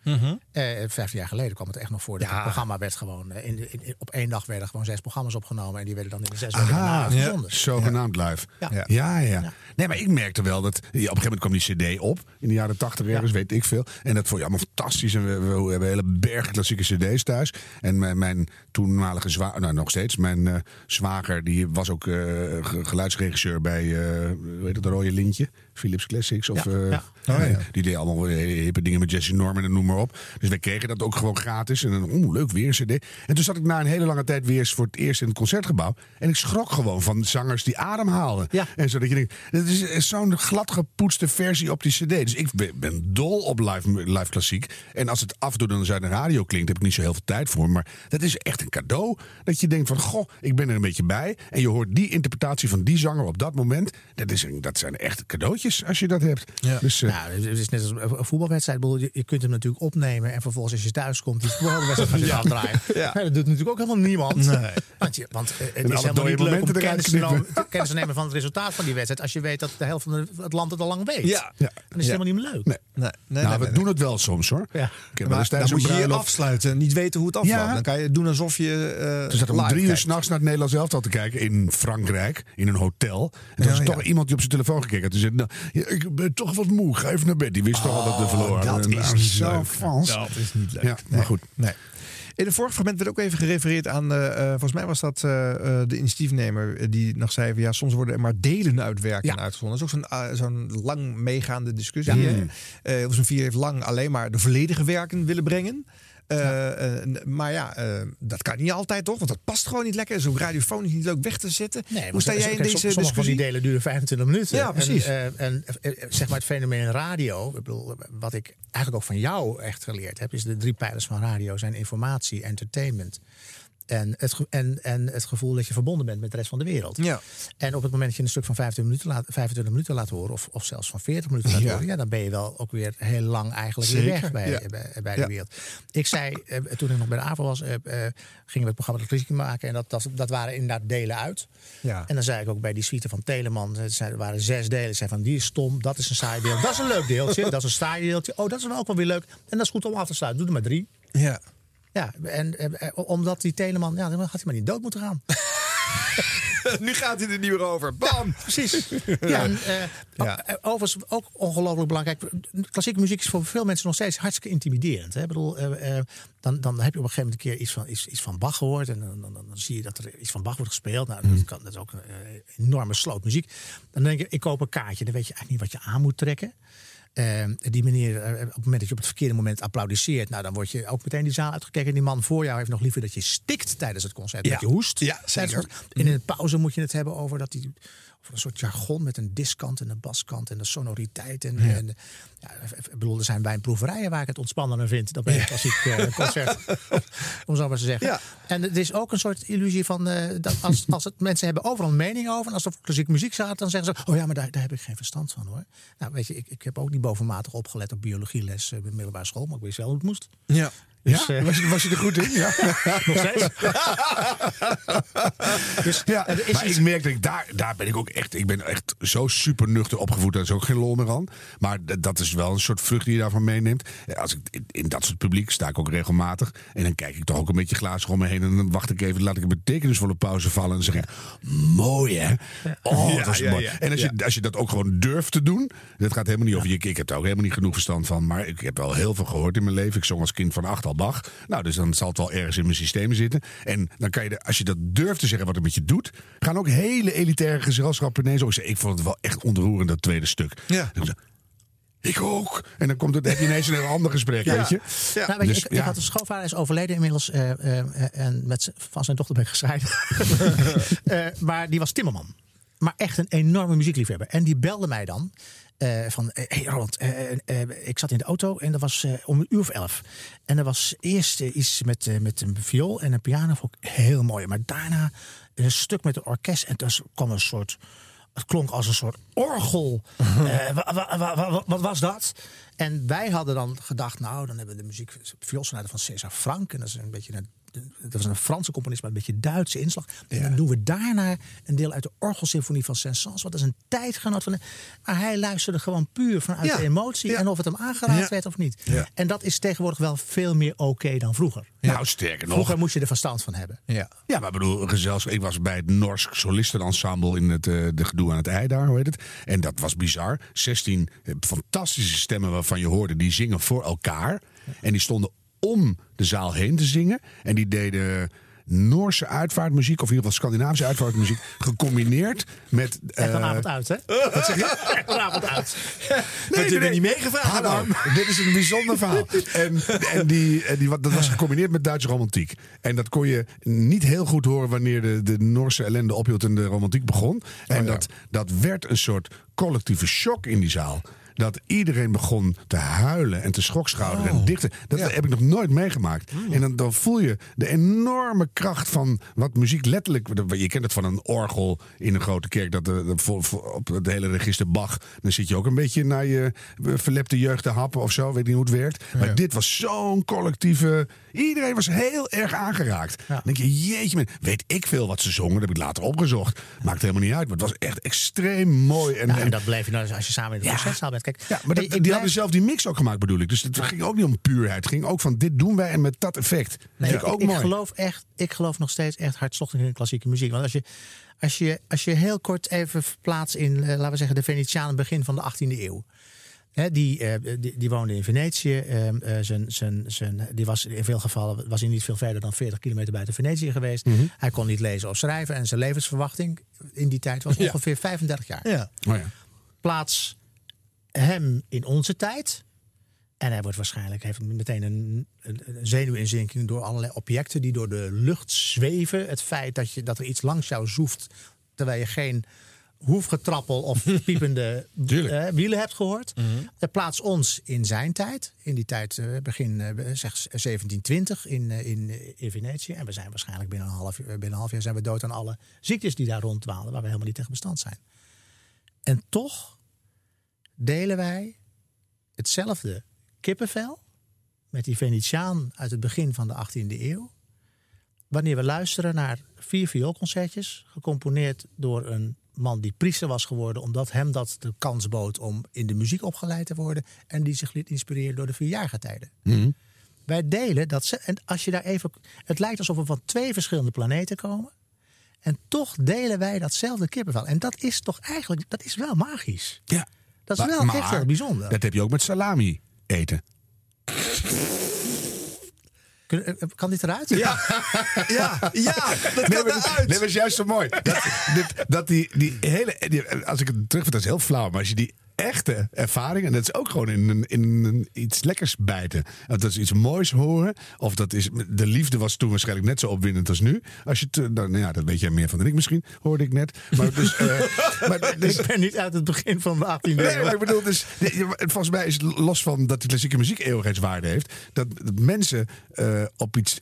Eh, Vijftien jaar geleden kwam het echt nog voor dat het programma werd gewoon... eh, in, in- in- op één dag werden gewoon zes programma's opgenomen... en die werden dan in de zes weken Aha, uitgezonden. zogenaamd live. Ja. Ja. Ja, ja. Nee, maar ik merkte wel dat... ja, op een gegeven moment kwam die cd op. In de jaren tachtig ergens, weet ik veel. En dat vond je allemaal fantastisch. En we, we, we hebben hele bergen klassieke cd's thuis. En mijn, mijn toenmalige zwager... Nou, nog steeds. Mijn eh, zwager, die was ook eh, ge- geluidsregisseur bij... eh hoe heet het, de Rode Lintje? Philips Classics. Of, Ja, eh, ja. Oh, ja. Die deed allemaal eh, hippe dingen met Jesse Norman en noem maar op. Dus wij kregen dat ook gewoon gratis. En dan, oeh, leuk, weer een cd. En toen zat ik na een hele lange tijd weer eens voor het eerst in het concertgebouw. En ik schrok gewoon van zangers die ademhaalden. En zo dat je denkt, dit is eh, zo'n glad gepoetste versie op die cd. Dus ik ben, dol op live, live klassiek. En als het af en toe dan eens uit de radio klinkt, heb ik niet zo heel veel tijd voor. Maar dat is echt een cadeau. Dat je denkt van, goh, ik ben er een beetje bij. En je hoort die interpretatie van die zanger op dat moment. Dat, is een, dat zijn echt cadeautjes als je dat hebt. Dus, eh, Nou, het is net als een voetbalwedstrijd. Je je kunt hem natuurlijk opnemen en vervolgens als je thuis komt, die voetbalwedstrijd zitten Ja. afdraaien. Ja. Ja, dat doet natuurlijk ook helemaal niemand. Nee. Want, je, want eh, het En is helemaal niet leuk om kennis te, nemen, knippen. kennis te nemen van het resultaat van die wedstrijd. Als je weet dat de helft van het land het al lang weet. Ja. Dan is het helemaal niet meer leuk. Nee. Nee, nee, nou, nee, we nee. doen het wel soms hoor. Ja. Ik Maar dan moet je je afsluiten, niet weten hoe het afloopt. Ja. Dan kan je doen alsof je eh Toen zat ik om drie uur s'nachts naar het Nederlands elftal te kijken in Frankrijk, in een hotel. En toen was er Ja, toch iemand die op zijn telefoon gekeken had. Toen zei, nou, ja, ik ben toch wat moe, ga even naar bed. Die wist toch al dat we verloren Oh, dat hadden. is Nou, niet zo leuk. Frans. Dat is niet leuk. Ja, maar goed. Nee. In het vorige fragment werd ook even gerefereerd aan, eh, eh, volgens mij was dat eh, eh, de initiatiefnemer die nog zei van ja, soms worden er maar delen uitwerken uitgezonden. Dat is ook zo'n zo'n lang meegaande discussie. Ja. Mm. Eh, Hilversum 4 heeft lang alleen maar de volledige werken willen brengen. Eh, eh, maar ja, eh, dat kan niet altijd toch? Want dat past gewoon niet lekker. Zo radiofonisch niet leuk weg te zitten. Nee, Hoe sta jij in deze som- Sommige van die delen duren 25 minuten. Ja, precies. En, en zeg maar het fenomeen radio, ik bedoel, wat ik eigenlijk ook van jou echt geleerd heb, is de drie pijlers van radio zijn informatie, entertainment. En het, en, en het gevoel dat je verbonden bent met de rest van de wereld. Ja. En op het moment dat je een stuk van 25 minuten laat, 25 minuten laat horen, of, of zelfs van 40 minuten laat Ja. horen, ja, dan ben je wel ook weer heel lang eigenlijk weer weg bij, ja. bij, bij Ja. de wereld. Ik zei, eh, toen ik nog bij de AVO was, eh, eh, gingen we het programma de klassiek maken. En dat, dat, dat waren inderdaad delen uit. Ja. En dan zei ik ook bij die suite van Telemann, eh, er waren zes delen. Ik zei van, die is stom, dat is een saai deel. Dat is een leuk deeltje, dat is een saai deeltje. Oh, dat is dan ook wel weer leuk. En dat is goed om af te sluiten. Doe er maar drie. Ja. Ja, en eh, eh, omdat die Telemann, ja, dan had hij maar niet dood moeten gaan. nu gaat hij er niet meer over. Bam! Precies. Ja, en, Ja. o- Overigens ook ongelooflijk belangrijk. Klassieke muziek is voor veel mensen nog steeds hartstikke intimiderend. Hè? Ik bedoel, dan, dan heb je op een gegeven moment een keer iets van, iets, iets van Bach gehoord. En dan, dan, dan zie je dat er iets van Bach wordt gespeeld. Nou, dat, kan, dat is ook een enorme sloot muziek. Dan denk je, ik koop een kaartje. Dan weet je eigenlijk niet wat je aan moet trekken. Eh, die meneer, eh, op het moment dat je op het verkeerde moment applaudisseert, nou, dan word je ook meteen die zaal uitgekeken. Die man voor jou heeft nog liever dat je stikt tijdens het concert. Ja. Dat je hoest. Ja, zeker. En in de pauze moet je het hebben over dat die over een soort jargon met een diskant en een baskant en de sonoriteit. En, Ja. en ja, ik bedoel, er zijn wijnproeverijen waar ik het ontspannender vind dan bij een klassiek eh, concert. om zo maar te zeggen. Ja. En het is ook een soort illusie van eh, dat als, als het mensen hebben overal een mening over. En als er klassiek muziek staat, dan zeggen ze: Oh ja, maar daar, daar heb ik geen verstand van hoor. Nou, weet je, ik, ik heb ook niet bovenmatig opgelet op biologieles eh, bij de middelbare school, maar ik wist wel hoe het moest. Ja. Dus, ja? eh, was, je, was je er goed in? Ja. Nog steeds. dus Ja, er is maar iets- ik merk dat ik daar, daar ben ik ook echt, ik ben echt zo super nuchter opgevoed. Daar is ook geen lol meer aan. Maar dat is wel een soort vrucht die je daarvan meeneemt. Ja, Als ik in, in dat soort publiek sta ik ook regelmatig. En dan kijk ik toch ook een beetje glazig om me heen. En dan wacht ik even, laat ik een betekenisvolle pauze vallen. En zeg ik, mooi hè? Oh, dat is ja, mooi. ja. En als je, als je dat ook gewoon durft te doen. Dat gaat helemaal niet over je. Ik heb er ook helemaal niet genoeg verstand van. Maar ik heb wel heel veel gehoord in mijn leven. Ik zong als kind van acht Nou, dus dan zal het wel ergens in mijn systeem zitten. En dan kan je, als je dat durft te zeggen wat het met je doet. gaan ook hele elitaire gezelschappen ineens ook zeggen. Ik vond het wel echt ontroerend, dat tweede stuk. Ja. Ik ook. En dan komt het, heb je ineens een heel ander gesprek, weet je? Nou, weet je, Dus, ik, ik had een schoonvader is overleden inmiddels eh, eh, en met van zijn dochter ben ik gescheiden. Eh, maar die was timmerman. Maar echt een enorme muziekliefhebber. En die belde mij dan eh, van, hé hey Roland, eh, eh, ik zat in de auto en dat was eh, om een uur of elf. En er was eerst eh, iets met, eh, met een viool en een piano, vond ik heel mooi. Maar daarna een stuk met een orkest en toen kwam een soort... Het klonk als een soort orgel. Eh, wa- wa- wa- wa- wat was dat? En wij hadden dan gedacht, nou, dan hebben we de muziek vioolsonate van César Frank. En dat is een beetje een dat was een Franse componist met een beetje Duitse inslag. En dan doen we daarna een deel uit de orgelsymfonie van Saint-Saëns. Wat is een tijdgenoot van. Maar hij luisterde gewoon puur vanuit Ja. de emotie en of het hem aangeraakt Ja. werd of niet. Ja. En dat is tegenwoordig wel veel meer oké dan vroeger. Nou, sterker nog. Vroeger moest je er verstand van hebben. Ja. Ja, maar ik bedoel, gezels, ik was bij het Norsk Solistenensemble in het eh, de gedoe aan het ei daar, hoe heet het? En dat was bizar. 16 eh, fantastische stemmen waarvan je hoorde, die zingen voor elkaar. En die stonden om de zaal heen te zingen. En die deden Noorse uitvaartmuziek, of in ieder geval Scandinavische uitvaartmuziek, gecombineerd met... Echt eh, vanavond uit, hè? Wat zeg je? Echt vanavond uit. Nee, niet meegevraagd, Hallo, dit is een bijzonder verhaal. En, en, die, en die, wat- dat was gecombineerd met Duitse romantiek. En dat kon je niet heel goed horen wanneer de, de Noorse ellende ophield en de romantiek begon. En dat, dat werd een soort collectieve shock in die zaal. Dat iedereen begon te huilen en te schokschouderen en dichten. Dat heb ik nog nooit meegemaakt. En dan, dan voel je de enorme kracht van wat muziek letterlijk. Je kent het van een orgel in een grote kerk. Dat, de, de- op het hele register Bach. Dan zit je ook een beetje naar je verlepte jeugd te happen of zo. Weet niet hoe het werkt. Maar dit was zo'n collectieve. Iedereen was heel erg aangeraakt. Dan denk je, jeetje, man, weet ik veel wat ze zongen. Dat heb ik later opgezocht. Maakt helemaal niet uit. Maar het was echt extreem mooi. En, Nou, en- dat bleef je nou als je samen in de concertzaal bent. Kijk, ja, maar dat- ik die blijf- hadden zelf die mix ook gemaakt, bedoel ik. Dus het ging ook niet om puurheid. Het ging ook van dit doen wij en met dat effect. Nee, ik ook ik, mooi. geloof echt, ik geloof nog steeds echt hartstochtelijk in de klassieke muziek. Want als je, als je, als je heel kort even verplaatst in, eh, laten we zeggen, de Venetianen begin van de 18e eeuw. Die, eh, die, die woonde in Venetië. ehm, eh, zijn, zijn, zijn, die was in veel gevallen was hij niet veel verder dan 40 kilometer buiten Venetië geweest. Mhm. Hij kon niet lezen of schrijven. En zijn levensverwachting in die tijd was Ja. ongeveer 35 jaar. Ja. Oh ja. Plaats hem in onze tijd. En hij wordt waarschijnlijk heeft meteen een, een, een zenuwinzinking door allerlei objecten die door de lucht zweven. Het feit dat, je, dat er iets langs jou zoeft terwijl je geen hoefgetrappel of piepende eh, wielen hebt gehoord. Er plaats ons in zijn tijd, in die tijd eh, begin eh, zeg 1720 in, in, in Venetië. En we zijn waarschijnlijk binnen een half, binnen een half jaar zijn we dood aan alle ziektes die daar ronddwalen, waar we helemaal niet tegen bestand zijn. En toch delen wij hetzelfde kippenvel met die Venetiaan uit het begin van de 18e eeuw. Wanneer we luisteren naar vier vioolconcertjes, gecomponeerd door een man die priester was geworden, omdat hem dat de kans bood om in de muziek opgeleid te worden en die zich liet inspireren door de vierjaargetijden. Mhm. Wij delen dat. ze- En als je daar even. Het lijkt alsof we van twee verschillende planeten komen. En toch delen wij datzelfde kippenvel. En dat is toch eigenlijk. Dat is wel magisch. Ja. Dat is Maar- wel maar echt heel bijzonder. Dat heb je ook met salami eten. Kun- eh, Kan dit eruit? Ja, ja, ja, dat kan eruit. Nee, dat is juist zo mooi. Dat, dit, dat die, die hele, die- als ik het terug dat is heel flauw, maar als je die echte ervaring, en dat is ook gewoon in, een, in een iets lekkers bijten. Of dat is iets moois horen, of dat is, de liefde was toen waarschijnlijk net zo opwindend als nu. Als je, te, nou, nou ja, dat weet jij meer van dan ik misschien, hoorde ik net. Maar dus, eh, maar, dus, ik ben niet uit het begin van de 18e Nee, maar ik bedoel, dus, volgens mij is het los van dat de klassieke muziek eeuwigheidswaarde heeft, dat, dat mensen eh, op iets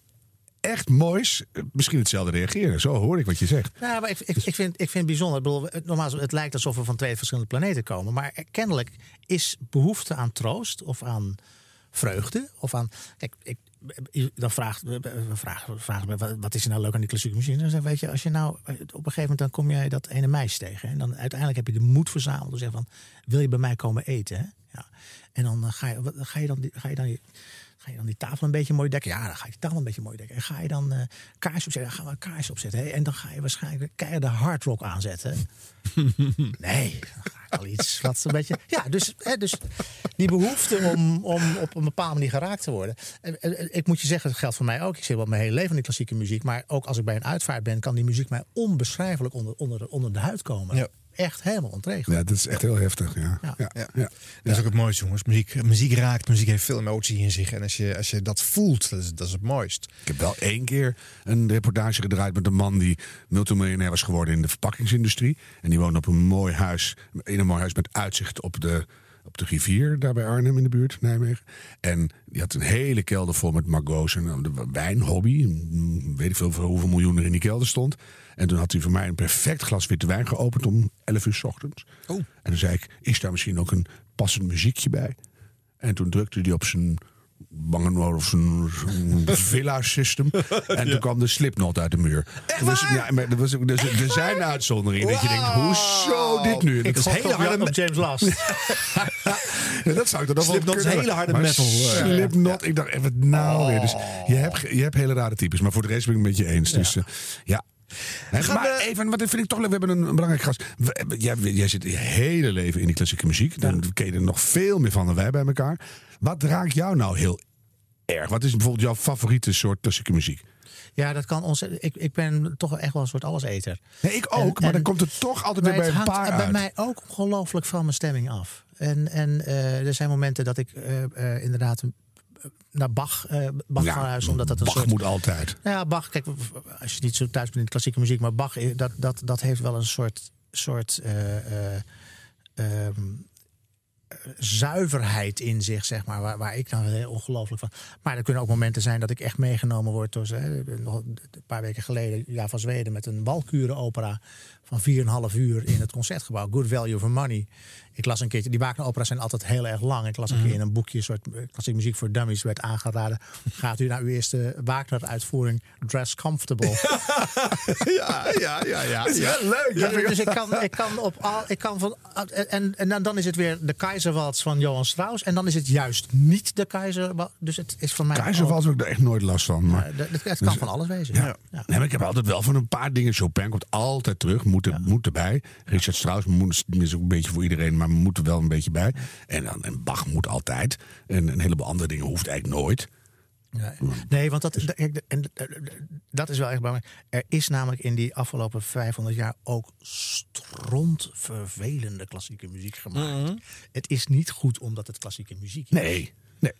echt moois eh, misschien hetzelfde reageren. Zo hoor ik wat je zegt. Nou, maar ik, ik, ik, vind, ik vind het bijzonder. Ik bedoel, het, normaal, het lijkt alsof we van twee verschillende planeten komen. Maar kennelijk is behoefte aan troost of aan vreugde. Of aan. Kijk, ik, dan vraagt, we vragen, vragen me, wat- is er nou leuk aan die klassieke muziek? Dan zeg weet je, als je nou op een gegeven moment dan kom jij dat ene meisje tegen. En dan uiteindelijk heb je de moed verzameld. om te zeggen van, wil je bij mij komen eten? Hè? Ja. En dan eh, ga je, ga je dan, ga je dan Ga je dan die tafel een beetje mooi dekken? Ja, dan ga je die tafel een beetje mooi dekken. En ga je dan eh kaars opzetten? Dan gaan we kaars opzetten. Hè? En dan ga je waarschijnlijk keiharde hardrock aanzetten. Nee, dan ga ik al iets wat een beetje... Ja, dus, hè, dus die behoefte om, om op een bepaalde manier geraakt te worden. En, Ik moet je zeggen, dat geldt voor mij ook. Ik zit wel mijn hele leven in die klassieke muziek. Maar ook als ik bij een uitvaart ben, kan die muziek mij onbeschrijfelijk onder, onder, onder de huid komen. Echt helemaal ontregeld. Ja, dat is echt heel heftig. Ja. Ja. Ja. Dat is ook het mooiste, jongens. Muziek, muziek raakt, muziek heeft veel emotie in zich. En als je, als je dat voelt, dat is, dat is het mooist. Ik heb wel één keer een reportage gedraaid met een man die multimiljonair was geworden in de verpakkingsindustrie. En die woonde op een mooi huis, in een mooi huis met uitzicht op de, op de rivier, daar bij Arnhem in de buurt, Nijmegen. En die had een hele kelder vol met margot's en de wijnhobby. Mm, Weet ik veel voor hoeveel miljoen er in die kelder stond. En toen had hij voor mij een perfect glas witte wijn geopend om 11 uur 's ochtends. Oh. En toen zei ik, is daar misschien ook een passend muziekje bij? En toen drukte hij op zijn Bang Olufsen villa system. En toen kwam de slipknot uit de muur. dus, ja, maar er, was, dus, er zijn uitzonderingen. Dat je denkt, hoezo dit nu? Ik Dat gok op Jan- op James Last. Ja, dat zou ik dan nog Slipknot is hele harde Maar metal. Slipknot, ik dacht even nou weer. Dus je hebt, je hebt hele rare types, maar voor de rest ben ik het met je eens. Dus eh, ja. Maar we- even, wat vind ik toch leuk, we hebben een, een belangrijk gast. We- Jij, jij zit je hele leven in die klassieke muziek. Dan ken je er nog veel meer van dan wij bij elkaar. Wat raakt jou nou heel erg? Wat is bijvoorbeeld jouw favoriete soort klassieke muziek? Ja, dat kan ons. Ik, ik ben toch echt wel een soort alleseter. Nee, ik ook, maar dan komt het toch altijd weer bij een paar bij uit. mij ook ongelooflijk van mijn stemming af. En, en eh, er zijn momenten dat ik eh, eh, inderdaad naar Bach, eh Bach Ja. Omdat dat een Bach soort, moet altijd. Nou ja, Bach, kijk, als je niet zo thuis bent in de klassieke muziek, maar Bach, eh, dat, dat, dat heeft wel een soort, soort eh, eh, ehm, eh, zuiverheid in zich, zeg maar, waar, waar ik dan heel ongelooflijk van. Maar er kunnen ook momenten zijn dat ik echt meegenomen word door ze. hè, nog een paar weken geleden, ja, van Zweden, met een Walkuren-opera van 4,5 uur in het concertgebouw. Good value for money. Ik las een keertje, die Wagner-opera's zijn altijd heel erg lang. Ik las een keer in een boekje, een soort eh, klassieke muziek voor dummies, werd aangeraden. Gaat u naar uw eerste Wagner-uitvoering Dress Comfortable? ja, ja, ja, ja. Dat is wel leuk. Ja, dus ik kan, ik kan op al, ik kan van, en, en dan, dan is het weer de Keizerwaltz van Johan Strauss. En dan is het juist niet de Keizerwaltz. Dus het is voor mij. Keizerwals heb ik er echt nooit last van. Maar, Ja, het kan van alles wezen. Ja. Ja. Ja. Nee, maar ik heb altijd wel van een paar dingen. Chopin komt altijd terug, moet, er, moet erbij. Richard Strauss moet, is ook een beetje voor iedereen, maar moet er wel een beetje bij. En, dan, en Bach moet altijd. En een heleboel andere dingen hoeft eigenlijk nooit. Ja. Nee, want dat, en, eh, dat is wel echt belangrijk. Er is namelijk in die afgelopen 500 jaar ook strontvervelende klassieke muziek gemaakt. Het is niet goed omdat het klassieke muziek is. Nee, nee.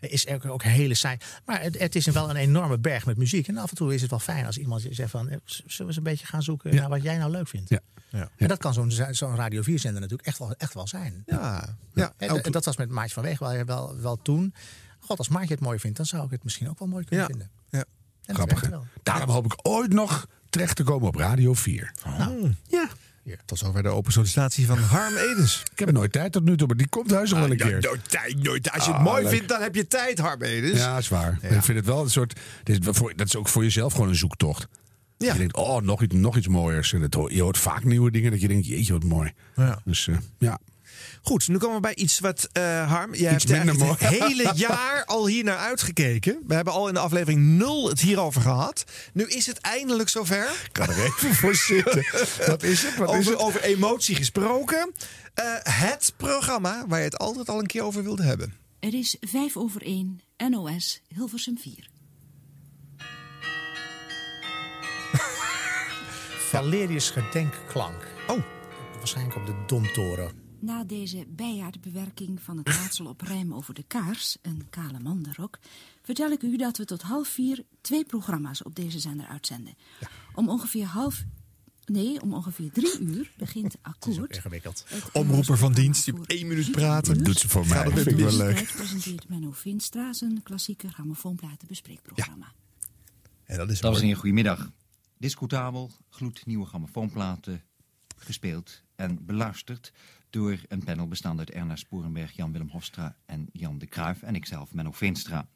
Er is ook, ook hele saai. Maar het, het is wel een enorme berg met muziek. En af en toe is het wel fijn als iemand zegt van... eh, zullen we eens een beetje gaan zoeken naar wat jij nou leuk vindt. Ja. Ja. En dat kan zo'n zo'n Radio 4-zender natuurlijk echt wel, echt wel zijn. Ja, ja. En, ook- en dat was met Maatje van Weeg wel, wel, wel toen. God, als Maatje het mooi vindt, dan zou ik het misschien ook wel mooi kunnen Ja. vinden. ja. En Grappig. Daarom hoop ik ooit nog terecht te komen op Radio 4. Nou, Ja. Tot zover de open sollicitatie van Harm Edens. Ik heb er nooit tijd tot nu toe, maar die komt heus nog wel een keer. nooit tijd, nooit. Als je het Ah, mooi vindt, dan heb je tijd, Harm Edens. Ja, is waar. Ik vind het wel een soort. dit is voor- Dat is ook voor jezelf gewoon een zoektocht. Ja. Je denkt, oh, nog iets, nog iets mooiers. En dat hoor- je hoort vaak nieuwe dingen dat je denkt, jeetje, wat mooi. Ja. Dus eh, ja. Goed, nu komen we bij iets wat, eh, Harm, jij Iets hebt minder het hele jaar al hier naar uitgekeken. We hebben al in de aflevering 0 het hierover gehad. Nu is het eindelijk zover. Ik kan er even voor zitten. Wat is het? Wat over, is het? over emotie gesproken. Eh, het programma waar je het altijd al een keer over wilde hebben. Er is 5 over 1 NOS Hilversum 4. Valerius Gedenkklank. Oh. Waarschijnlijk op de Domtoren. Na deze bijaardbewerking van het raadsel op rijm over de kaars, een kale man daarop, vertel ik u dat we tot half vier twee programma's op deze zender uitzenden. Om ongeveer half. Nee, om ongeveer drie uur begint Akkoord. Ingewikkeld. Omroeper van dienst, die op één minuut praten. Dat doet ze voor mij. Dat vind ik wel leuk. Presenteert Menno Vinstra zijn klassieke grammofoonplaten bespreekprogramma. En dat is Dames en mooi. heren, goedemiddag. Discutabel, gloednieuwe grammofoonplaten gespeeld en beluisterd door een panel bestaande uit Erna Sporenberg, Jan-Willem Hofstra en Jan de Kruijf en ikzelf, Menno Veenstra.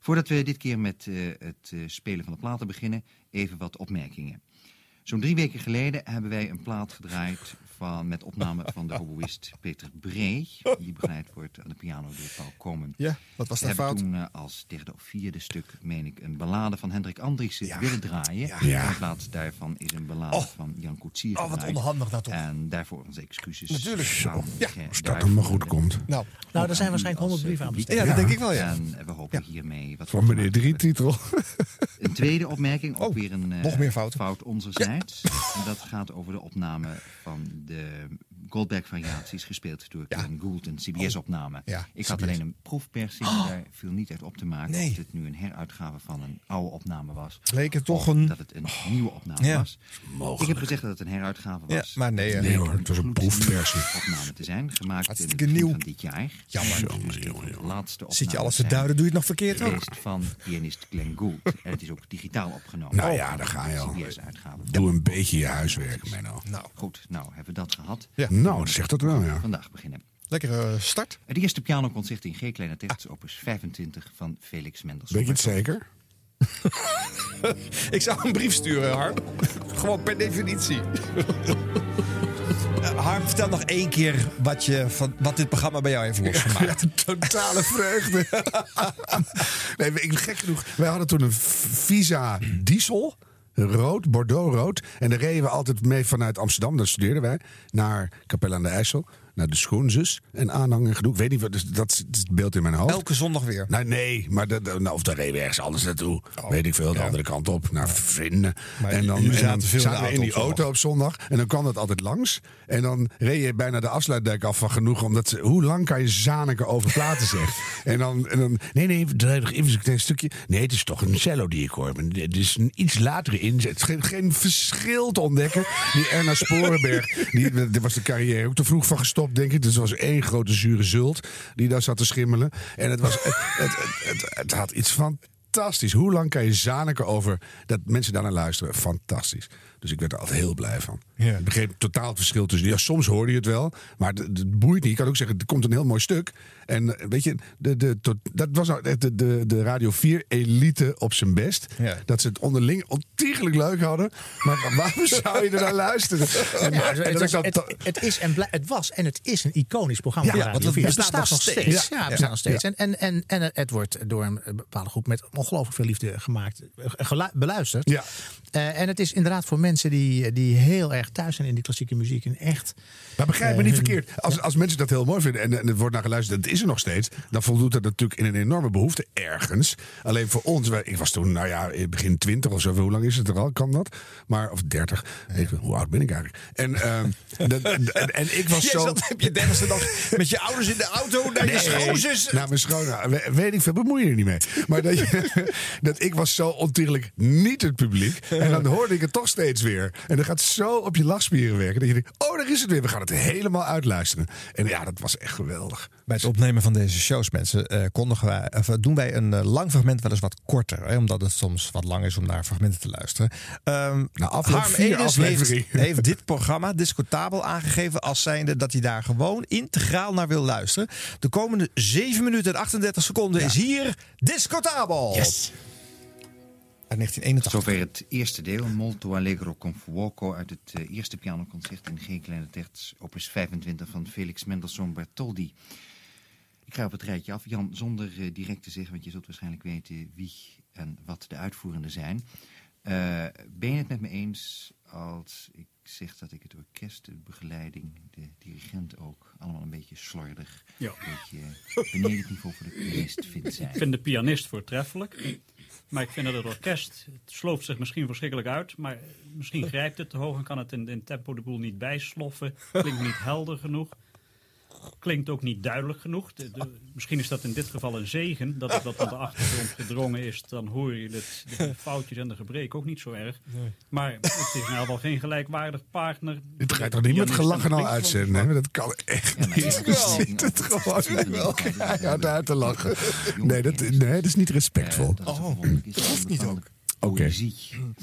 Voordat we dit keer met eh, het eh, spelen van de platen beginnen, even wat opmerkingen. Zo'n drie weken geleden hebben wij een plaat gedraaid van, met opname van de hoboïst Peter Bree, die begeleid wordt aan de piano door Paul Komen. Ja, wat was We daar hebben fout? toen eh, als derde of vierde stuk, meen ik, een ballade van Hendrik Andriessen willen draaien. Ja. In plaats daarvan is een ballade Oh. van Jan Koetsier Oh, wat onhandig nou toch. En daarvoor onze excuses. Natuurlijk. Zo. Ja, Als dat dan maar goed komt. Nou, Nou, er zijn waarschijnlijk honderd brieven aan besteed. Ja, dat denk ik wel, ja. En we hopen hiermee wat Van meneer Drietitel. Een tweede opmerking, ook weer een eh, Oh, nog meer fouten. fout onzerzijds. En dat gaat over de opname van the de Goldberg-variaties, gespeeld door Glenn Gould, een CBS-opname. Oh. Ja, ik had CBS. alleen een proefpersing, daar viel niet echt op te maken Nee. of dit nu een heruitgave van een oude opname was. Leek het toch een- dat het een nieuwe opname Ja. was. Ik heb gezegd dat het een heruitgave was. maar nee, bleek Nee hoor, het was een proefversie. opname te zijn, gemaakt in het nieuw. van dit jaar. Jammer. Jongen, jongen. laatste Zit je alles te duiden, doe je het nog verkeerd ook. van pianist Glenn Gould. En het is ook digitaal opgenomen. Nou ja, daar ga je al. Doe een beetje je huiswerk, Menno. Nou, goed. Nou, hebben we dat gehad. Ja. Nou, zeg dat wel, ja. Vandaag beginnen. Lekkere start. Het eerste pianoconcert in G kleine tekst, opus 25 van Felix Mendelssohn. Weet je het zeker? Ik zou een brief sturen, Harm. Gewoon per definitie. Eh, Harm, vertel nog één keer wat, je van, wat dit programma bij jou heeft losgemaakt. Ja, totale vreugde. nee, ik, gek genoeg. Wij hadden toen een Visa diesel. Rood, Bordeaux-rood. En daar reden we altijd mee vanuit Amsterdam. Daar studeerden wij. Naar Capelle aan de IJssel. Naar de Schoenzus. En aanhang en genoeg. Ik weet niet wat. Dus dat is het beeld in mijn hoofd. Elke zondag weer. Nou, nee, maar dat, nou, of daar reden we ergens anders naartoe. weet ik veel, de andere kant op, naar vrienden. Maar en dan, jullie en dan zaten veel zaten we in die zondag. auto op zondag. En dan kwam dat altijd langs. En dan reed je bijna de afsluitdijk af van genoeg. Omdat ze, hoe lang kan je zaniken over platen zeggen? en, dan, en dan, nee, nee, draai nog even een klein stukje. Nee, het is toch een cello die ik hoor. Het is een iets latere inzet. Geen, geen verschil te ontdekken. Die Erna Sporenberg, die, daar was de carrière ook te vroeg van gestopt, denk ik. Dus was één grote zure zult die daar zat te schimmelen. En het, was, het, het, het, het, had iets fantastisch. Hoe lang kan je zaniken over dat mensen daarnaar luisteren? Fantastisch. Dus ik werd er altijd heel blij van. Ik begreep totaal het verschil tussen. Ja, soms hoorde je het wel, maar het, boeit niet. Ik kan ook zeggen, er komt een heel mooi stuk. En eh, weet je, de, de, tot, dat was nou de, de, de Radio 4 elite op zijn best. Dat ze het onderling ontiegelijk leuk hadden. Maar waarom zou je er naar luisteren? En, Ja, en het, was, het, het is en het was en het is een iconisch programma. Ja, want het 4. bestaat nog steeds. Ja, Ja. bestaat Ja. nog steeds. Ja. En, en, en, en het wordt door een bepaalde groep met ongelooflijk veel liefde gemaakt, eh, beluisterd. Ja. Eh, en het is inderdaad voor mensen die, die heel erg thuis zijn in die klassieke muziek. En echt. Maar begrijp me eh, niet hun- verkeerd. Als, als mensen dat heel mooi vinden en, en het wordt naar geluisterd, dat is er nog steeds. Dan voldoet dat natuurlijk in een enorme behoefte ergens. Alleen voor ons, wij- ik was toen, nou ja, begin 20 of zo. Hoe lang is het er al? Kan dat? Maar, of 30. Ik, hoe oud ben ik eigenlijk? En, ehm, dat- en, en ik was zo. zat op je dertigste met je ouders in de auto naar je schoonzus. Nou, mijn schoon, nou, we- weet ik veel, bemoei je er niet mee. Maar dat, je, dat ik was zo ontiegelijk niet het publiek. En dan hoorde ik het toch steeds weer. En dat gaat zo op je lachspieren werken. Dat je denkt, oh, daar is het weer. We gaan het helemaal uitluisteren. En ja, dat was echt geweldig. Bij het opnemen van deze shows, mensen, eh, kondigen wij, of, eh, doen wij een eh, lang fragment wel eens wat korter. Hè, omdat het soms wat lang is om naar fragmenten te luisteren. Ehm Nou, afloop vier aflevering. heeft, heeft dit programma, Discotabel, aangegeven als zijnde dat hij daar gewoon integraal naar wil luisteren. De komende 7 minuten en 38 seconden is hier Discotabel. Yes. Uit 1981. Zover het eerste deel, Molto Allegro con Fuoco... uit het eh, eerste pianoconcert in G kleine tekst... opus 25 van Felix Mendelssohn Bartholdy. Ik ga op het rijtje af, Jan, zonder eh, direct te zeggen... want je zult waarschijnlijk weten wie en wat de uitvoerenden zijn. Eh, ben je het met me eens als ik zeg dat ik het orkest, de begeleiding... de dirigent ook, allemaal een beetje slordig... Ja. een beetje beneden het niveau voor de pianist vindt zijn? Ik vind de pianist voortreffelijk. Maar ik vind dat het orkest, het sloopt zich misschien verschrikkelijk uit. Maar misschien grijpt het te hoog en kan het in, in tempo de boel niet bijsloffen. Klinkt niet helder genoeg. Klinkt ook niet duidelijk genoeg. De- de- misschien is dat in dit geval een zegen. Dat het wat aan de achtergrond gedrongen is. Dan hoor je het, de foutjes en de gebreken ook niet zo erg. Nee. Maar het is in ieder geval geen gelijkwaardig partner. Dit ga je toch niet met gelachen al uitzenden? Hè? Dat kan echt Ja, niet. het Je wel. zit het gewoon wel keihard uit te lachen. Nee, dat, nee, dat is niet respectvol. dat hoeft niet ook. Oké.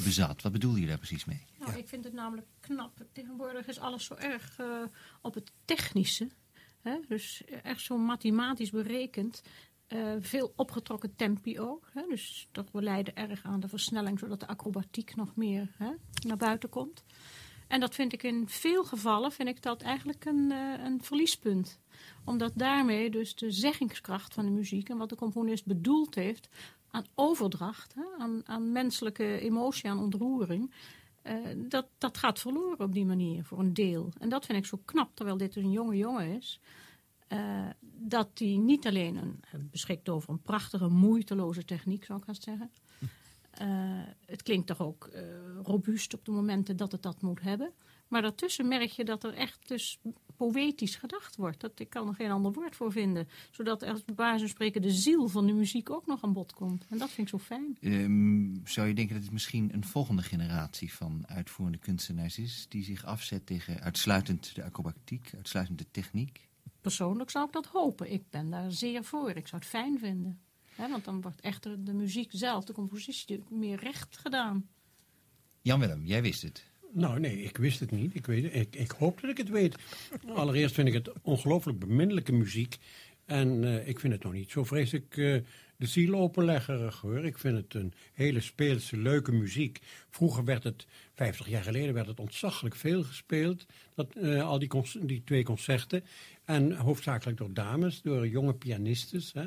Bezat. Wat bedoel je daar precies mee? Nou, ik vind het namelijk knap. Tegenwoordig is alles zo erg eh, op het technische. Hè? Dus echt zo mathematisch berekend. Eh, veel opgetrokken tempi ook. Hè? Dus dat we leiden erg aan de versnelling, zodat de acrobatiek nog meer hè, naar buiten komt. En dat vind ik in veel gevallen vind ik dat eigenlijk een, eh, een verliespunt. Omdat daarmee dus de zeggingskracht van de muziek en wat de componist bedoeld heeft aan overdracht, hè, aan, aan menselijke emotie, aan ontroering, dat, dat gaat verloren op die manier voor een deel. En dat vind ik zo knap, terwijl dit dus een jonge jongen is. eh, dat hij niet alleen een, beschikt over een prachtige, moeiteloze techniek, zou ik haast zeggen. Eh, het klinkt toch ook eh, robuust op de momenten dat het dat moet hebben. Maar daartussen merk je dat er echt dus poëtisch gedacht wordt. Dat, ik kan er geen ander woord voor vinden. Zodat er bij wijze van spreken de ziel van de muziek ook nog aan bod komt. En dat vind ik zo fijn. Ehm, zou je denken dat het misschien een volgende generatie van uitvoerende kunstenaars is... die zich afzet tegen uitsluitend de acrobatiek, uitsluitend de techniek? Persoonlijk zou ik dat hopen. Ik ben daar zeer voor. Ik zou het fijn vinden. Want dan wordt echter de muziek zelf, de compositie, meer recht gedaan. Jan-Willem, jij wist het. Nou, nee, ik wist het niet. Ik, weet, ik, ik hoop dat ik het weet. Allereerst vind ik het ongelooflijk beminnelijke muziek. En eh, ik vind het nog niet zo vreselijk eh, de ziel openleggerig hoor. Ik vind het een hele speelse, leuke muziek. Vroeger werd het, 50 jaar geleden, werd het ontzaglijk veel gespeeld. Dat, eh, al die, die twee concerten. En hoofdzakelijk door dames, door jonge pianistes. Hè.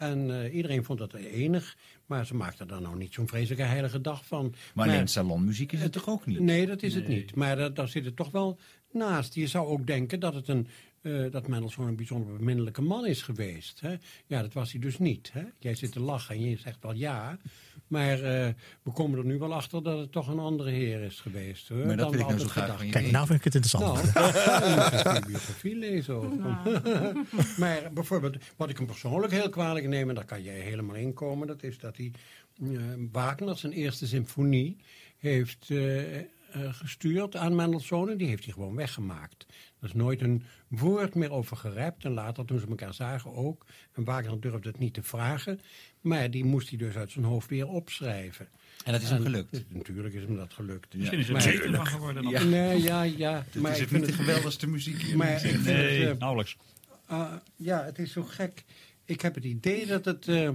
En eh, iedereen vond dat enig. Maar ze maakten daar nou niet zo'n vreselijke heilige dag van. Maar alleen salonmuziek is het toch ook niet? Nee, dat is het niet. Maar daar, daar zit het toch wel naast. Je zou ook denken dat, het een, eh, dat Mendelssohn een bijzonder beminnelijke man is geweest. Hè? Ja, dat was hij dus niet. Hè? Jij zit te lachen en je zegt wel ja. Maar eh, we komen er nu wel achter dat het toch een andere heer is geweest. Hoor, Maar dat dan wil we ik nou zo altijd graag gedacht van je hebben. Kijk, nou vind ik het interessant. Nou, biografie lezen. ook. maar bijvoorbeeld, wat ik hem persoonlijk heel kwalijk neem, en daar kan jij helemaal in komen, dat is dat hij eh, Wagner zijn eerste symfonie heeft gestuurd aan Mendelssohn en die heeft hij gewoon weggemaakt. Er is nooit een woord meer over gerept en later toen ze elkaar zagen ook. En Wagner durfde het niet te vragen, maar die moest hij dus uit zijn hoofd weer opschrijven. En dat is hem gelukt? Natuurlijk is hem dat gelukt. Misschien is er Maar- beter van geworden dan- Ja. Nee, ja, ja. Dit maar is vind niet de geweldigste muziek hier. Maar ik vind Nee, het, eh, nauwelijks. Ah, ja, het is zo gek. Ik heb het idee dat het... eh,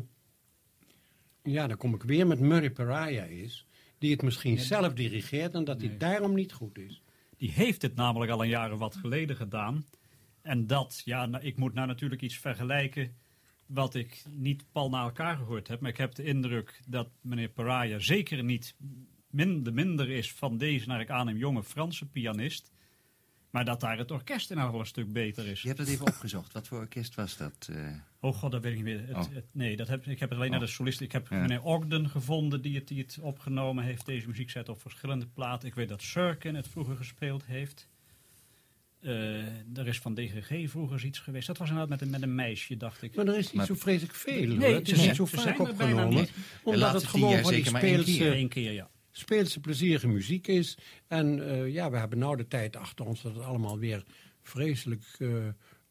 ja, dan kom ik weer met Murray Pariah is. Die het misschien zelf dirigeert en dat hij daarom niet goed is. Die heeft het namelijk al een jaren wat geleden gedaan. En dat, ja, nou, ik moet nou natuurlijk iets vergelijken wat ik niet pal na elkaar gehoord heb. Maar ik heb de indruk dat meneer Paraya zeker niet minder, minder is van deze, naar ik aanneem, jonge Franse pianist. Maar dat daar het orkest in al een stuk beter is. Je hebt dat even opgezocht. Wat voor orkest was dat? eh? Oh god, dat weet ik niet meer. Het, Oh. het- nee, dat heb, ik heb het alleen naar de Oh. solist. Ik heb Ja. meneer Ogden gevonden die het, die het opgenomen heeft. Deze muziekset op verschillende platen. Ik weet dat Sirkin het vroeger gespeeld heeft. Eh, er is van DGG vroeger iets geweest. Dat was inderdaad met een, met een meisje, dacht ik. Maar er is niet zo vreselijk veel. Nee, hoor. het is niet zo vaak opgenomen. niet. De Omdat het gewoon jaar van die speelse, keer. Ja. speelse plezierige muziek is. En eh, ja, we hebben nou de tijd achter ons dat het allemaal weer vreselijk eh,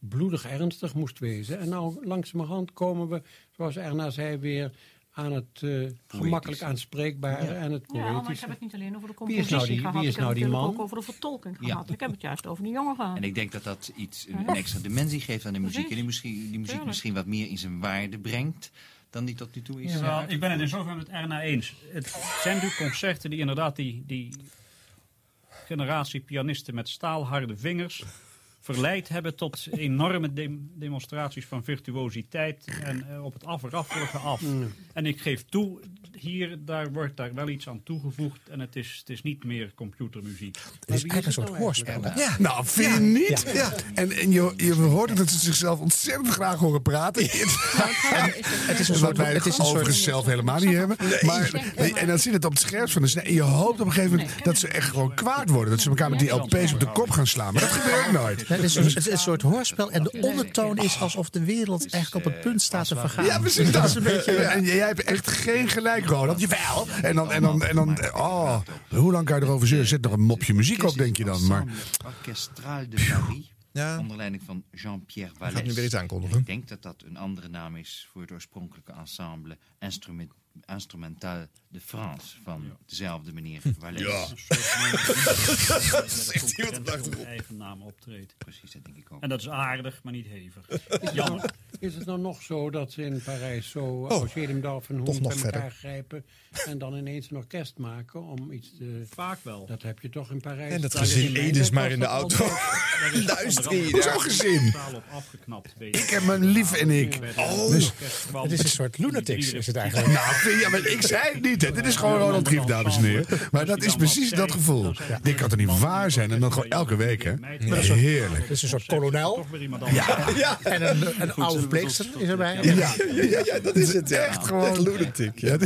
bloedig ernstig moest wezen. En nou langzamerhand komen we, zoals Erna zei, weer aan het eh, gemakkelijk aanspreekbare en het Ja, maar ik heb het niet alleen over de Wie is nou compositie die- gehad. wie is ik heb nou die het man? ook over de vertolking Ja. gehad. Ik heb het juist over die jongen gehad. En ik denk dat dat iets, een, Ja. een extra dimensie geeft aan de muziek. En die, misschien, die muziek misschien wat meer in zijn waarde brengt dan die tot nu toe is. Ja, eh, wel, ik ben het in zoverre met Erna eens. Het zijn natuurlijk concerten die inderdaad die, die generatie pianisten met staalharde vingers verleid hebben tot enorme dem- demonstraties van virtuositeit en eh, op het afraffelijke af. Mm. En ik geef toe, hier daar wordt daar wel iets aan toegevoegd en het is, het is niet meer computermuziek. Het is eigenlijk een soort hoorspel. hè? Ja, nou, vind je niet? Ja. En, en je, je hoort dat ze zichzelf ontzettend graag horen praten. Het is een Wat soort- wij het is een overigens soort- zelf helemaal niet hebben. Maar, en dan zit het op het scherpst van de. En je hoopt op een gegeven moment dat ze echt gewoon kwaad worden. Dat ze elkaar met die LP's op de kop gaan slaan. Maar dat gebeurt nooit. Het is, een, het is een soort hoorspel en de ondertoon is alsof de wereld echt op het punt staat te vergaan. Ja, precies dat. is een beetje... En jij hebt echt geen gelijk, Ronald. Jawel. En dan, en dan, en dan oh, hoe lang kan je erover zeuren? Zet nog een mopje muziek op, denk je dan. Maar de Paris. Onder leiding van Jean-Pierre Vallès. Gaat nu weer iets aankondigen. Ik denk dat dat een andere naam is voor het oorspronkelijke ensemble Instrument, Instrumental de France van dezelfde meneer Vallès. Ja. Iemand op de achtergrond. eigen naam optreedt. Precies, dat denk ik ook. En dat is aardig, maar niet hevig. Is, Jammer. het, is het nou nog zo dat ze in Parijs zo Oh, en toch Hoen nog bij elkaar verder. grijpen en dan ineens een orkest maken om iets te... Vaak wel. Dat heb je toch in Parijs. En dat gezin tijd maar in de dat auto. Luister je Hoezo gezin? Totaal op afgeknapt. weet Ik heb mijn lief en ik. Oh. Dus- Het is een soort lunatics is het eigenlijk. Nou, vind je, maar ik zei het niet. Hè. Dit is gewoon Ronald Rief, dames en heren. Maar dat is precies dat gevoel. Dit kan toch niet waar zijn? En dan gewoon elke week, hè? Heerlijk. Het is een soort kolonel. Ja, ja. En een, een oude verpleegster is erbij. Ja, ja, ja, ja, dat is het. Ja. Echt gewoon lunatic. Ja,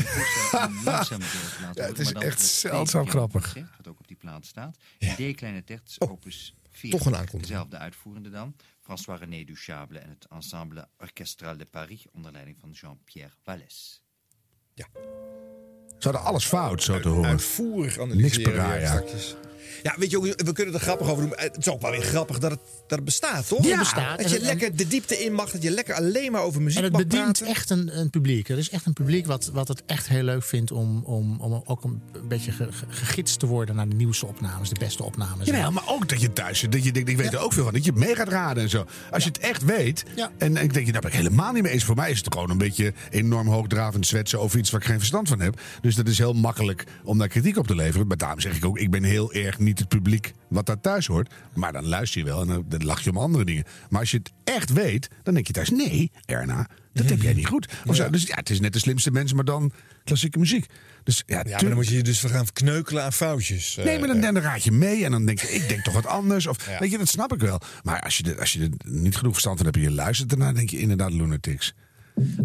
Langzaam deels laten Ja, het is echt zeldzaam grappig. Wat ook op die plaat staat. D kleine terts, opus 4. toch een aankondiging. Dezelfde uitvoerende dan. François René Duchable en het ensemble Orchestral de Paris onder leiding van Jean-Pierre Vallès. Ze hadden alles fout, zo te horen. Uitvoerig analyseren Niks Pariah. Ja, weet je, ook, we kunnen er grappig over doen. Het is ook wel weer grappig dat het, dat het bestaat, toch? Ja, het bestaat. Dat je En- lekker de diepte in mag. Dat je lekker alleen maar over muziek En het mag bedient praten. echt een, een publiek. Er is echt een publiek wat, wat het echt heel leuk vindt om, om, om ook een beetje ge- ge- gegidst te worden naar de nieuwste opnames, de beste opnames. Ja, maar ook dat je thuis zit. Dat je denkt, ik weet er ook veel van. Dat je mee gaat raden en zo. Als je het echt weet. En, en ik denk, je, daar ben ik helemaal niet mee eens. Voor mij is het gewoon een beetje enorm hoogdravend zwetsen over iets waar ik geen verstand van heb. Dus dat is heel makkelijk om daar kritiek op te leveren. Maar daarom zeg ik ook, ik ben heel erg niet het publiek wat daar thuis hoort. Maar dan luister je wel en dan, dan lach je om andere dingen. Maar als je het echt weet, dan denk je thuis, nee, Erna, dat heb jij niet goed. Of zo. Dus ja, het is net de slimste mensen, maar dan klassieke muziek. Dus ja, Ja, maar dan moet je je dus gaan kneukelen aan foutjes. eh, Nee, maar dan, dan raad je mee en dan denk je, ik denk toch wat anders. Of, Ja. Weet je, dat snap ik wel. Maar als je, er, als je er niet genoeg verstand van hebt en je luistert ernaar, denk je inderdaad lunatics.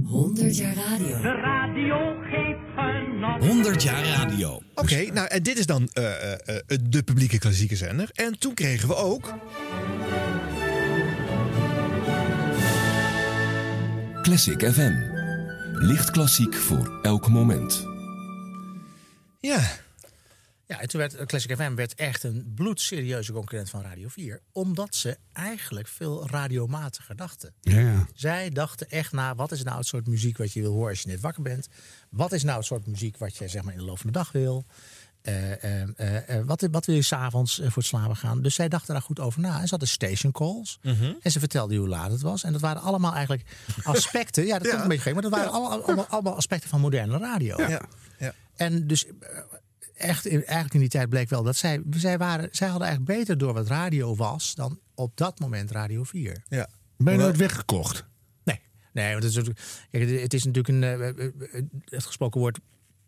100 jaar radio. De radio geeft genot. 100 jaar radio. Oké, nou en dit is dan eh, eh, eh, de publieke klassieke zender. En toen kregen we ook... Classic FM. Licht klassiek voor elk moment. Ja. Ja, en toen werd eh, Classic FM werd echt een bloedserieuze concurrent van Radio 4. Omdat ze eigenlijk veel radiomatiger dachten. Ja, ja. Zij dachten echt na, wat is nou het soort muziek wat je wil horen als je net wakker bent? Wat is nou het soort muziek wat je zeg maar in de loop van de dag wil? Eh, eh, wat, wat wil je s'avonds uh, voor het slapen gaan? Dus zij dachten daar goed over na. En ze hadden station calls. Mhm. En ze vertelden hoe laat het was. En dat waren allemaal eigenlijk aspecten. ja, dat klinkt een beetje gek. Maar dat waren allemaal, allemaal, allemaal aspecten van moderne radio. Ja. Ja. En dus echt, in- eigenlijk in die tijd bleek wel dat zij, zij, waren, zij hadden eigenlijk beter door wat radio was dan op dat moment Radio 4. Ja. Ben je nooit weggekocht? Nee, nee want het, is, kijk, het is natuurlijk een. eh, eh, eh, Het gesproken woord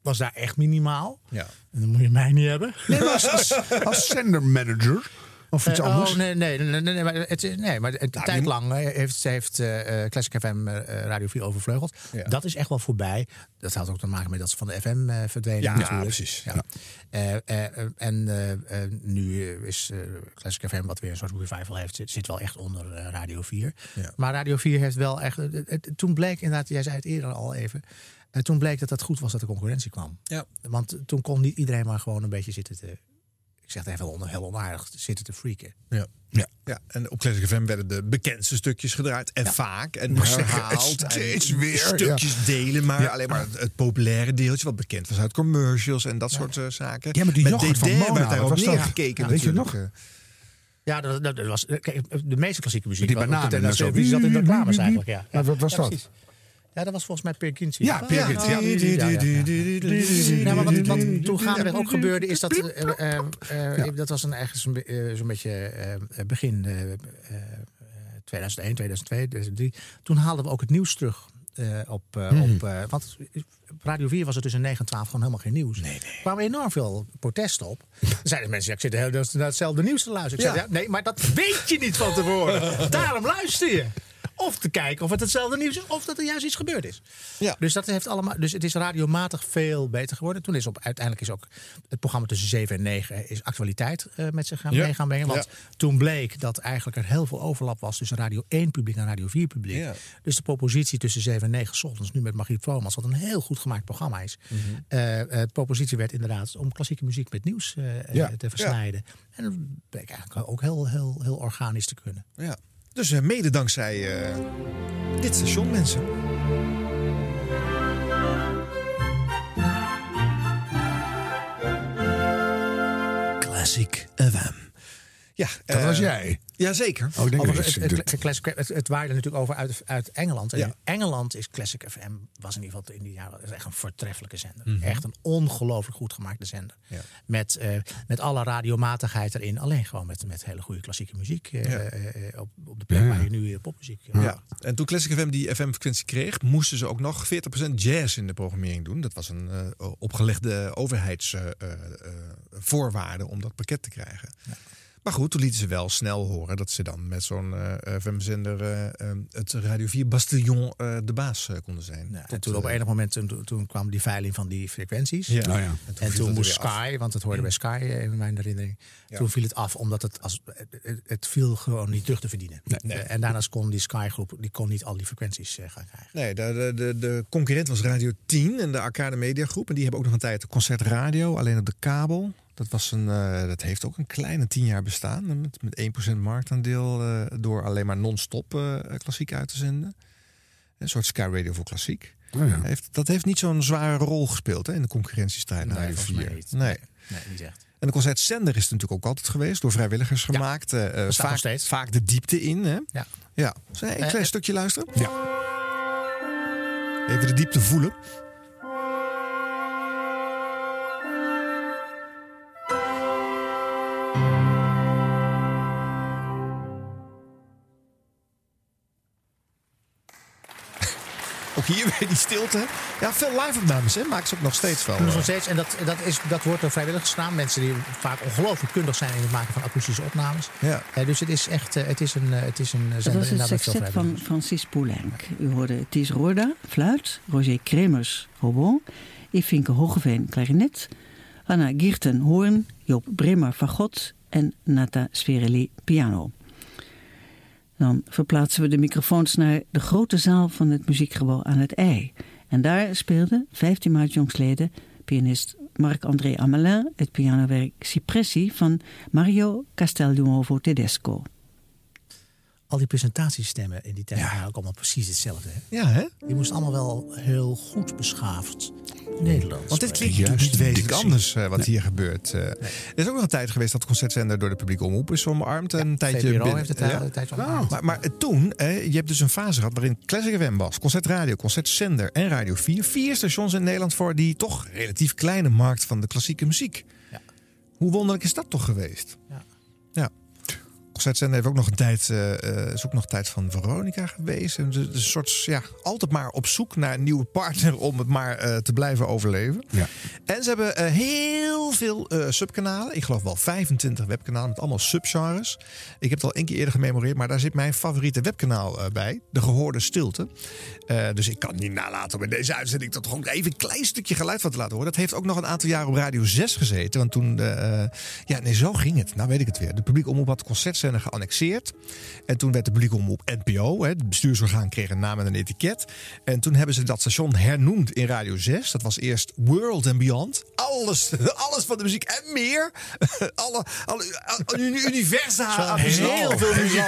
was daar echt minimaal. Ja. En dan moet je mij niet hebben. Nee, maar als, als, als zendermanager of iets Eh, anders. Oh, nee, nee, nee, nee, maar het, nee, maar een tijd moet- lang heeft, heeft eh, eh, Classic FM Radio 4 overvleugeld. Dat is echt wel voorbij. Dat had ook te maken met dat ze van de FM verdwenen. Ja, natuurlijk. precies. Ja. En nu is Classic FM, wat weer een soort revival heeft, zit, wel echt onder Radio 4. Ja. Maar Radio 4 heeft wel echt. toen bleek inderdaad, jij zei het eerder al even. eh, toen bleek dat het goed was dat de concurrentie kwam. Ja. Want toen kon niet iedereen maar gewoon een beetje zitten te. Ik zeg het even on- heel onaardig, zitten te freaken. Ja. Ja. ja, en op Classic FM werden de bekendste stukjes gedraaid. En vaak en herhaald. het en steeds weer, Stukjes delen, maar Ja. alleen maar het, het populaire deeltje... wat bekend was uit commercials en dat soort eh, zaken. Ja, maar die Met yoghurt van DD Mona, was dat? neergekeken Ja, weet je natuurlijk. nog? eh. Ja, dat, dat, dat was, kijk, de meeste klassieke muziek. Die bananen en dat- zo. Die zat in de reclames eigenlijk, ja. Wat was Ja, dat? Ja, dat was volgens mij Peer Gynt. Ja, Peer Gynt, ja. Ja, maar wat, wat toen gaandeweg ook gebeurde, is dat... eh, eh, eh, Dat was een, eigenlijk zo'n be- eh, zo'n beetje eh, begin eh, eh, 2001, 2002, 2003. Toen haalden we ook het nieuws terug. eh, op, eh, Mhm. op, eh, want Radio 4 was het tussen 9 en 12 gewoon helemaal geen nieuws. Nee, nee. Er kwamen enorm veel protesten op. Dan zeiden mensen, ja, ik zit de hele dag naar hetzelfde nieuws te luisteren. Ik zei, ja, nee, maar dat weet je niet van tevoren. Daarom luister je. Of te kijken of het hetzelfde nieuws is, of dat er juist iets gebeurd is. Ja. Dus, dat heeft allemaal, dus het is radiomatig veel beter geworden. Toen is op, uiteindelijk is ook het programma tussen 7 en 9 is actualiteit eh, met zich gaan Ja. mee gaan brengen. Want Ja. toen bleek dat eigenlijk er heel veel overlap was tussen Radio 1 publiek en Radio 4 publiek. Ja. Dus de propositie tussen 7 en 9 's ochtends, nu met Margriet Vromans, wat een heel goed gemaakt programma is. Mhm. Eh, eh, de propositie werd inderdaad om klassieke muziek met nieuws eh, eh, te versnijden. En dat bleek eigenlijk ook heel, heel, heel organisch te kunnen. Ja. Dus eh, mede dankzij eh, dit station, mensen. Classic FM. Ja, Dat eh, was jij. Jazeker. Oh, denk dat het, het, het, classic- het, het waaide natuurlijk over uit, uit Engeland. En Ja. in Engeland is Classic FM, was in ieder geval in die jaren is echt een voortreffelijke zender. Mhm. Echt een ongelooflijk goed gemaakte zender. Ja. Met, eh, met alle radiomatigheid erin. Alleen gewoon met, met hele goede klassieke muziek. eh, Ja. eh, eh, op, op de plek waar je nu eh, popmuziek eh, Ja. En toen Classic FM die FM-frequentie kreeg, moesten ze ook nog 40% jazz in de programmering doen. Dat was een eh, opgelegde overheidsvoorwaarde om dat pakket te krijgen. Maar goed, toen lieten ze wel snel horen dat ze dan met zo'n eh, FM-zender eh, eh, het Radio 4 Bastillon eh, de baas eh, konden zijn. Ja, en Tot, toen op eh, enig moment toen, toen kwam die veiling van die frequenties. Ja. Nou ja. En En toen, moest af. Sky, want het hoorde bij Sky eh, in mijn herinnering. Ja. Toen viel het af omdat het, als, het, viel gewoon niet terug te verdienen. Nee. Eh, En daarnaast kon die Sky groep die kon niet al die frequenties eh, gaan krijgen. Nee, de, de, de, de concurrent was Radio 10 en de Arcade Media Groep. En die hebben ook nog een tijd concert radio, alleen op de kabel. Dat, was een, eh, dat heeft ook een kleine tien jaar bestaan. Met, met 1% marktaandeel eh, door alleen maar non-stop eh, klassiek uit te zenden. Een soort Sky Radio voor klassiek. Oh ja. heeft, dat heeft niet zo'n zware rol gespeeld hè, in de concurrentiestrijd naar Nee, mij 4. niet. Nee. Nee, niet echt. En de concertzender is het natuurlijk ook altijd geweest, door vrijwilligers gemaakt. Nog vaak, steeds. vaak de diepte in. Hè? Ja. ja. Zullen we een klein stukje luisteren? Ja. Even de diepte voelen. Ook hier weer die stilte. Ja, veel live-opnames hè? maken ze ook nog steeds wel. Ze eh. nog steeds. En dat, dat, is, dat wordt door vrijwilligers gedaan. Mensen die vaak ongelooflijk kundig zijn in het maken van akoestische opnames. Ja. Eh, dus het is echt het is een, eh, het is een Dat zender was het inderdaad met veel sextet vrijwilligers. van Francis Poulenc. U hoorde Ties Roorda, fluit, Roger Kremers, hobo, Efinke Hogeveen, klarinet, Anna Gierten, hoorn, Joop Bremer, fagot en Nata Sverelli, piano. Dan verplaatsen we de microfoons naar de grote zaal van het muziekgebouw aan het IJ. En daar speelde 15 maart jongstleden pianist Marc-André Amelin het pianowerk Cipressi van Mario Castelnuovo Tedesco. Al die presentatiestemmen in die tijd waren ook allemaal precies hetzelfde. Hè? Ja, hè? Die moesten allemaal wel heel goed beschaafd Nederlands. Want dit klinkt juist niet wezenlijk anders eh, wat Nee. hier gebeurt. eh. Er is ook nog een tijd geweest dat de concertzender door de publieke omroep is omarmd. een tijdje binnen- heeft het eh, een tijdje omarmd. Maar, maar toen, je hebt dus een fase gehad waarin Classic FM was, Concertradio, Concertzender en Radio 4. Vier stations in Nederland voor die toch relatief kleine markt van de klassieke muziek. Hoe wonderlijk is dat toch geweest? Ja. ja. Concertzender heeft ook nog een tijd, eh, is ook nog een tijd van Veronica geweest. En dus een soort, ja, altijd maar op zoek naar een nieuwe partner om het maar eh, te blijven overleven. Ja. En ze hebben heel veel subkanalen. Ik geloof wel 25 webkanalen met allemaal subgenres. Ik heb het al één keer eerder gememoreerd, maar daar zit mijn favoriete webkanaal bij. De gehoorde stilte. Dus ik kan niet nalaten om in deze uitzending toch gewoon even een klein stukje geluid van te laten horen. Dat heeft ook nog een aantal jaren op Radio 6 gezeten. Want toen, ja, nee, zo ging het. Nou weet ik het weer. De publieke omroep had de concertzender geannexeerd. En toen werd de publieke omroep NPO. Hè, het bestuursorgaan kreeg een naam en een etiket. En toen hebben ze dat station hernoemd in Radio 6. Dat was eerst World and Beyond. Alles, alles van de muziek en meer. alle, alle, alle universa aan heel veel muziek.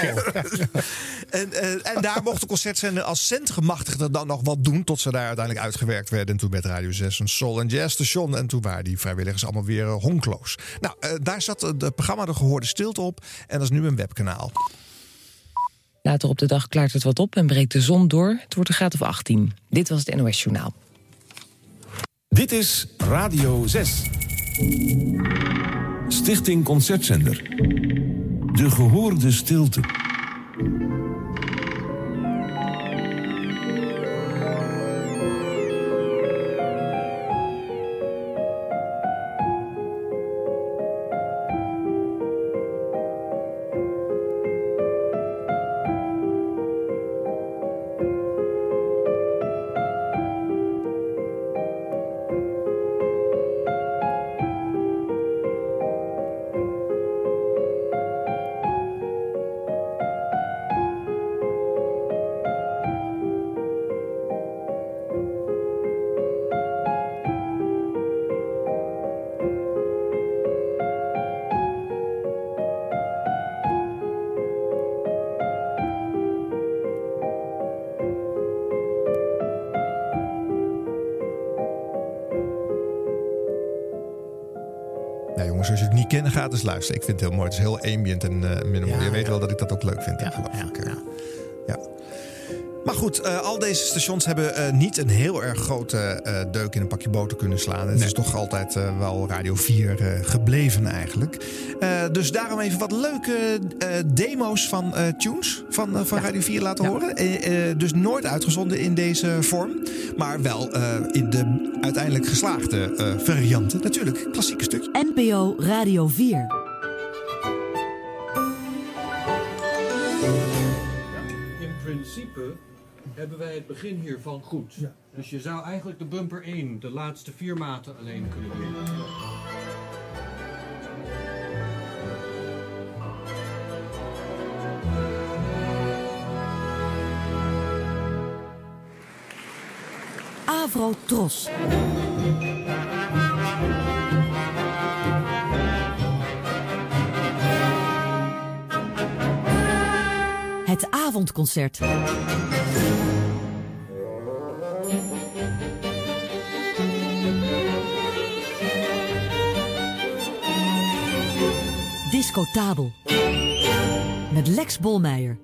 en, eh, en daar mocht de concertzender als centgemachtigde dan nog wat doen. Tot ze daar uiteindelijk uitgewerkt werden. En toen werd Radio 6 een soul en jazz station. En toen waren die vrijwilligers allemaal weer eh, honkloos. Nou, eh, daar zat het programma De Gehoorde Stilte op. En dat is nu een webkanaal. Later op de dag klaart het wat op en breekt de zon door. Het wordt een graad of 18. Dit was het NOS Journaal. Dit is Radio 6. Stichting Concertzender. De gehoorde stilte. Eens luisteren. Ik vind het heel mooi. Het is heel ambient en eh minimal. Je weet wel dat ik dat ook leuk vind. Ja, geloof ik. Goed, eh, al deze stations hebben eh, niet een heel erg grote eh, deuk in een pakje boter kunnen slaan. Het is toch altijd eh, wel Radio 4 eh, gebleven eigenlijk. Eh, dus daarom even wat leuke eh, demo's van eh, tunes van, van Radio 4 laten horen. Dus nooit uitgezonden in deze vorm. Maar wel eh, in de uiteindelijk geslaagde eh, varianten. Natuurlijk, klassieke stukje. NPO Radio 4. In principe hebben wij het begin hiervan goed. Dus je zou eigenlijk de bumper 1, de laatste vier maten alleen kunnen doen. Avro Tros. Het avondconcert. Discotabel. Met Lex Bolmeijer.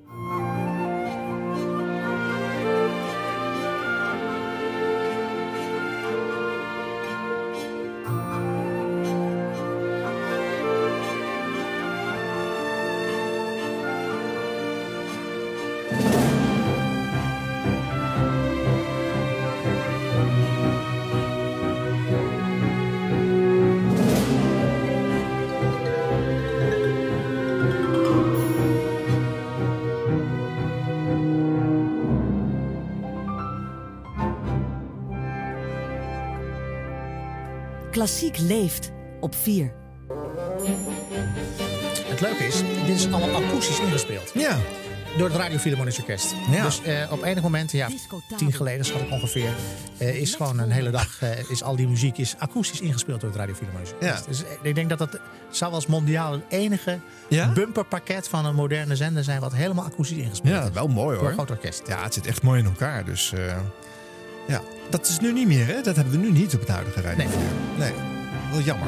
Klassiek leeft op 4. Het leuke is, dit is allemaal akoestisch ingespeeld. Ja. Door het Radio Philharmonisch Orkest. Ja. Dus eh, op enig moment, ja, tien geleden schat ik ongeveer, eh, is gewoon een hele dag, eh, is al die muziek is akoestisch ingespeeld door het Radio Philharmonisch Orkest. Ja. Dus ik denk dat dat zou als mondiaal het enige bumperpakket van een moderne zender zijn wat helemaal akoestisch ingespeeld Ja, is. wel mooi Door hoor. een groot orkest. Ja, het zit echt mooi in elkaar. Dus eh, ja, dat is nu niet meer, hè? Dat hebben we nu niet op het huidige radio. Nee. nee. Wel jammer.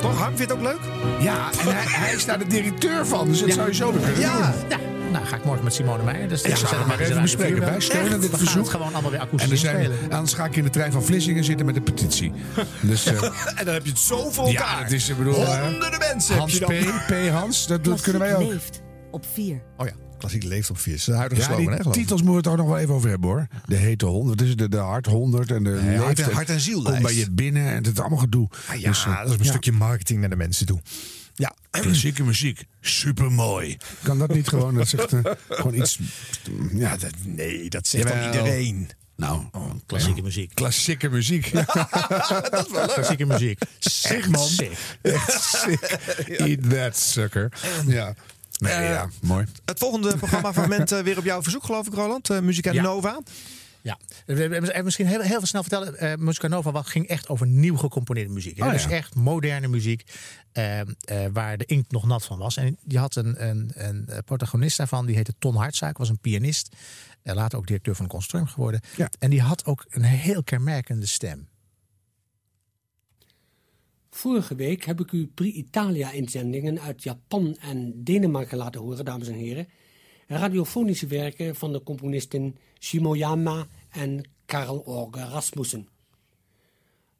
Toch, Harm, vind je het ook leuk? Ja, en hij, hij is daar de directeur van, dus dat Ja. zou je zo weer kunnen Ja. doen. ja. Nou, ga ik morgen met Simone Meijer. Dus Ja, gaan we dan maar even bespreken. 4 wel. Wij steunen Echt? dit We verzoek. gaan het gewoon allemaal weer En akoestisch dan, zijn, anders ga ik in de trein van Vlissingen zitten met een petitie. Dus, eh, en dan heb je het zo voor elkaar. ja, het is, ik bedoel... eh, Honderden mensen Hans heb je dan. P. P. Hans, dat, dat kunnen wij ook. leeft op 4. Oh ja, klassiek leeft op vier. Dat is de huidige Ja, slogan, hè, die titels moeten we het ook nog wel even over hebben hoor. De hete honderd, het? De, de hart 100 en de Nee, hart en- hart en ziel Kom bij je binnen en het is allemaal gedoe. Ah, ja, Dus, eh, dat is een ja. stukje marketing naar de mensen toe. Ja, Klassieke muziek, supermooi. Kan dat niet gewoon, dat zegt, eh, gewoon iets... Ja, dat, nee, dat zegt Jawel. iedereen? Nou, Klassieke muziek. klassieke muziek. dat is wel leuk. Klassieke muziek. Sick man. Echt sick. Eat that sucker. Ja. Nee, Eh, ja, mooi. Het volgende programmafragment eh, weer op jouw verzoek, geloof ik, Roland. Uh, Musica Ja. Nova. Ja, misschien heel, heel veel snel vertellen. eh Musica Nova wat ging echt over nieuw gecomponeerde muziek. Oh, dus echt moderne muziek eh, eh, waar de inkt nog nat van was. En die had een, een, een eh, protagonist daarvan, die heette Ton Hartzaak, was een pianist. Later ook directeur van de Consortium geworden. Ja. En die had ook een heel kenmerkende stem. Vorige week heb ik u Pri-Italia-inzendingen uit Japan en Denemarken laten horen, dames en heren. Radiofonische werken van de componisten Shimoyama en Karl Orge Rasmussen.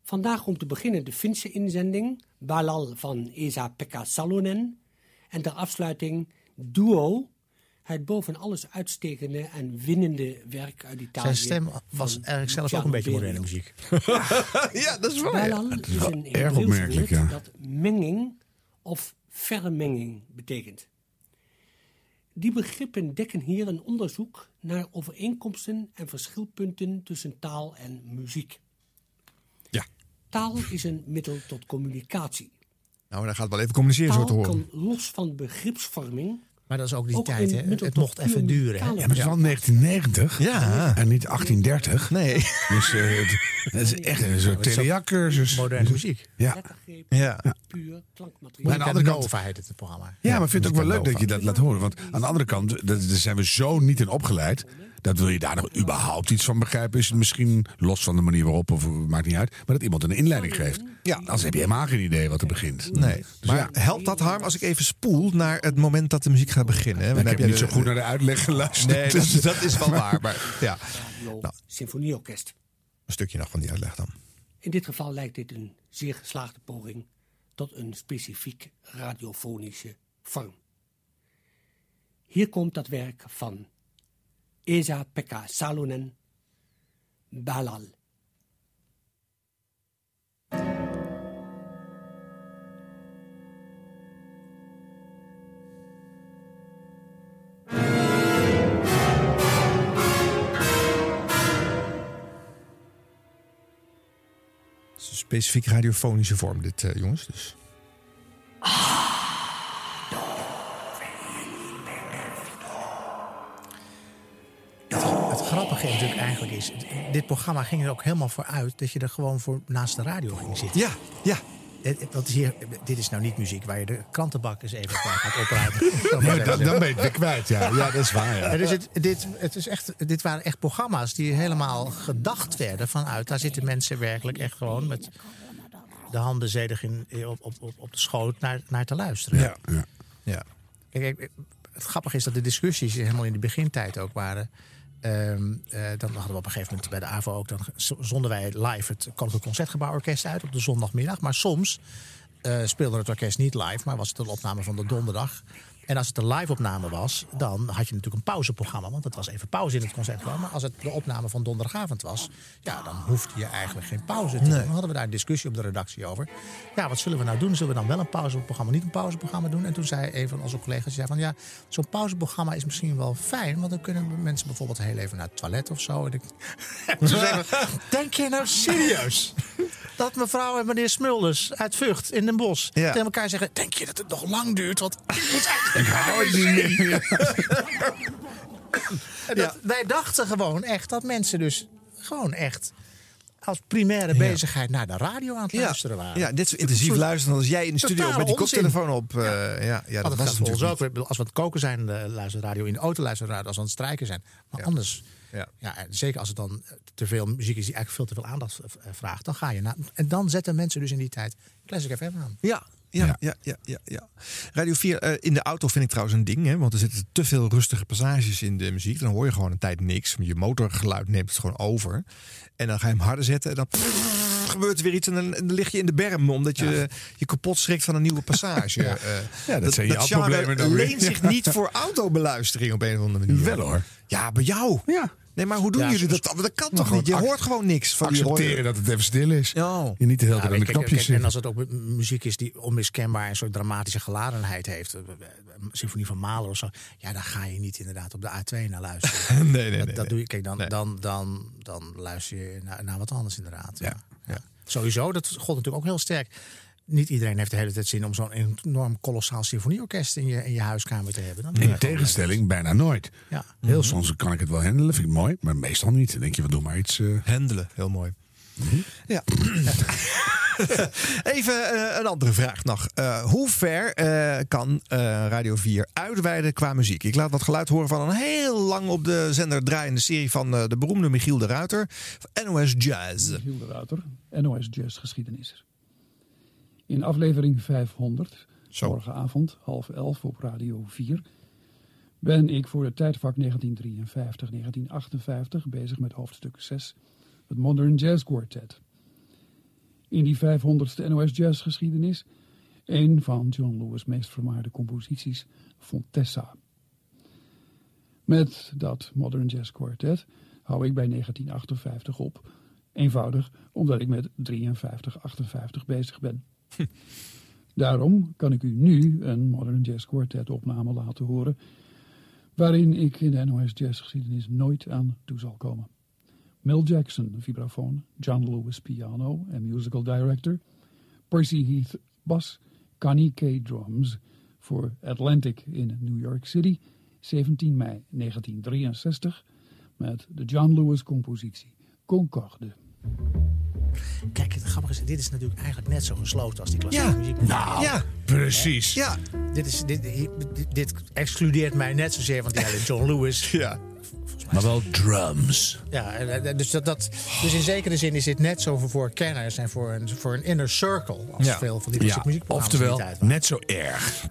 Vandaag om te beginnen de Finse inzending, Balal van Esa-Pekka Salonen. En ter afsluiting Duo, het boven alles uitstekende en winnende werk uit Italië. Zijn stem was eigenlijk zelf ook een beetje moderne muziek. ja, dat is waar. Het is is wel een erg opmerkelijk, ja. dat menging of vermenging betekent. Die begrippen dekken hier een onderzoek naar overeenkomsten en verschilpunten tussen taal en muziek. Ja. Taal is een middel tot communicatie. Nou, dan gaat wel even communiceren zo te Taal horen. kan los van begripsvorming Maar dat is ook die Ook tijd, hè? Het mocht even duren. Ja, maar het is wel 1990 Ja. en niet 1830. Nee. Dus eh, het, het is echt een soort telejac-cursus. Moderne muziek. Ja. Ja. puur klankmateriaal. Maar aan de andere kant- Nova heet het, het programma. Ja, maar ik vind het ook wel leuk dat je dat laat horen. Want aan de andere kant, dat- daar zijn we zo niet in opgeleid. Dat wil je daar nog überhaupt iets van begrijpen. Is het misschien los van de manier waarop, of maakt niet uit. Maar dat iemand een inleiding geeft. Ja, anders heb je helemaal geen idee wat er begint. Nee. Dus Maar ja, helpt dat, Harm, als ik even spoel naar het moment dat de muziek gaat beginnen? hè? ik Dan heb je niet zo goed naar de uitleg geluisterd. Nee, dat, is- dat is wel waar. Maar ja, Radio Nou. Symfonieorkest. een stukje nog van die uitleg dan. In dit geval lijkt dit een zeer geslaagde poging tot een specifiek radiofonische vorm. Hier komt dat werk van Esa-Pekka Salonen, Balal. Specifiek radiofonische vorm, dit, eh, jongens. Dus. Is, dit programma ging er ook helemaal voor uit dat je er gewoon voor naast de radio ging zitten. Ja, ja. eh, dat is hier, dit is nou niet muziek waar je de krantenbak eens even gaat opruimen. Nee, dan, ben je het kwijt, ja. Ja, dat is waar, ja. Dus het, dit, het is echt, dit waren echt programma's die helemaal gedacht werden vanuit. Daar zitten mensen werkelijk echt gewoon met de handen zedig in, op, op, op, op de schoot naar, naar te luisteren. Ja, ja. ja. Kijk, het grappige is dat de discussies helemaal in de begintijd ook waren. Ehm, eh, dan hadden we op een gegeven moment bij de AVO ook... dan zonden wij live het Koninklijk Concertgebouworkest uit op de zondagmiddag. Maar soms eh, speelde het orkest niet live, maar was het een opname van de donderdag. En als het een live-opname was, dan had je natuurlijk een pauzeprogramma. Want het was even pauze in het concertgebouw. Maar als het de opname van donderdagavond was, ja, dan hoefde je eigenlijk geen pauze te doen. Dan hadden we daar een discussie op de redactie over. Ja, wat zullen we nou doen? Zullen we dan wel een pauzeprogramma, niet een pauzeprogramma doen? En toen zei een van onze collega's, zei van ja, zo'n pauzeprogramma is misschien wel fijn. Want dan kunnen mensen bijvoorbeeld heel even naar het toilet of zo. En ik, en toen zei we, denk je nou serieus? Dat mevrouw en meneer Smulders uit Vught in Den Bosch tegen elkaar zeggen... denk je dat het nog lang duurt? Want ik moet eigenlijk... Ik hou het niet meer. Wij dachten gewoon echt dat mensen dus gewoon echt... als primaire bezigheid naar de radio aan het luisteren waren. Ja, dit zo intensief luisteren als jij in de studio met die onzin. koptelefoon op. eh, ja. Ja, Want dat was ons ook. Als we aan het koken zijn, uh, luisteren radio. In de auto luisteren radio. Als we aan het strijken zijn. Maar anders... Ja. Ja, zeker als het dan te veel muziek is die eigenlijk veel te veel aandacht eh, vraagt. Dan ga je naar... En dan zetten mensen dus in die tijd Classic FM aan. Ja, ja, ja, ja, ja, ja. Radio 4 eh, in de auto vind ik trouwens een ding. Hè, want er zitten te veel rustige passages in de muziek. Dan hoor je gewoon een tijd niks. Je motorgeluid neemt het gewoon over. En dan ga je hem harder zetten. En dan gebeurt er weer iets. En dan, lig je in de berm. Omdat je je kapot schrikt van een nieuwe passage. Ja. Eh, Ja, dat zijn jouw problemen leent zich niet voor autobeluistering op een of andere manier. Wel hoor. Ja, bij jou. Ja. Nee, maar hoe doen Ja, jullie soms- dat? Dat kan toch niet? Je hoort gewoon niks van die Accepteren dat het even stil is. Ja. Je niet de hele tijd aan de knopjes kijk, en zit. als het ook mu- muziek is die onmiskenbaar een soort dramatische geladenheid heeft. eh, eh, Een symfonie van Mahler of zo. Ja, dan ga je niet inderdaad op de A2 naar luisteren. Nee, nee, nee, Dat, dat nee. doe je. Kijk, dan, Nee. dan, dan, dan luister je naar, naar wat anders inderdaad. Ja. ja. Sowieso, dat gold natuurlijk ook heel sterk. Niet iedereen heeft de hele tijd zin om zo'n enorm kolossaal symfonieorkest in je, in je huiskamer te hebben. Dan In tegenstelling, bijna nooit. Ja. Heel soms kan ik het wel handelen, vind ik mooi. Maar meestal niet. Dan denk je, wat doe maar iets... eh, Handelen, heel mooi. Ja. Even eh, een andere vraag nog. Eh, hoe ver eh, kan eh, Radio 4 uitweiden qua muziek? Ik laat wat geluid horen van een heel lang op de zender draaiende serie van eh, de beroemde Michiel de Ruiter. NOS Jazz. Michiel de Ruiter, NOS Jazz Geschiedenis. In aflevering 500, morgenavond half elf op Radio 4, ben ik voor het tijdvak 1953-1958 bezig met hoofdstuk 6, het Modern Jazz Quartet. In die 500ste NOS Jazz Geschiedenis een van John Lewis' meest vermaarde composities, Fontessa. Met dat Modern Jazz Quartet hou ik bij 1958 op. Eenvoudig omdat ik met 53, 58 bezig ben. Daarom kan ik u nu een Modern Jazz Quartet opname laten horen... waarin ik in de NOS Jazz geschiedenis nooit aan toe zal komen. Mel Jackson, vibrafoon, John Lewis, piano en musical director... Percy Heath, bas, Connie K. drums voor Atlantic in New York City... 17 mei 1963 met de John Lewis compositie Concorde. Kijk, het grappige is, dit is natuurlijk eigenlijk net zo gesloten als die klassieke Ja. muziek. Nou, Ja. precies. Ja. Dit, is, dit, dit, dit excludeert mij net zozeer, ja, de John Lewis. ja. Maar wel drums. Ja, dus, dat, dat, dus in zekere zin is dit net zo voor kenners en voor een, voor een inner circle als Ja. veel van die muziekprogramma's die Oftewel, net zo erg.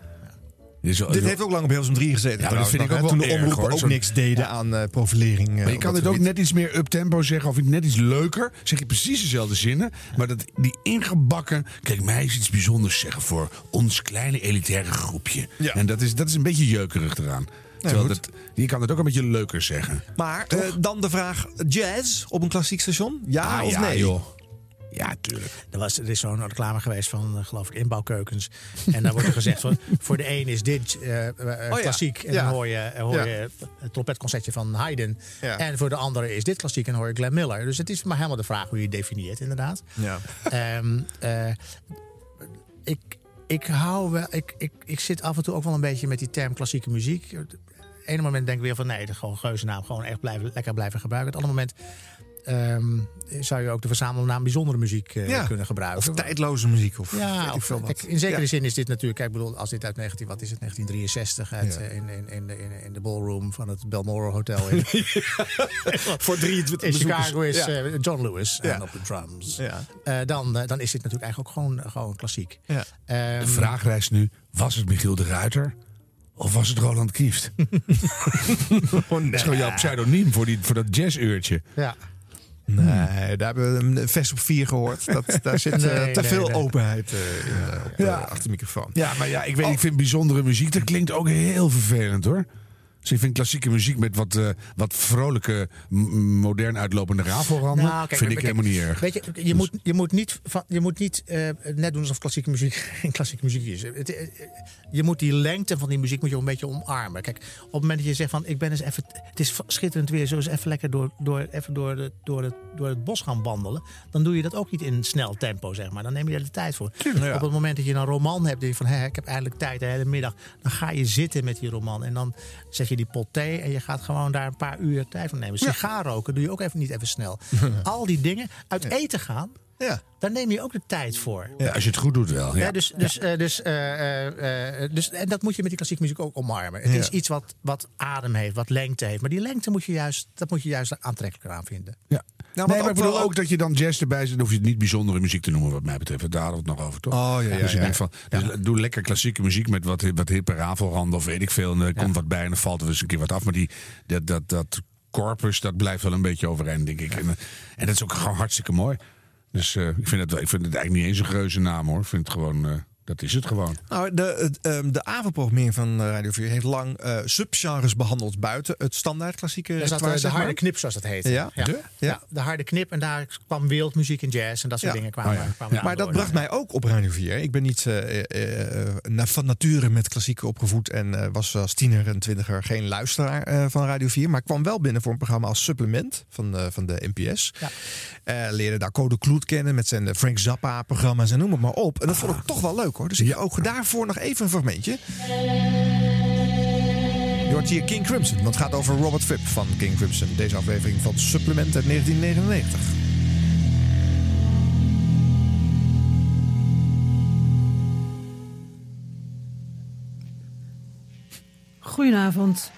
Dit, wel- Dit heeft ook lang op Hilversum 3 gezeten. Ja, dat vind ik ook wel Toen de erg, omroepen hoor. ook niks deden aan eh, profilering. eh, Maar je kan het ook net iets meer up-tempo zeggen of net iets leuker. Zeg je precies dezelfde zinnen. Maar dat, die ingebakken. Kijk, mij is iets bijzonders zeggen voor ons kleine elitaire groepje. Ja. En dat is, dat is een beetje jeukerig eraan. Goed. dat, je kan het ook een beetje leuker zeggen. Maar eh, dan de vraag: jazz op een klassiek station? Ja Ah, of ja, nee? joh. Ja, tuurlijk. Er, was, er is zo'n reclame geweest van, eh, geloof ik, inbouwkeukens. En daar wordt er gezegd van, voor de een is dit eh, eh, ja. klassiek. En dan hoor je, hoor Ja. je het trompetconcertje van Haydn. Ja. En voor de andere is dit klassiek en hoor je Glenn Miller. Dus het is maar helemaal de vraag hoe je het definieert, inderdaad. Ja. Ehm, eh, ik, ik hou wel, ik, ik, ik zit af en toe ook wel een beetje met die term klassieke muziek. Op moment denk ik weer van nee, gewoon een geuze naam. Gewoon echt blijven, lekker blijven gebruiken. Het andere moment ehm, zou je ook de verzamelnaam bijzondere muziek eh, Ja. kunnen gebruiken. Of tijdloze muziek. Of Ja, of- kijk, in zekere Ja. zin is dit natuurlijk, kijk, ik bedoel, als dit uit 19, wat is het, 1963 uit, Ja. eh, in, in, in, de, in, de ballroom van het Balmoral Hotel in, Voor 23 in Chicago is eh, John Lewis en op de drums. Ja. Dan, dan is dit natuurlijk eigenlijk ook gewoon, gewoon klassiek. Ja. Ehm, De vraag rijst nu, was het Michiel de Ruiter? Of was het Roland Kieft? Dat is gewoon jouw pseudoniem voor, die, voor dat jazzuurtje. Ja. Nee, daar hebben we een vest op vier gehoord. Dat, daar zit eh, Nee, te nee, veel nee. openheid eh, in, eh, op de, achter de microfoon. Ja, maar ja, ik weet, ik vind bijzondere muziek, dat klinkt ook heel vervelend hoor. Dus ik vind klassieke muziek met wat, eh, wat vrolijke, modern uitlopende rafelranden, Nou, kijk, vind ik helemaal niet erg. Weet je, je, moet, je moet niet, van, je moet niet eh, net doen alsof klassieke muziek geen klassieke muziek is. Het, je moet die lengte van die muziek moet je ook een beetje omarmen. Kijk, op het moment dat je zegt van ik ben eens even, het is schitterend weer, zo eens even lekker door, door, even door, de, door, het, door het bos gaan wandelen, dan doe je dat ook niet in snel tempo, zeg maar. Dan neem je er de tijd voor. ja. Op het moment dat je een roman hebt, denk je van hé, ik heb eindelijk tijd de hele middag, dan ga je zitten met die roman en dan zet je die pot thee en je gaat gewoon daar een paar uur tijd voor nemen. Sigaar roken doe je ook even niet even snel. Al die dingen, uit eten gaan, Ja. daar neem je ook de tijd voor. Ja, als je het goed doet wel. Ja. Ja, dus, dus, eh, dus, eh, eh, eh, dus, en dat moet je met die klassieke muziek ook omarmen. Het Ja. is iets wat, wat adem heeft, wat lengte heeft. Maar die lengte moet je juist, dat moet je juist aantrekkelijker aan vinden. Ja. Nou, nee, maar ik bedoel ook dat je dan jazz erbij zit. Dan hoef je het niet bijzondere muziek te noemen, wat mij betreft. Daar hadden we het nog over, toch? Oh, ja, ja, dus ik ja. denk van, dus doe lekker klassieke muziek met wat, wat hippe rafelranden of weet ik veel. En er komt wat bij en dan valt er eens een keer wat af. Maar die, dat, dat, dat corpus, dat blijft wel een beetje overeind, denk ik. En, en dat is ook gewoon hartstikke mooi. Dus eh, ik, vind het, ik vind het eigenlijk niet eens een geuze naam, hoor. Ik vind het gewoon, eh, dat is het gewoon. Nou, de, ehm, de avondprogrammering van eh, Radio 4 heeft lang eh, subgenres behandeld buiten het standaard klassieke Er zat repertoire, eh, de harde knip, zoals dat heet. Ja? ja. De? Ja, de harde knip. En daar kwam wereldmuziek en jazz en dat soort Ja. dingen kwamen. Oh ja. kwamen Maar dat door. bracht mij ook op Radio 4. Ik ben niet eh, eh, eh, van nature met klassieke opgevoed en eh, was als tiener en twintiger geen luisteraar eh, van Radio 4. Maar kwam wel binnen voor een programma als supplement van, eh, van de NPS. Ja. Eh, leerde daar Code Kloet kennen met zijn Frank Zappa-programma's en noem het maar op. En dat vond ik toch wel leuk hoor. Dus ik ook daarvoor nog even een fragmentje. Je hoort hier King Crimson, want het gaat over Robert Fripp van King Crimson. Deze aflevering van Supplement uit 1999. Goedenavond.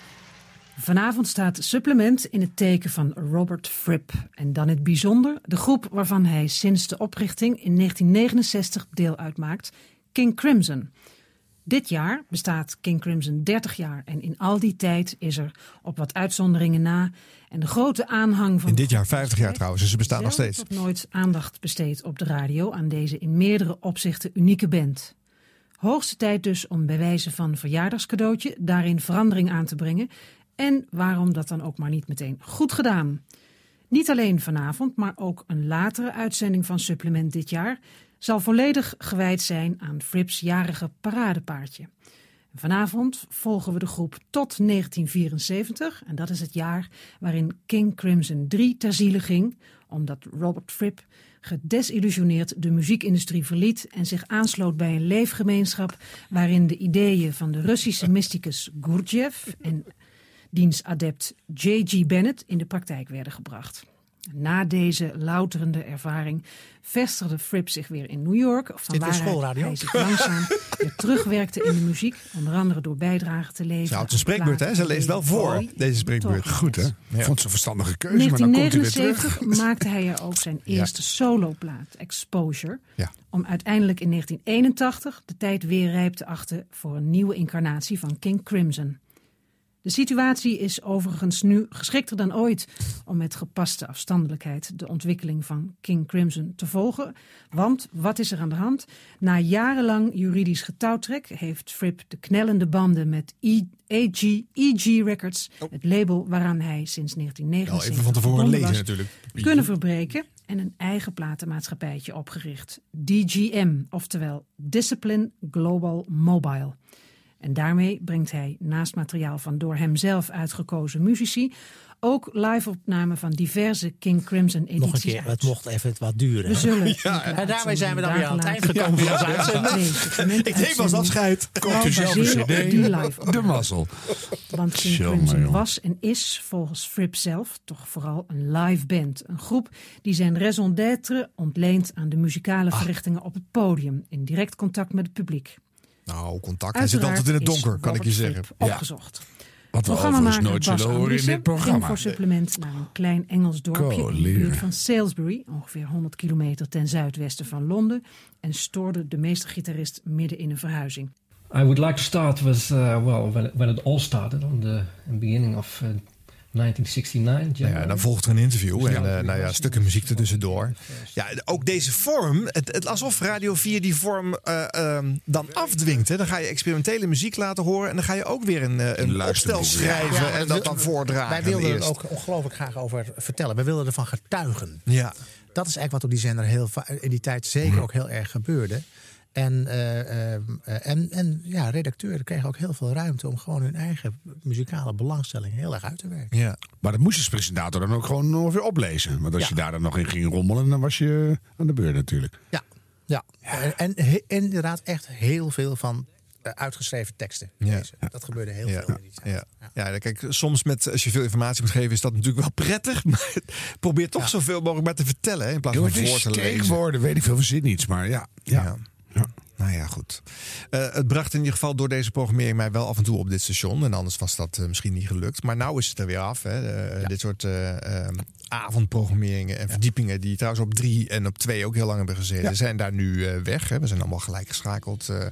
Vanavond staat Supplement in het teken van Robert Fripp. En dan in het bijzonder de groep waarvan hij sinds de oprichting in 1969 deel uitmaakt, King Crimson. Dit jaar bestaat King Crimson 30 jaar en in al die tijd is er op wat uitzonderingen na en de grote aanhang van In dit jaar 50 jaar trouwens, dus ze bestaan nog steeds. tot nooit aandacht besteed op de radio aan deze in meerdere opzichten unieke band. Hoogste tijd dus om bij wijze van verjaardagscadeautje daarin verandering aan te brengen. En waarom dat dan ook maar niet meteen goed gedaan? Niet alleen vanavond, maar ook een latere uitzending van Supplement dit jaar zal volledig gewijd zijn aan Frips jarige paradepaardje. Vanavond volgen we de groep tot 1974 en dat is het jaar waarin King Crimson 3 ter ziele ging, omdat Robert Fripp gedesillusioneerd de muziekindustrie verliet en zich aansloot bij een leefgemeenschap waarin de ideeën van de Russische mysticus Gurdjieff en diens adept J.G. Bennett in de praktijk werden gebracht. Na deze louterende ervaring vestigde Fripp zich weer in New York, van weer waaruit schoolradio? hij zich langzaam weer terugwerkte in de muziek, onder andere door bijdragen te leveren. Ze houdt een spreekbeurt, hè? Ze leest wel voor, deze spreekbeurt. Goed, hè? Ja. Vond ze een verstandige keuze, In maar dan komt hij weer 1979 terug. maakte hij er ook zijn eerste soloplaat, Exposure. Ja. Om uiteindelijk in 1981 de tijd weer rijp te achten voor een nieuwe incarnatie van King Crimson. De situatie is overigens nu geschikter dan ooit om met gepaste afstandelijkheid de ontwikkeling van King Crimson te volgen. Want wat is er aan de hand? Na jarenlang juridisch getouwtrek heeft Fripp de knellende banden met E- AG, EG Records, het label waaraan hij sinds 1979 Wel even van tevoren lezen was, natuurlijk. kunnen verbreken en een eigen platenmaatschappijtje opgericht. DGM, oftewel Discipline Global Mobile. En daarmee brengt hij naast materiaal van door hem zelf uitgekozen muzici ook live-opnamen van diverse King Crimson edities Nog een keer, uit. het mocht even wat duren. We zullen. en daarmee zijn we dan weer aan het eind gekomen van onze uitzending. Ik neem als afscheid. Koopt u zelf een cd? die live De mazzel. Want King Crimson was en is volgens Fripp zelf toch vooral een live band. Een groep die zijn raison d'être ontleent aan de muzikale Ah. verrichtingen op het podium. In direct contact met het publiek. Nou, contact. Hij zit altijd in het donker, is kan ik je zeggen. Opgezocht. Wat we overigens nooit Bas zullen horen in dit programma. ging voor supplement naar een klein Engels dorpje in de buurt van Salisbury, ongeveer 100 kilometer ten zuidwesten van Londen, en stoorde de meestergitarist midden in een verhuizing. I would like to start with, uh, well, when it, when it all started on the beginning of uh, 1969. Nou ja, dan volgt er een interview Dus en ja, eh, nou ja, stukken muziek er tussendoor. Ja, ook deze vorm, het, het alsof Radio 4 die vorm eh, ehm, dan afdwingt. Hè. Dan ga je experimentele muziek laten horen en dan ga je ook weer een, eh, een opstel schrijven Ja, en dat dan voordragen. Wij wilden er ook ongelooflijk graag over vertellen. Wij wilden ervan getuigen. Ja. Dat is eigenlijk wat op die zender heel in die tijd zeker ook heel erg gebeurde. En, eh, eh, en, en ja, redacteuren kregen ook heel veel ruimte om gewoon hun eigen muzikale belangstelling heel erg uit te werken. Ja. Maar dat moest de presentator dan ook gewoon nog weer oplezen. Want als Ja. je daar dan nog in ging rommelen, dan was je aan de beurt natuurlijk. Ja, ja. En, en inderdaad echt heel veel van eh, uitgeschreven teksten. Ja. lezen. Dat gebeurde heel Ja, veel in die tijd. ja. ja, kijk, soms met, als je veel informatie moet geven, is dat natuurlijk wel prettig. Maar probeer toch zoveel mogelijk maar te vertellen hè, in plaats van voor te lezen. steekwoorden, weet ik veel, verzin niets. Maar ja, ja. Nou ja, goed. Eh, het bracht in ieder geval door deze programmering mij wel af en toe op dit station. En anders was dat eh, misschien niet gelukt. Maar nou is het er weer af. Hè. Eh, Dit soort eh, eh, avondprogrammeringen en verdiepingen... die trouwens op drie en op twee ook heel lang hebben gezeten... Ja. zijn daar nu eh, weg. Hè. We zijn allemaal gelijk geschakeld. Eh, nou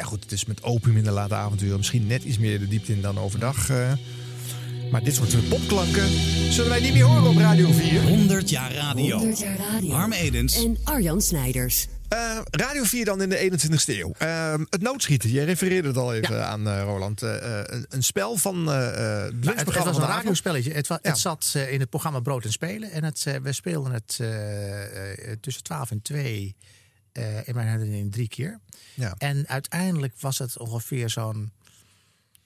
ja, goed, het is met opium in de late avonturen... misschien net iets meer de diepte in dan overdag. eh. maar dit soort popklanken zullen wij niet meer horen op Radio 4. 100 jaar radio. 100 jaar radio. Harm Edens. En Arjan Snijders. Eh, Radio 4 dan in de 21ste eeuw. Eh, het noodschieten, je refereerde het al even aan, eh, Roland. Eh, een, een spel van het het, was een radiospelletje. Het, wa- Ja. het zat in het programma Brood en Spelen. En het, we speelden het tussen 12 en 2 eh, in mijn herinnering drie keer. Ja. En uiteindelijk was het ongeveer zo'n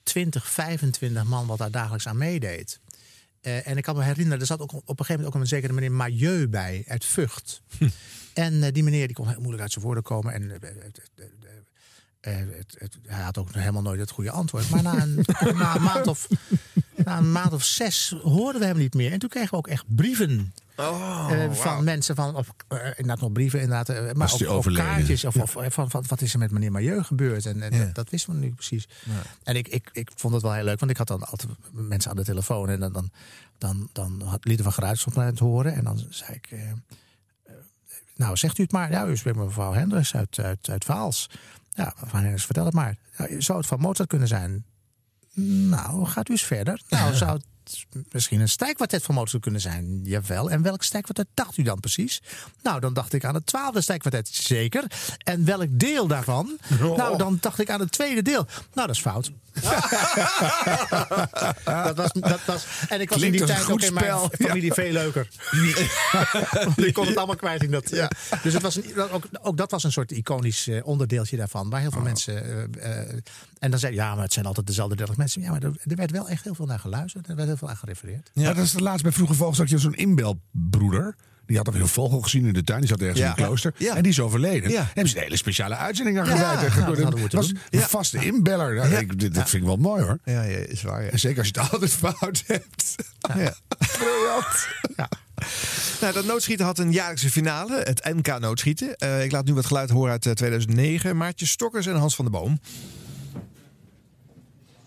20, 25 man wat daar dagelijks aan meedeed. Eh, en ik kan me herinneren, er zat ook op een gegeven moment ook een zekere meneer Majeu bij uit Vught. En eh, die meneer die kon heel moeilijk uit zijn woorden komen. En eh, het, het- hij had ook helemaal nooit het goede antwoord. Maar na een, na een, maand, of, na een maand of zes hoorden we hem niet meer. En toen kregen we ook echt brieven. Oh, eh, van mensen van, of eh, inderdaad nog brieven, inderdaad, eh, maar ook, kaartjes. Of, Ja. of, van, van, wat is er met meneer Majeu gebeurd? En, en Ja. dat, dat wisten we nu precies. En ik, ik, ik vond het wel heel leuk, want ik had dan altijd mensen aan de telefoon. En dan, dan, dan, dan had lieten we geluidsopname horen. En dan zei ik, nou zegt u het maar. Ja, u spreekt met mevrouw Hendricks uit, uit, uit Vaals. Ja, mevrouw Hendricks, vertel het maar. Ja, zou het van Mozart kunnen zijn? Nou, gaat u eens verder. Nou, zou misschien een stijkkwartet van Mozart kunnen zijn? Jawel. En welk stijkkwartet dacht u dan precies? Nou, dan dacht ik aan het twaalfde stijkkwartet. Zeker. En welk deel daarvan? Nou, dan dacht ik aan het tweede deel. Nou, dat is fout. dat was, dat was, en ik was Klinkt in die tijd ook in mijn familie Ja. veel leuker. Ik kon het allemaal kwijt in dat. Ja. Dus het was een, ook, ook dat was een soort iconisch eh, onderdeeltje daarvan. Waar heel veel mensen. eh, eh, en dan zei ja, maar het zijn altijd dezelfde 30 mensen. Ja, maar er, er werd wel echt heel veel naar geluisterd. Er werd heel veel aan gerefereerd. Ja. dat is de laatste bij Vroege Vogels. Dat je zo'n inbelbroeder. Die had alweer een vogel gezien in de tuin. Die zat ergens Ja. in een klooster. Ja. En die is overleden. Ja. Daar hebben ze een hele speciale uitzending aan Ja. gewijd. Nou, En dat was doen. een Ja. vaste inbeller. Nou, Ja. ik- dit, dat vind ik wel mooi hoor. Ja, ja, is waar. Ja. En zeker als je het altijd fout hebt. Ja. Briljant. Nou, dat noodschieten had een jaarlijkse finale, het NK noodschieten. Eh, ik laat nu wat geluid horen uit eh, 2009. Maartje Stokkers en Hans van der Boom.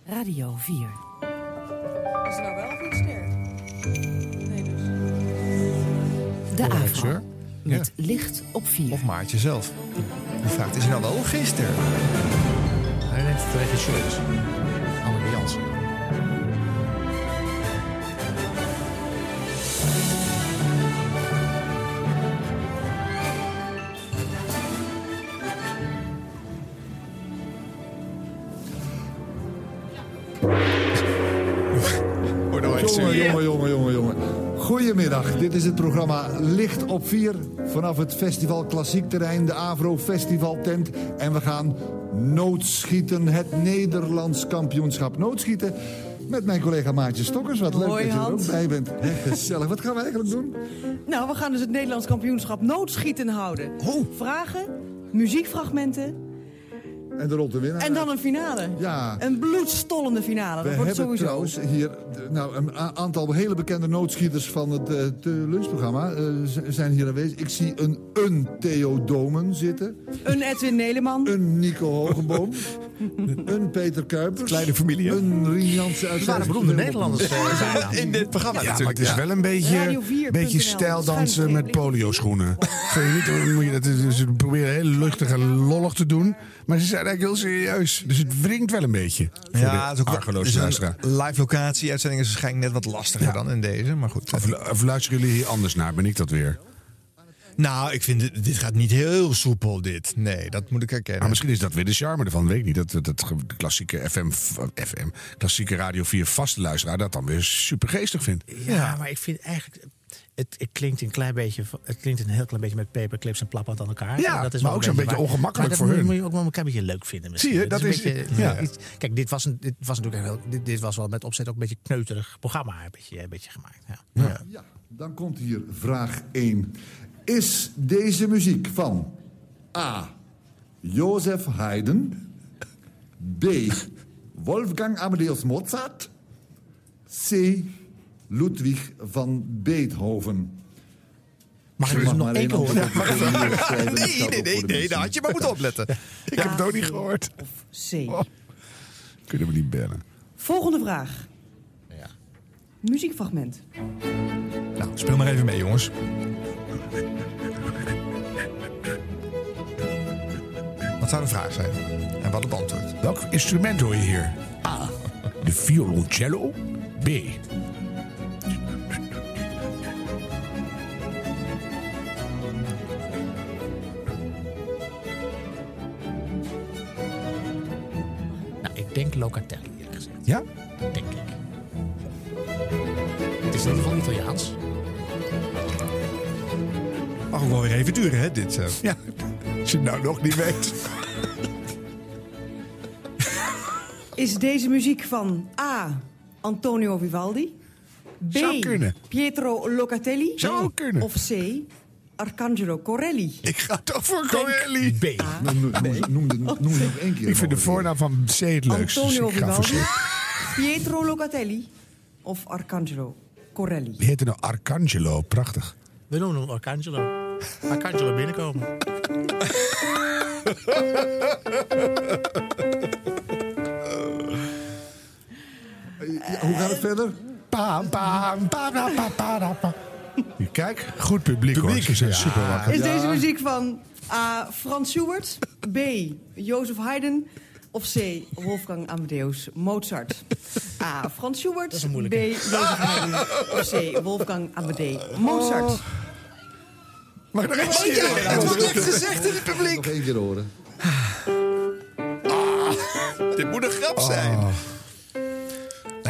Radio 4. Is er nou wel of niet ster? Nee, dus. De AVRO. sure. Met licht op 4. Of Maartje zelf. Die vraagt, is hij nou wel geester? Hij neemt de regisseurs. Anneke Jansen. Goedemiddag, dit is het programma Licht op 4 vanaf het Festival Klassiek Terrein, de Avro Festival Tent. En we gaan noodschieten, het Nederlands kampioenschap noodschieten. Met mijn collega Maartje Stokkers. Wat leuk Hoi, dat je er ook bij bent. Hè, Gezellig. Wat gaan we eigenlijk doen? Nou, we gaan dus het Nederlands kampioenschap noodschieten houden. Vragen, muziekfragmenten En de rotte winnaar. en dan een finale. Ja. Een bloedstollende finale. We Dat wordt hebben sowieso. trouwens hier de- nou, een aantal hele bekende noodschieters van het eh, te lunchprogramma eh, zijn hier aanwezig. Ik zie een, een Theo Domen zitten. Een Edwin Neleman. Een Nico Hogenboom. een Peter Kuipers. Kleine familie. Een Rien Jansen uit Het waren beroemde Nederlanders. eh, zijn. In dit programma Ja, maar natuurlijk. het is ja. wel een beetje, Radio4.nl, beetje stijldansen met polio-schoenen. Vind je niet, dan moet je dat, ze proberen heel luchtig en lollig te doen. Maar ze zijn eigenlijk heel serieus. Dus het wringt wel een beetje. Ja, het is ook wel- is een live locatie. Uitzending is waarschijnlijk net wat lastiger dan in deze. Maar goed. Of, of luisteren jullie hier anders naar? Ben ik dat weer? Nou, ik vind dit, dit gaat niet heel soepel, dit. Nee, dat moet ik herkennen. Maar misschien is dat weer de charme ervan, weet ik niet. Dat, dat, klassieke FM, FM, klassieke Radio 4 vaste luisteraar dat dan weer super geestig vindt. Ja, maar ik vind eigenlijk... Het, het klinkt een klein beetje, het klinkt een heel klein beetje met paperclips en plappand aan elkaar. Ja, En dat is maar ook zo'n beetje ongemakkelijk maar voor dat hun. moet je ook wel een klein beetje leuk vinden. Misschien. Zie je, dat een is- beetje, ja. iets- kijk, dit was, een, dit was natuurlijk een heel, dit, dit was wel met opzet ook een beetje een kneuterig programma, een beetje, een beetje gemaakt. Ja. Ja, dan komt hier vraag 1. Is deze muziek van A. Jozef Haydn, B. Wolfgang Amadeus Mozart, C. Ludwig van Beethoven? Mag ik Je dus nog maar één horen? Nee, nee, nee, nee, daar had je maar moeten opletten. Ik heb het ook niet gehoord. Of C. Kunnen we niet bellen. Volgende vraag. Muziekfragment. Nou, speel maar even mee, jongens. Wat zou de vraag zijn? En wat het antwoord? Welk instrument hoor je hier? A. De violoncello. B. denk Locatelli, eerlijk gezegd. Ja? Denk ik. Het is in ieder geval Italiaans. Mag ook wel weer even duren, hè, dit. eh. Ja, als je het nou nog niet weet. Is deze muziek van A. Antonio Vivaldi? B. Zou kunnen. Pietro Locatelli? Zou kunnen. Of C. Arcangelo Corelli? Ik ga toch voor Corelli. B. Noem, noem, noem, nog één keer. Ik vind de voornaam van C het leukst. Dus Antonio ik ga voor Vivaldi? C. Pietro Locatelli? Of Arcangelo Corelli? Die heette nou Arcangelo. Prachtig. We noemen hem Arcangelo. Arcangelo binnenkomen. Hoe gaat het verder? Pam, pam, pam, pam, pam, pam, pam. Kijk, goed publiek, hoor. Publiek, Ze zijn ja. super wakker. Is deze muziek van A. Frans Schubert? B. Jozef Haydn? Of C. Wolfgang Amadeus Mozart? A. Frans Schubert? is B. Jozef Haydn? Of C. Wolfgang Amadeus Mozart? Mag ik nog eens zien? Het wordt niks gezegd in het publiek. Nog één keer horen. Dit moet een grap zijn.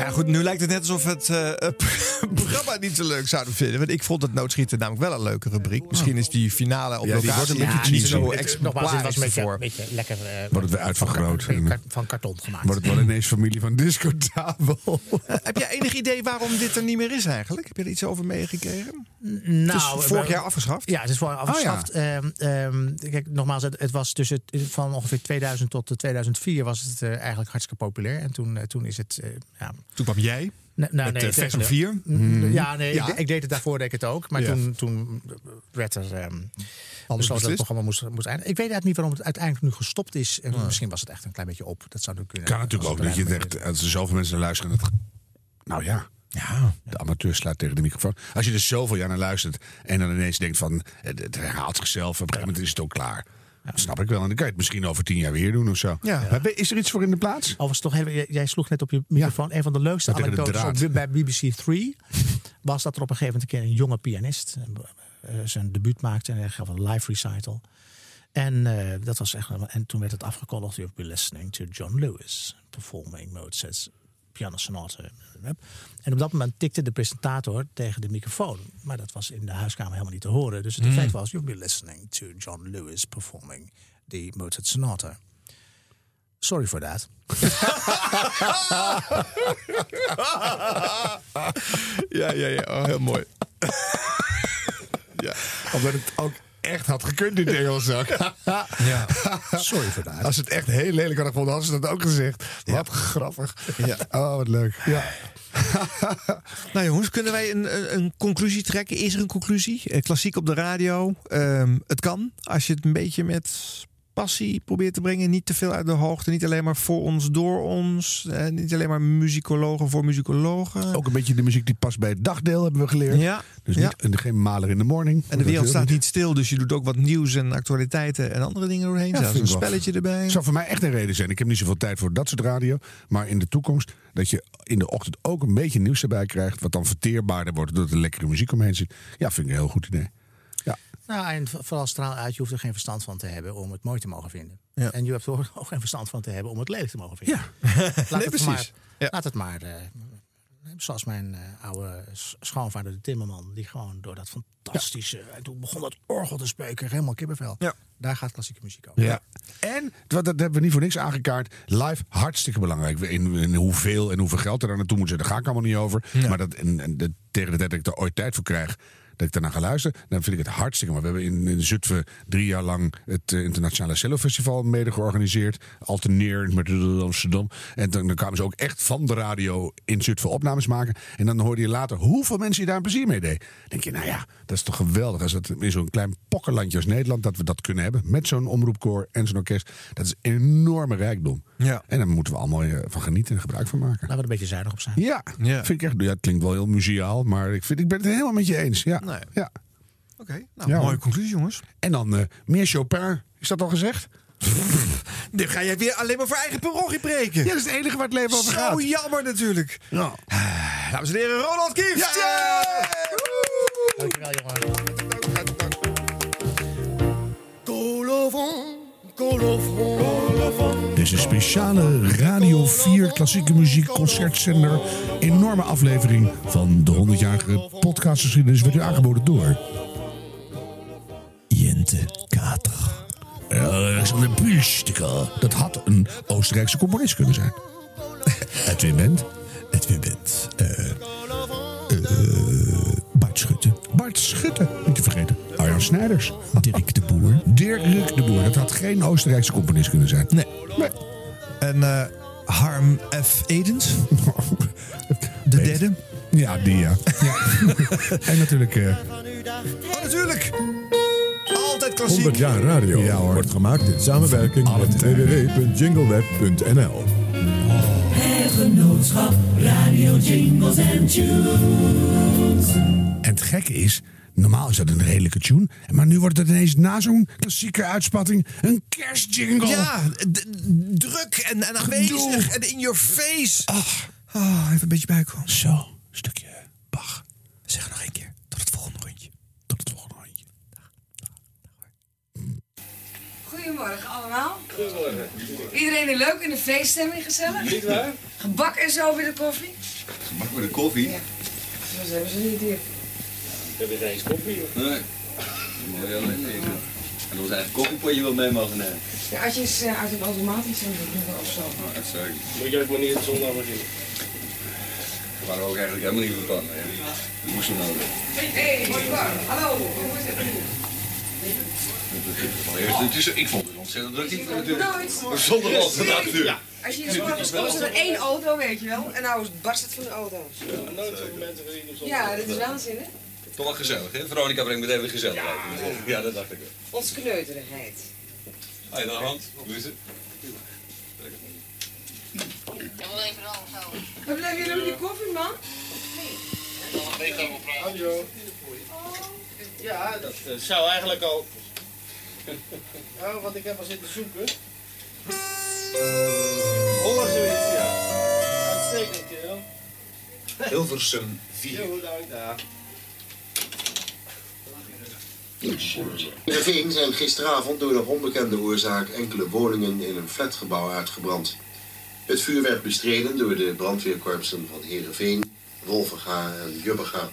Nou ja, goed, nu lijkt het net alsof het eh, het programma niet zo leuk zouden vinden. Want ik vond het noodschieten namelijk wel een leuke rubriek. Misschien is die finale op Ja, die locatie wordt een beetje cheesy. zo Het- Nogmaals, dit was een beetje, ervoor. een beetje lekker... eh, Wordt het weer uitvergroot. Van, van karton gemaakt. Wordt het wel ineens familie van discotabel. Eh, heb jij enig idee waarom dit er niet meer is eigenlijk? Heb je er iets over meegekregen? Nou, het is vorig we- jaar afgeschaft. Ja, het is vorig jaar afgeschaft. Ehm, ehm, kijk, nogmaals, het, het was tussen het- van ongeveer 2000 tot 2004 was het eh, eigenlijk hartstikke populair. En toen, eh, toen is het... eh, ja, Toen kwam jij Nee, nou, met nee, eh, Vecht op tegendeel. 4. Mm, Ja, nee, Ja. Ik, ik deed het daarvoor, deed ik het ook. Maar Ja. toen, toen werd er besloten dat het programma moest, moest eindigen. Ik weet eigenlijk niet waarom het uiteindelijk nu gestopt is. En Misschien was het echt een klein beetje op. Dat zou natuurlijk kunnen. Kan natuurlijk ook dat je echt, als er zoveel mensen naar luisteren. Dat, nou ja, Ja. de amateur slaat tegen de microfoon. Als je er zoveel jaar naar luistert en dan ineens denkt van het, het herhaalt zichzelf. Op een gegeven moment is het ook klaar. Dat snap ik wel. En dan kan je het misschien over tien jaar weer doen of zo. Ja. Is er iets voor in de plaats? Overigens toch even, jij- jij sloeg net op je microfoon. Een van de leukste de anekdotes op, bij BBC 3 was dat er op een gegeven moment een keer een jonge pianist eh, zijn debuut maakte en hij gaf een live recital. En, eh, dat was echt, en toen werd het afgekondigd: You'll be listening to John Lewis performing Mozart's pianosonate. En op dat moment tikte de presentator tegen de microfoon. Maar dat was in de huiskamer helemaal niet te horen. Dus het Hmm. effect was, you'll be listening to John Lewis performing the Mozart Sonata. Sorry for that. ja, ja, ja. Oh, heel mooi. ja. Omdat het ook echt had gekund in het Engels ja. Sorry voor dat. Als het echt heel lelijk hadden gevonden, hadden ze dat ook gezegd. Wat grappig. Ja. Oh, wat leuk. Ja. Nou jongens, kunnen wij een, een, een conclusie trekken? Is er een conclusie? Eh, klassiek op de radio. Ehm, het kan, als je het een beetje met passie probeert te brengen. Niet te veel uit de hoogte. Niet alleen maar voor ons, door ons. Eh, niet alleen maar muzikologen voor muzikologen. Ook een beetje de muziek die past bij het dagdeel, hebben we geleerd. Ja. Dus Ja. niet, en geen maler in de morning. En de wereld staat niet stil, dus je doet ook wat nieuws en actualiteiten en andere dingen doorheen. Ja, Zelfs een spelletje erbij. zou voor mij echt een reden zijn. Ik heb niet zoveel tijd voor dat soort radio. Maar in de toekomst dat je in de ochtend ook een beetje nieuws erbij krijgt. Wat dan verteerbaarder wordt doordat er lekkere muziek omheen zit. Ja, vind ik een heel goed idee. Nou, en vooral straal uit, je hoeft er geen verstand van te hebben om het mooi te mogen vinden. Ja. En je hebt er ook geen verstand van te hebben om het lelijk te mogen vinden. Ja. laat, Nee, het precies. Maar, laat het maar. eh, zoals mijn eh, oude schoonvader, de Timmerman, die gewoon door dat fantastische. En toen begon dat orgel te spreken, helemaal kippenvel. Ja. Daar gaat klassieke muziek over. Ja. En, dat, dat hebben we niet voor niks aangekaart, live hartstikke belangrijk. In, in hoeveel en hoeveel geld er naartoe moet zijn, daar ga ik allemaal niet over. Maar dat, en, en de, tegen de tijd dat ik er ooit tijd voor krijg, dat ik daarna ga luisteren, dan vind ik het hartstikke. Maar we hebben in, in Zutphen drie jaar lang het eh, Internationale Cello Festival mede georganiseerd. Alterneerend met Amsterdam. En dan, dan kwamen ze ook echt van de radio in Zutphen opnames maken. En dan hoorde je later hoeveel mensen je daar een plezier mee deed. Dan denk je, nou ja, dat is toch geweldig als het in zo'n klein pokkenlandje als Nederland dat we dat kunnen hebben. Met zo'n omroepkoor en zo'n orkest. Dat is een enorme rijkdom. Ja. En daar moeten we allemaal eh, van genieten en gebruik van maken. Laten we er een beetje zuinig op zijn. Ja, Ja. Vind ik echt, ja, het klinkt wel heel muziaal, maar ik, vind, ik ben het helemaal met je eens. Ja. Nee. ja. Oké, nou, Ja, mooie conclusie jongens. En dan eh, meer Chopin. Is dat al gezegd? Nu ga jij weer alleen maar voor eigen parochie preken. Ja, dat is het enige waar het leven over Zo gaat. jammer natuurlijk. Ja. Dames en heren, Ronald Kieft. Dankjewel, jongen. Dit is een speciale Radio 4 klassieke muziek concertzender. Enorme aflevering van de 100-jarige podcastgeschiedenis werd u aangeboden door... Jente Kater. Alexander Pulstika. Dat had een Oostenrijkse componist kunnen zijn. Edwin Wendt. Edwin Wendt. Eh, eh, Bart Schutte. Bart Schutte, niet te vergeten. Arjan Snijders. Dirk de Boer. Dirk de Boer. Dat had geen Oostenrijkse componist kunnen zijn. Nee. Nee. En eh, Harm F. Edens. De derde. Ja, die ja. ja. en natuurlijk... eh, Oh, natuurlijk. Altijd klassiek. 100 jaar radio Ja, hoor. wordt gemaakt in samenwerking met www.jingleweb.nl. Het genootschap Radio Jingles and Tunes. En het gekke is, normaal is dat een redelijke tune. Maar nu wordt het ineens na zo'n klassieke uitspatting een kerstjingle. Ja, druk en, en aanwezig en in your face. Ah, even een beetje bijkomen. Zo, stukje Bach. Zeg nog één keer. Tot het volgende rondje. Tot het volgende rondje. Goedemorgen allemaal. Goedemorgen. Iedereen is leuk in de feeststemming, gezellig? Niet waar? Gebak en zo bij de koffie? Mag met een koffie? Ja. Zo hebben ze niet hier. Ik heb weer eens koffie. Nee. Moet je alleen nemen. En ons eigen koffiepotje wel mee mogen nemen. Ja, als je eens eh, uit een automatisch en doen of zo. Oh, dat zou ik. Moet je ook maar niet het zondag beginnen. Daar waren we ook eigenlijk helemaal niet van plan. hè. Dat moest zo nodig. Hé, hey, warm. Hallo, hoe is het? Eerst, het is, ik vond het ontzettend druk hier natuurlijk. Nooit. Zonder al te acht uur. Als je hier morgens komt, is er één auto, weet je wel. En nou barst het van de auto's. Nooit zoveel mensen gezien op Ja, dat is waanzin, hè? Toch wel gezellig, hè? Veronica brengt meteen weer gezelligheid. Ja, ja dat dacht ik wel. Ons kneuterigheid. Hoi, de hand. Hoe is het? Waar blijven jullie met die koffie, man? Ja, dat eh, zou eigenlijk al. Oh, want ik heb al zitten zoeken. Hoor zoiets, ja. Uitstekend, kerel. Hilversum 4. Heel dank, ja. In de Veen zijn gisteravond door de onbekende oorzaak enkele woningen in een flatgebouw uitgebrand. Het vuur werd bestreden door de brandweerkorpsen van Heerenveen, Wolvenga en Jubbega.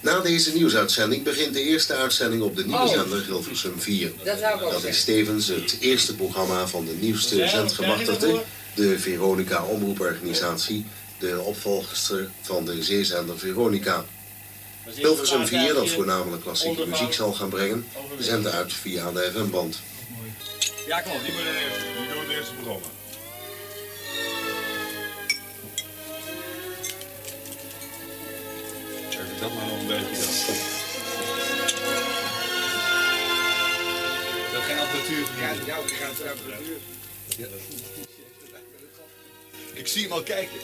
Na deze nieuwsuitzending begint de eerste uitzending op de nieuwe Oh. zender Hilversum 4. Dat is tevens het eerste programma van de nieuwste zendgemachtigde, de Veronica Omroeporganisatie, de opvolgster van de zeezender Veronica. Hilversum 4, dat voornamelijk klassieke muziek zal gaan brengen, zendt uit via de FM-band. Ja, klopt. Die moet eerst. Die doen het eerste programma. Even dat maar nog een beetje dan. Dat geen apparatuur Ja, ja, ik ga het apparatuur. Ik zie hem al kijken.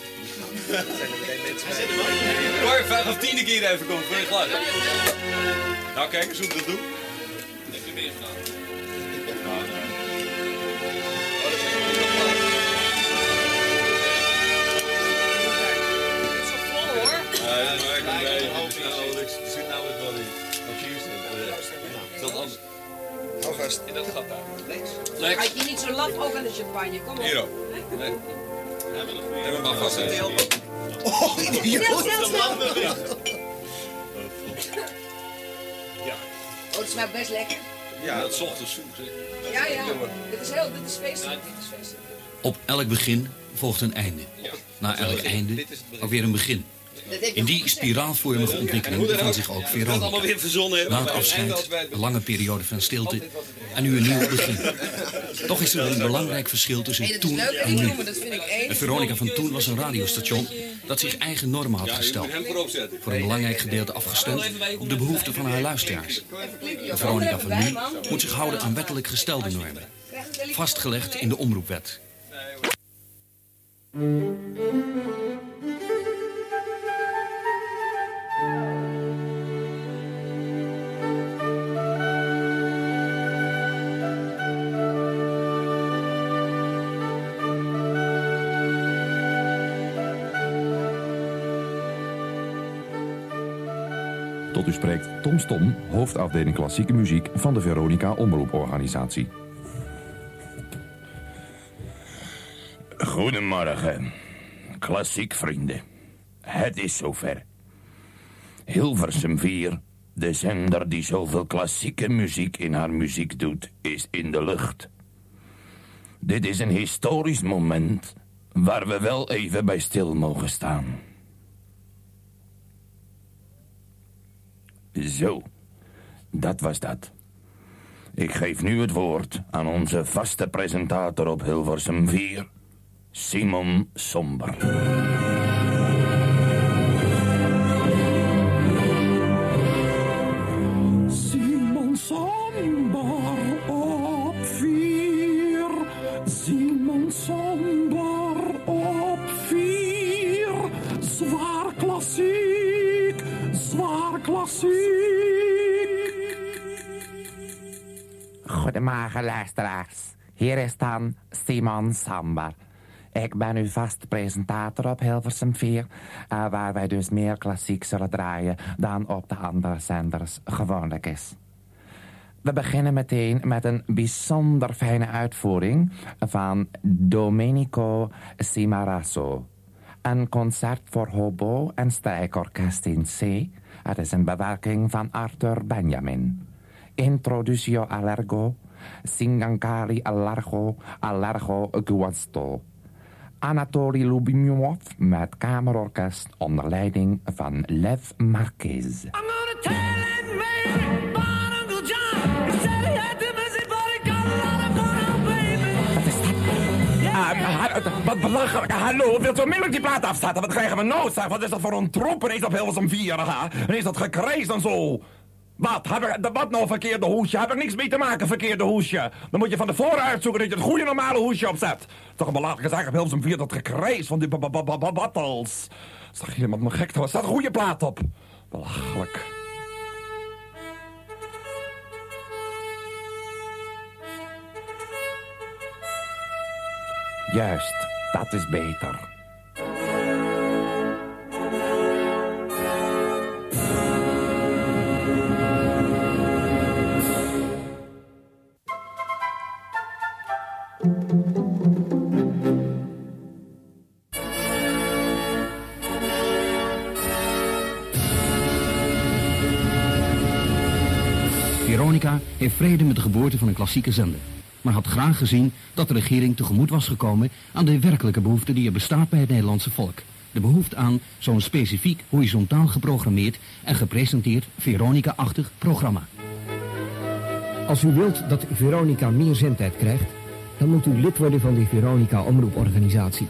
Cor, vraag of tiende keer even komt voor je geluid. Nou, kijk eens hoe ik dat doe. Heb je meer gedaan? Nou, nou. Nou- Er zit nou wat wel in. Dat anders. Hou vast. In dat gat daar. Links. Had je niet zo laf ook aan de champagne? Kom op. Hier ook. Hebben we maar vast. Oh, idioot. Snel, snel, snel. Ja. Oh, het smaakt best lekker. Ja, dat is ochtends zoek. zeg. Ja, ja. Dit is heel, dit is feestelijk. Dit is feestelijk. Op elk begin volgt een einde. Na elk einde ook weer een begin. In die spiraalvormige ontwikkeling bevindt zich ook Veronica. weer verzonnen hebben. Na het afscheid, een lange periode van stilte en nu een nieuw begin. Toch is er een belangrijk verschil tussen toen en nu. En Veronica van toen was een radiostation dat zich eigen normen had gesteld. Voor een belangrijk gedeelte afgestemd op de behoeften van haar luisteraars. De Veronica van nu moet zich houden aan wettelijk gestelde normen. Vastgelegd in de omroepwet. Tot u spreekt Tom Stom, hoofdafdeling klassieke muziek van de Veronica Omroeporganisatie. Goedemorgen, klassiek vrienden. Het is zover. Hilversum 4, de zender die zoveel klassieke muziek in haar muziek doet, is in de lucht. Dit is een historisch moment waar we wel even bij stil mogen staan. Zo, dat was dat. Ik geef nu het woord aan onze vaste presentator op Hilversum 4, Simon Somber. Goedemorgen luisteraars. Hier is dan Simon Sambar. Ik ben uw vast presentator op Hilversum 4, eh, waar wij dus meer klassiek zullen draaien dan op de andere zenders gewoonlijk is. We beginnen meteen met een bijzonder fijne uitvoering van Domenico Cimarasso. Een concert voor hobo en strijkorkest in C. Het is een bewerking van Arthur Benjamin. Introducio allergo, Singankari allargo, allargo guasto. Anatoly Lubimov met kamerorkest onder leiding van Lev Marquez. Wat belachelijk. Hallo, wilt u onmiddellijk die plaat afzetten? Wat krijgen we noodzaak? Wat is dat voor een troep ineens op Hilversum 4? ha? En is dat gekrees en zo? Wat? Heb ik, wat nou verkeerde hoesje? Heb ik niks mee te maken, verkeerde hoesje? Dan moet je van tevoren uitzoeken dat je het goede normale hoesje opzet. Toch een belachelijke zaak op Hilversum 4, dat gekrees van die ba- ba- ba- ba- battles. Zag iemand me gek te Er staat een goede plaat op. Belachelijk. Juist, dat is beter. Veronica heeft vrede met de geboorte van een klassieke zender. Maar had graag gezien dat de regering tegemoet was gekomen aan de werkelijke behoefte die er bestaat bij het Nederlandse volk. De behoefte aan zo'n specifiek, horizontaal geprogrammeerd en gepresenteerd Veronica-achtig programma. Als u wilt dat Veronica meer zendtijd krijgt, dan moet u lid worden van de Veronica Omroeporganisatie.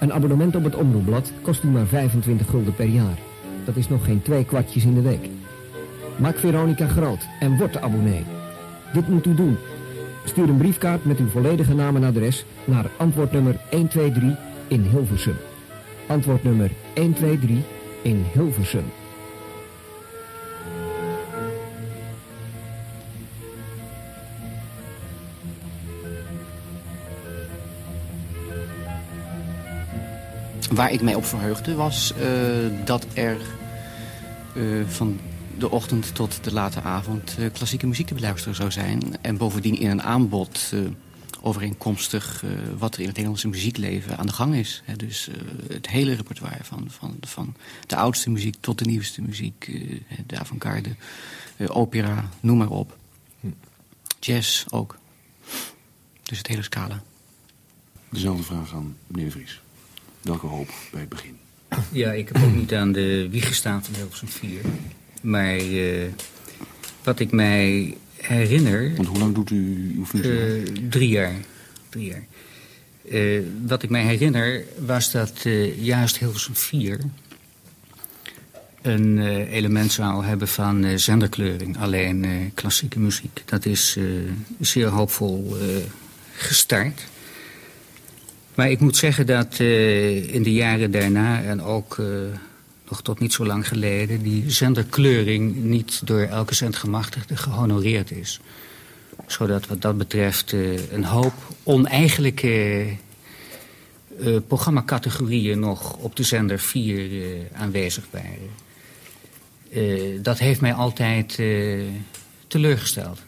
Een abonnement op het omroepblad kost u maar 25 gulden per jaar. Dat is nog geen twee kwartjes in de week. Maak Veronica groot en word abonnee. Dit moet u doen. Stuur een briefkaart met uw volledige naam en adres naar antwoordnummer 123 in Hilversum. Antwoordnummer 123 in Hilversum. Waar ik mij op verheugde was eh, dat er eh, van de ochtend tot de late avond eh, klassieke muziek te beluisteren zou zijn. En bovendien in een aanbod overeenkomstig wat er in het Nederlandse muziekleven aan de gang is. Dus het hele repertoire van, van, van de oudste muziek tot de nieuwste muziek. de avant-garde, opera, noem maar op. Jazz ook. Dus het hele scala. Dezelfde vraag aan meneer Vries. Welke hoop bij het begin? Ja, ik heb ook niet aan de wieg gestaan van Hilversum 4. Maar eh, wat ik mij herinner... Want hoe lang doet u uw functie? Eh, drie jaar. Drie jaar. Eh, wat ik mij herinner was dat juist Hilversum 4 een element zou hebben van zenderkleuring. Alleen klassieke muziek. Dat is zeer hoopvol gestart. Maar ik moet zeggen dat eh, in de jaren daarna en ook eh, nog tot niet zo lang geleden... die zenderkleuring niet door elke zendgemachtigde gehonoreerd is. Zodat wat dat betreft eh, een hoop oneigenlijke programmacategorieën nog op de zender 4 eh, aanwezig waren. Dat heeft mij altijd teleurgesteld.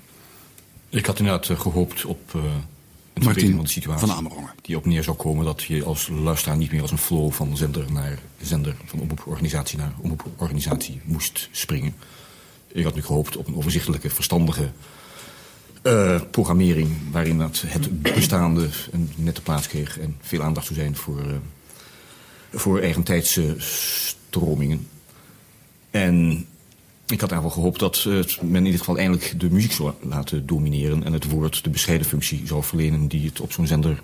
Ik had inderdaad eh, gehoopt op een verbetering van de situatie. van Amerongen. Die op neer zou komen dat je als luisteraar niet meer als een flow van zender naar zender, van omroeporganisatie naar omroeporganisatie moest springen. Ik had nu gehoopt op een overzichtelijke, verstandige eh, programmering waarin dat het bestaande een nette plaats kreeg en veel aandacht zou zijn voor, eh, voor eigentijdse stromingen. En ik had eigenlijk gehoopt dat eh, men in dit geval eindelijk de muziek zou laten domineren... en het woord de bescheiden functie zou verlenen die het op zo'n zender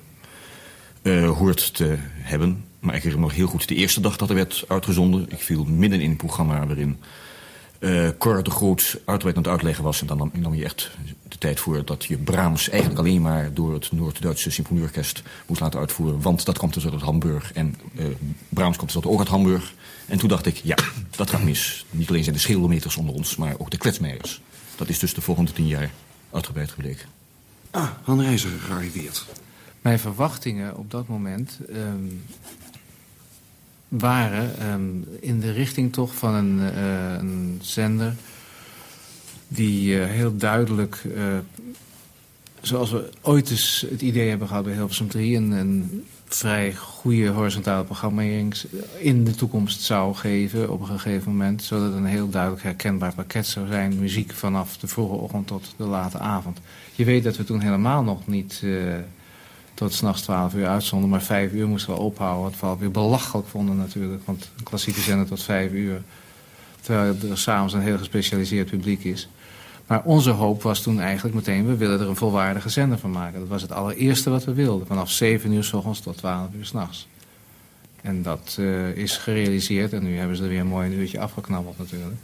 eh, hoort te hebben. Maar ik herinner me nog heel goed de eerste dag dat er werd uitgezonden. Ik viel midden in een programma waarin eh Cor de Groot uitgebreid aan het uitleggen was. En dan nam, je echt de tijd voor dat je Brahms eigenlijk alleen maar door het Noord-Duitse symfonieorkest moest laten uitvoeren. Want dat kwam dus uit Hamburg en eh, Brahms komt dus ook uit Hamburg. En toen dacht ik, ja, dat gaat mis. Niet alleen zijn de schildermeters onder ons, maar ook de kwetsmeijers. Dat is dus de volgende tien jaar uitgebreid gebleken. Ah, Han Reizer gearriveerd. Mijn verwachtingen op dat moment ehm, waren ehm, in de richting toch van een, eh, een zender die eh, heel duidelijk, eh, zoals we ooit eens het idee hebben gehad bij Hilversum 3, een, een vrij goede horizontale programmering in de toekomst zou geven op een gegeven moment, zodat het een heel duidelijk herkenbaar pakket zou zijn, muziek vanaf de vroege ochtend tot de late avond. Je weet dat we toen helemaal nog niet tot s'nachts 12 uur uitzonden, maar 5 uur moesten we ophouden, wat we alweer belachelijk vonden natuurlijk, want een klassieke zender tot 5 uur, terwijl er s'avonds een heel gespecialiseerd publiek is. Maar onze hoop was toen eigenlijk meteen, we willen er een volwaardige zender van maken. Dat was het allereerste wat we wilden, vanaf 7 uur s ochtends tot 12 uur s'nachts. En dat eh, is gerealiseerd en nu hebben ze er weer mooi een uurtje afgeknabbeld natuurlijk.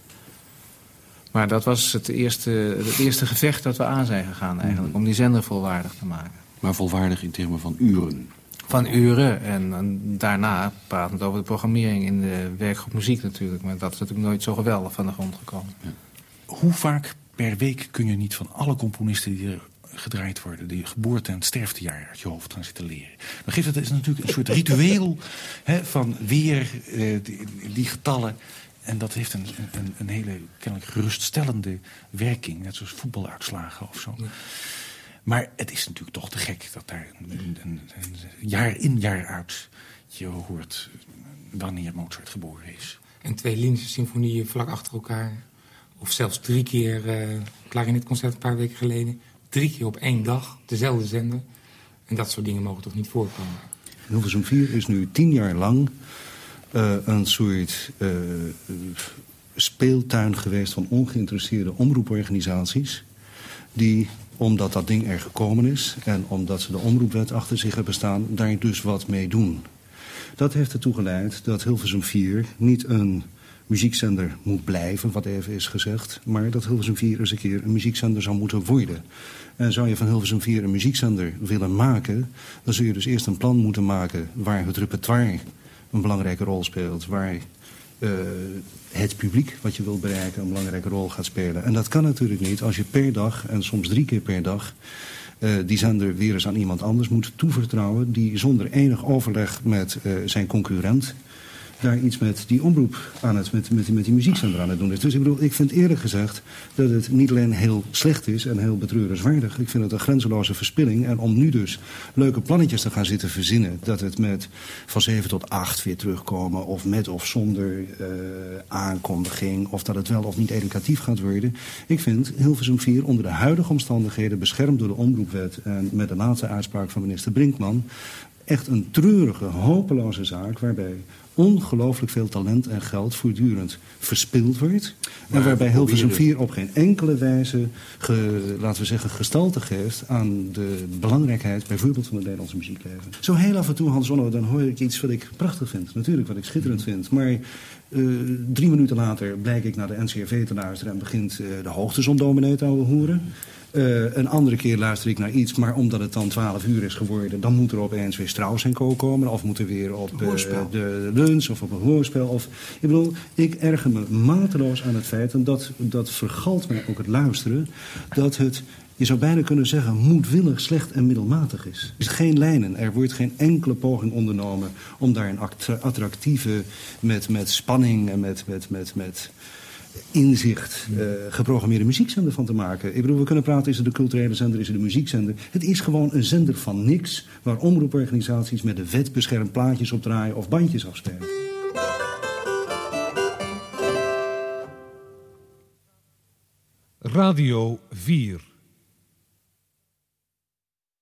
Maar dat was het eerste, het eerste gevecht dat we aan zijn gegaan eigenlijk, om die zender volwaardig te maken. Maar volwaardig in termen van uren. Van uren en, en daarna pratend over de programmering in de werkgroep muziek natuurlijk. Maar dat is natuurlijk nooit zo geweldig van de grond gekomen. Hoe vaak per week kun je niet van alle componisten die er gedraaid worden... die geboorte- en sterftejaar uit je hoofd gaan zitten leren? Dan geeft het is natuurlijk een soort ritueel hè, van weer eh, die, die getallen... En dat heeft een, een, een hele kennelijk geruststellende werking. Net zoals voetbaluitslagen of zo. Maar het is natuurlijk toch te gek dat daar een, een, een, een jaar in jaar uit... je hoort wanneer Mozart geboren is. En twee Linische symfonieën vlak achter elkaar of zelfs drie keer eh klarinetconcert een paar weken geleden. Drie keer op één dag, dezelfde zender. En dat soort dingen mogen toch niet voorkomen. Hilversum 4 is nu tien jaar lang eh, een soort eh, speeltuin geweest van ongeïnteresseerde omroeporganisaties. Die, omdat dat ding er gekomen is en omdat ze de omroepwet achter zich hebben staan, daar dus wat mee doen. Dat heeft ertoe geleid dat Hilversum 4 niet een muziekzender moet blijven, wat even is gezegd, maar dat Hilversum 4 eens een keer een muziekzender zou moeten worden. En zou je van Hilversum 4 een muziekzender willen maken, dan zul je dus eerst een plan moeten maken waar het repertoire een belangrijke rol speelt, waar eh, het publiek wat je wilt bereiken een belangrijke rol gaat spelen. En dat kan natuurlijk niet als je per dag en soms drie keer per dag eh, die zender weer eens aan iemand anders moet toevertrouwen die zonder enig overleg met eh, zijn concurrent daar iets met die omroep aan het, met, met, met die muziekzender aan het doen is. Dus ik bedoel, ik vind eerlijk gezegd dat het niet alleen heel slecht is en heel betreurenswaardig. Ik vind het een grenzeloze verspilling. En om nu dus leuke plannetjes te gaan zitten verzinnen, dat het met van 7 tot 8 weer terugkomen, of met of zonder eh, aankondiging, of dat het wel of niet educatief gaat worden. Ik vind Hilversum 4 onder de huidige omstandigheden, beschermd door de omroepwet en met de laatste uitspraak van minister Brinkman, echt een treurige, hopeloze zaak waarbij ongelooflijk veel talent en geld voortdurend verspild wordt. Maar en waarbij Hilversum proberen- 4 op geen enkele wijze, ge, laten we zeggen, gestalte geeft aan de belangrijkheid bijvoorbeeld van het Nederlandse muziekleven. Zo heel af en toe, Hans Onno, dan hoor ik iets wat ik prachtig vind. Natuurlijk, wat ik schitterend vind. Maar eh, drie minuten later blijk ik naar de NCRV te luisteren en begint eh, de hoogtezon dominee te ouwe Eh, een andere keer luister ik naar iets, maar omdat het dan 12 uur is geworden, dan moet er opeens weer Strauss en Co. komen. Of moet er weer op eh, de lunch of op een hoorspel. Of, ik bedoel, ik erger me mateloos aan het feit, en dat, dat vergalt mij ook het luisteren, dat het, je zou bijna kunnen zeggen, moedwillig slecht en middelmatig is. Er is geen lijnen, er wordt geen enkele poging ondernomen om daar een attra- attractieve, met, met spanning en met, met, met, met inzicht eh, geprogrammeerde muziekzender van te maken. Ik bedoel, we kunnen praten, is het de culturele zender, is het de muziekzender. Het is gewoon een zender van niks, waar omroeporganisaties met de wet beschermd plaatjes opdraaien of bandjes afspelen. Radio 4.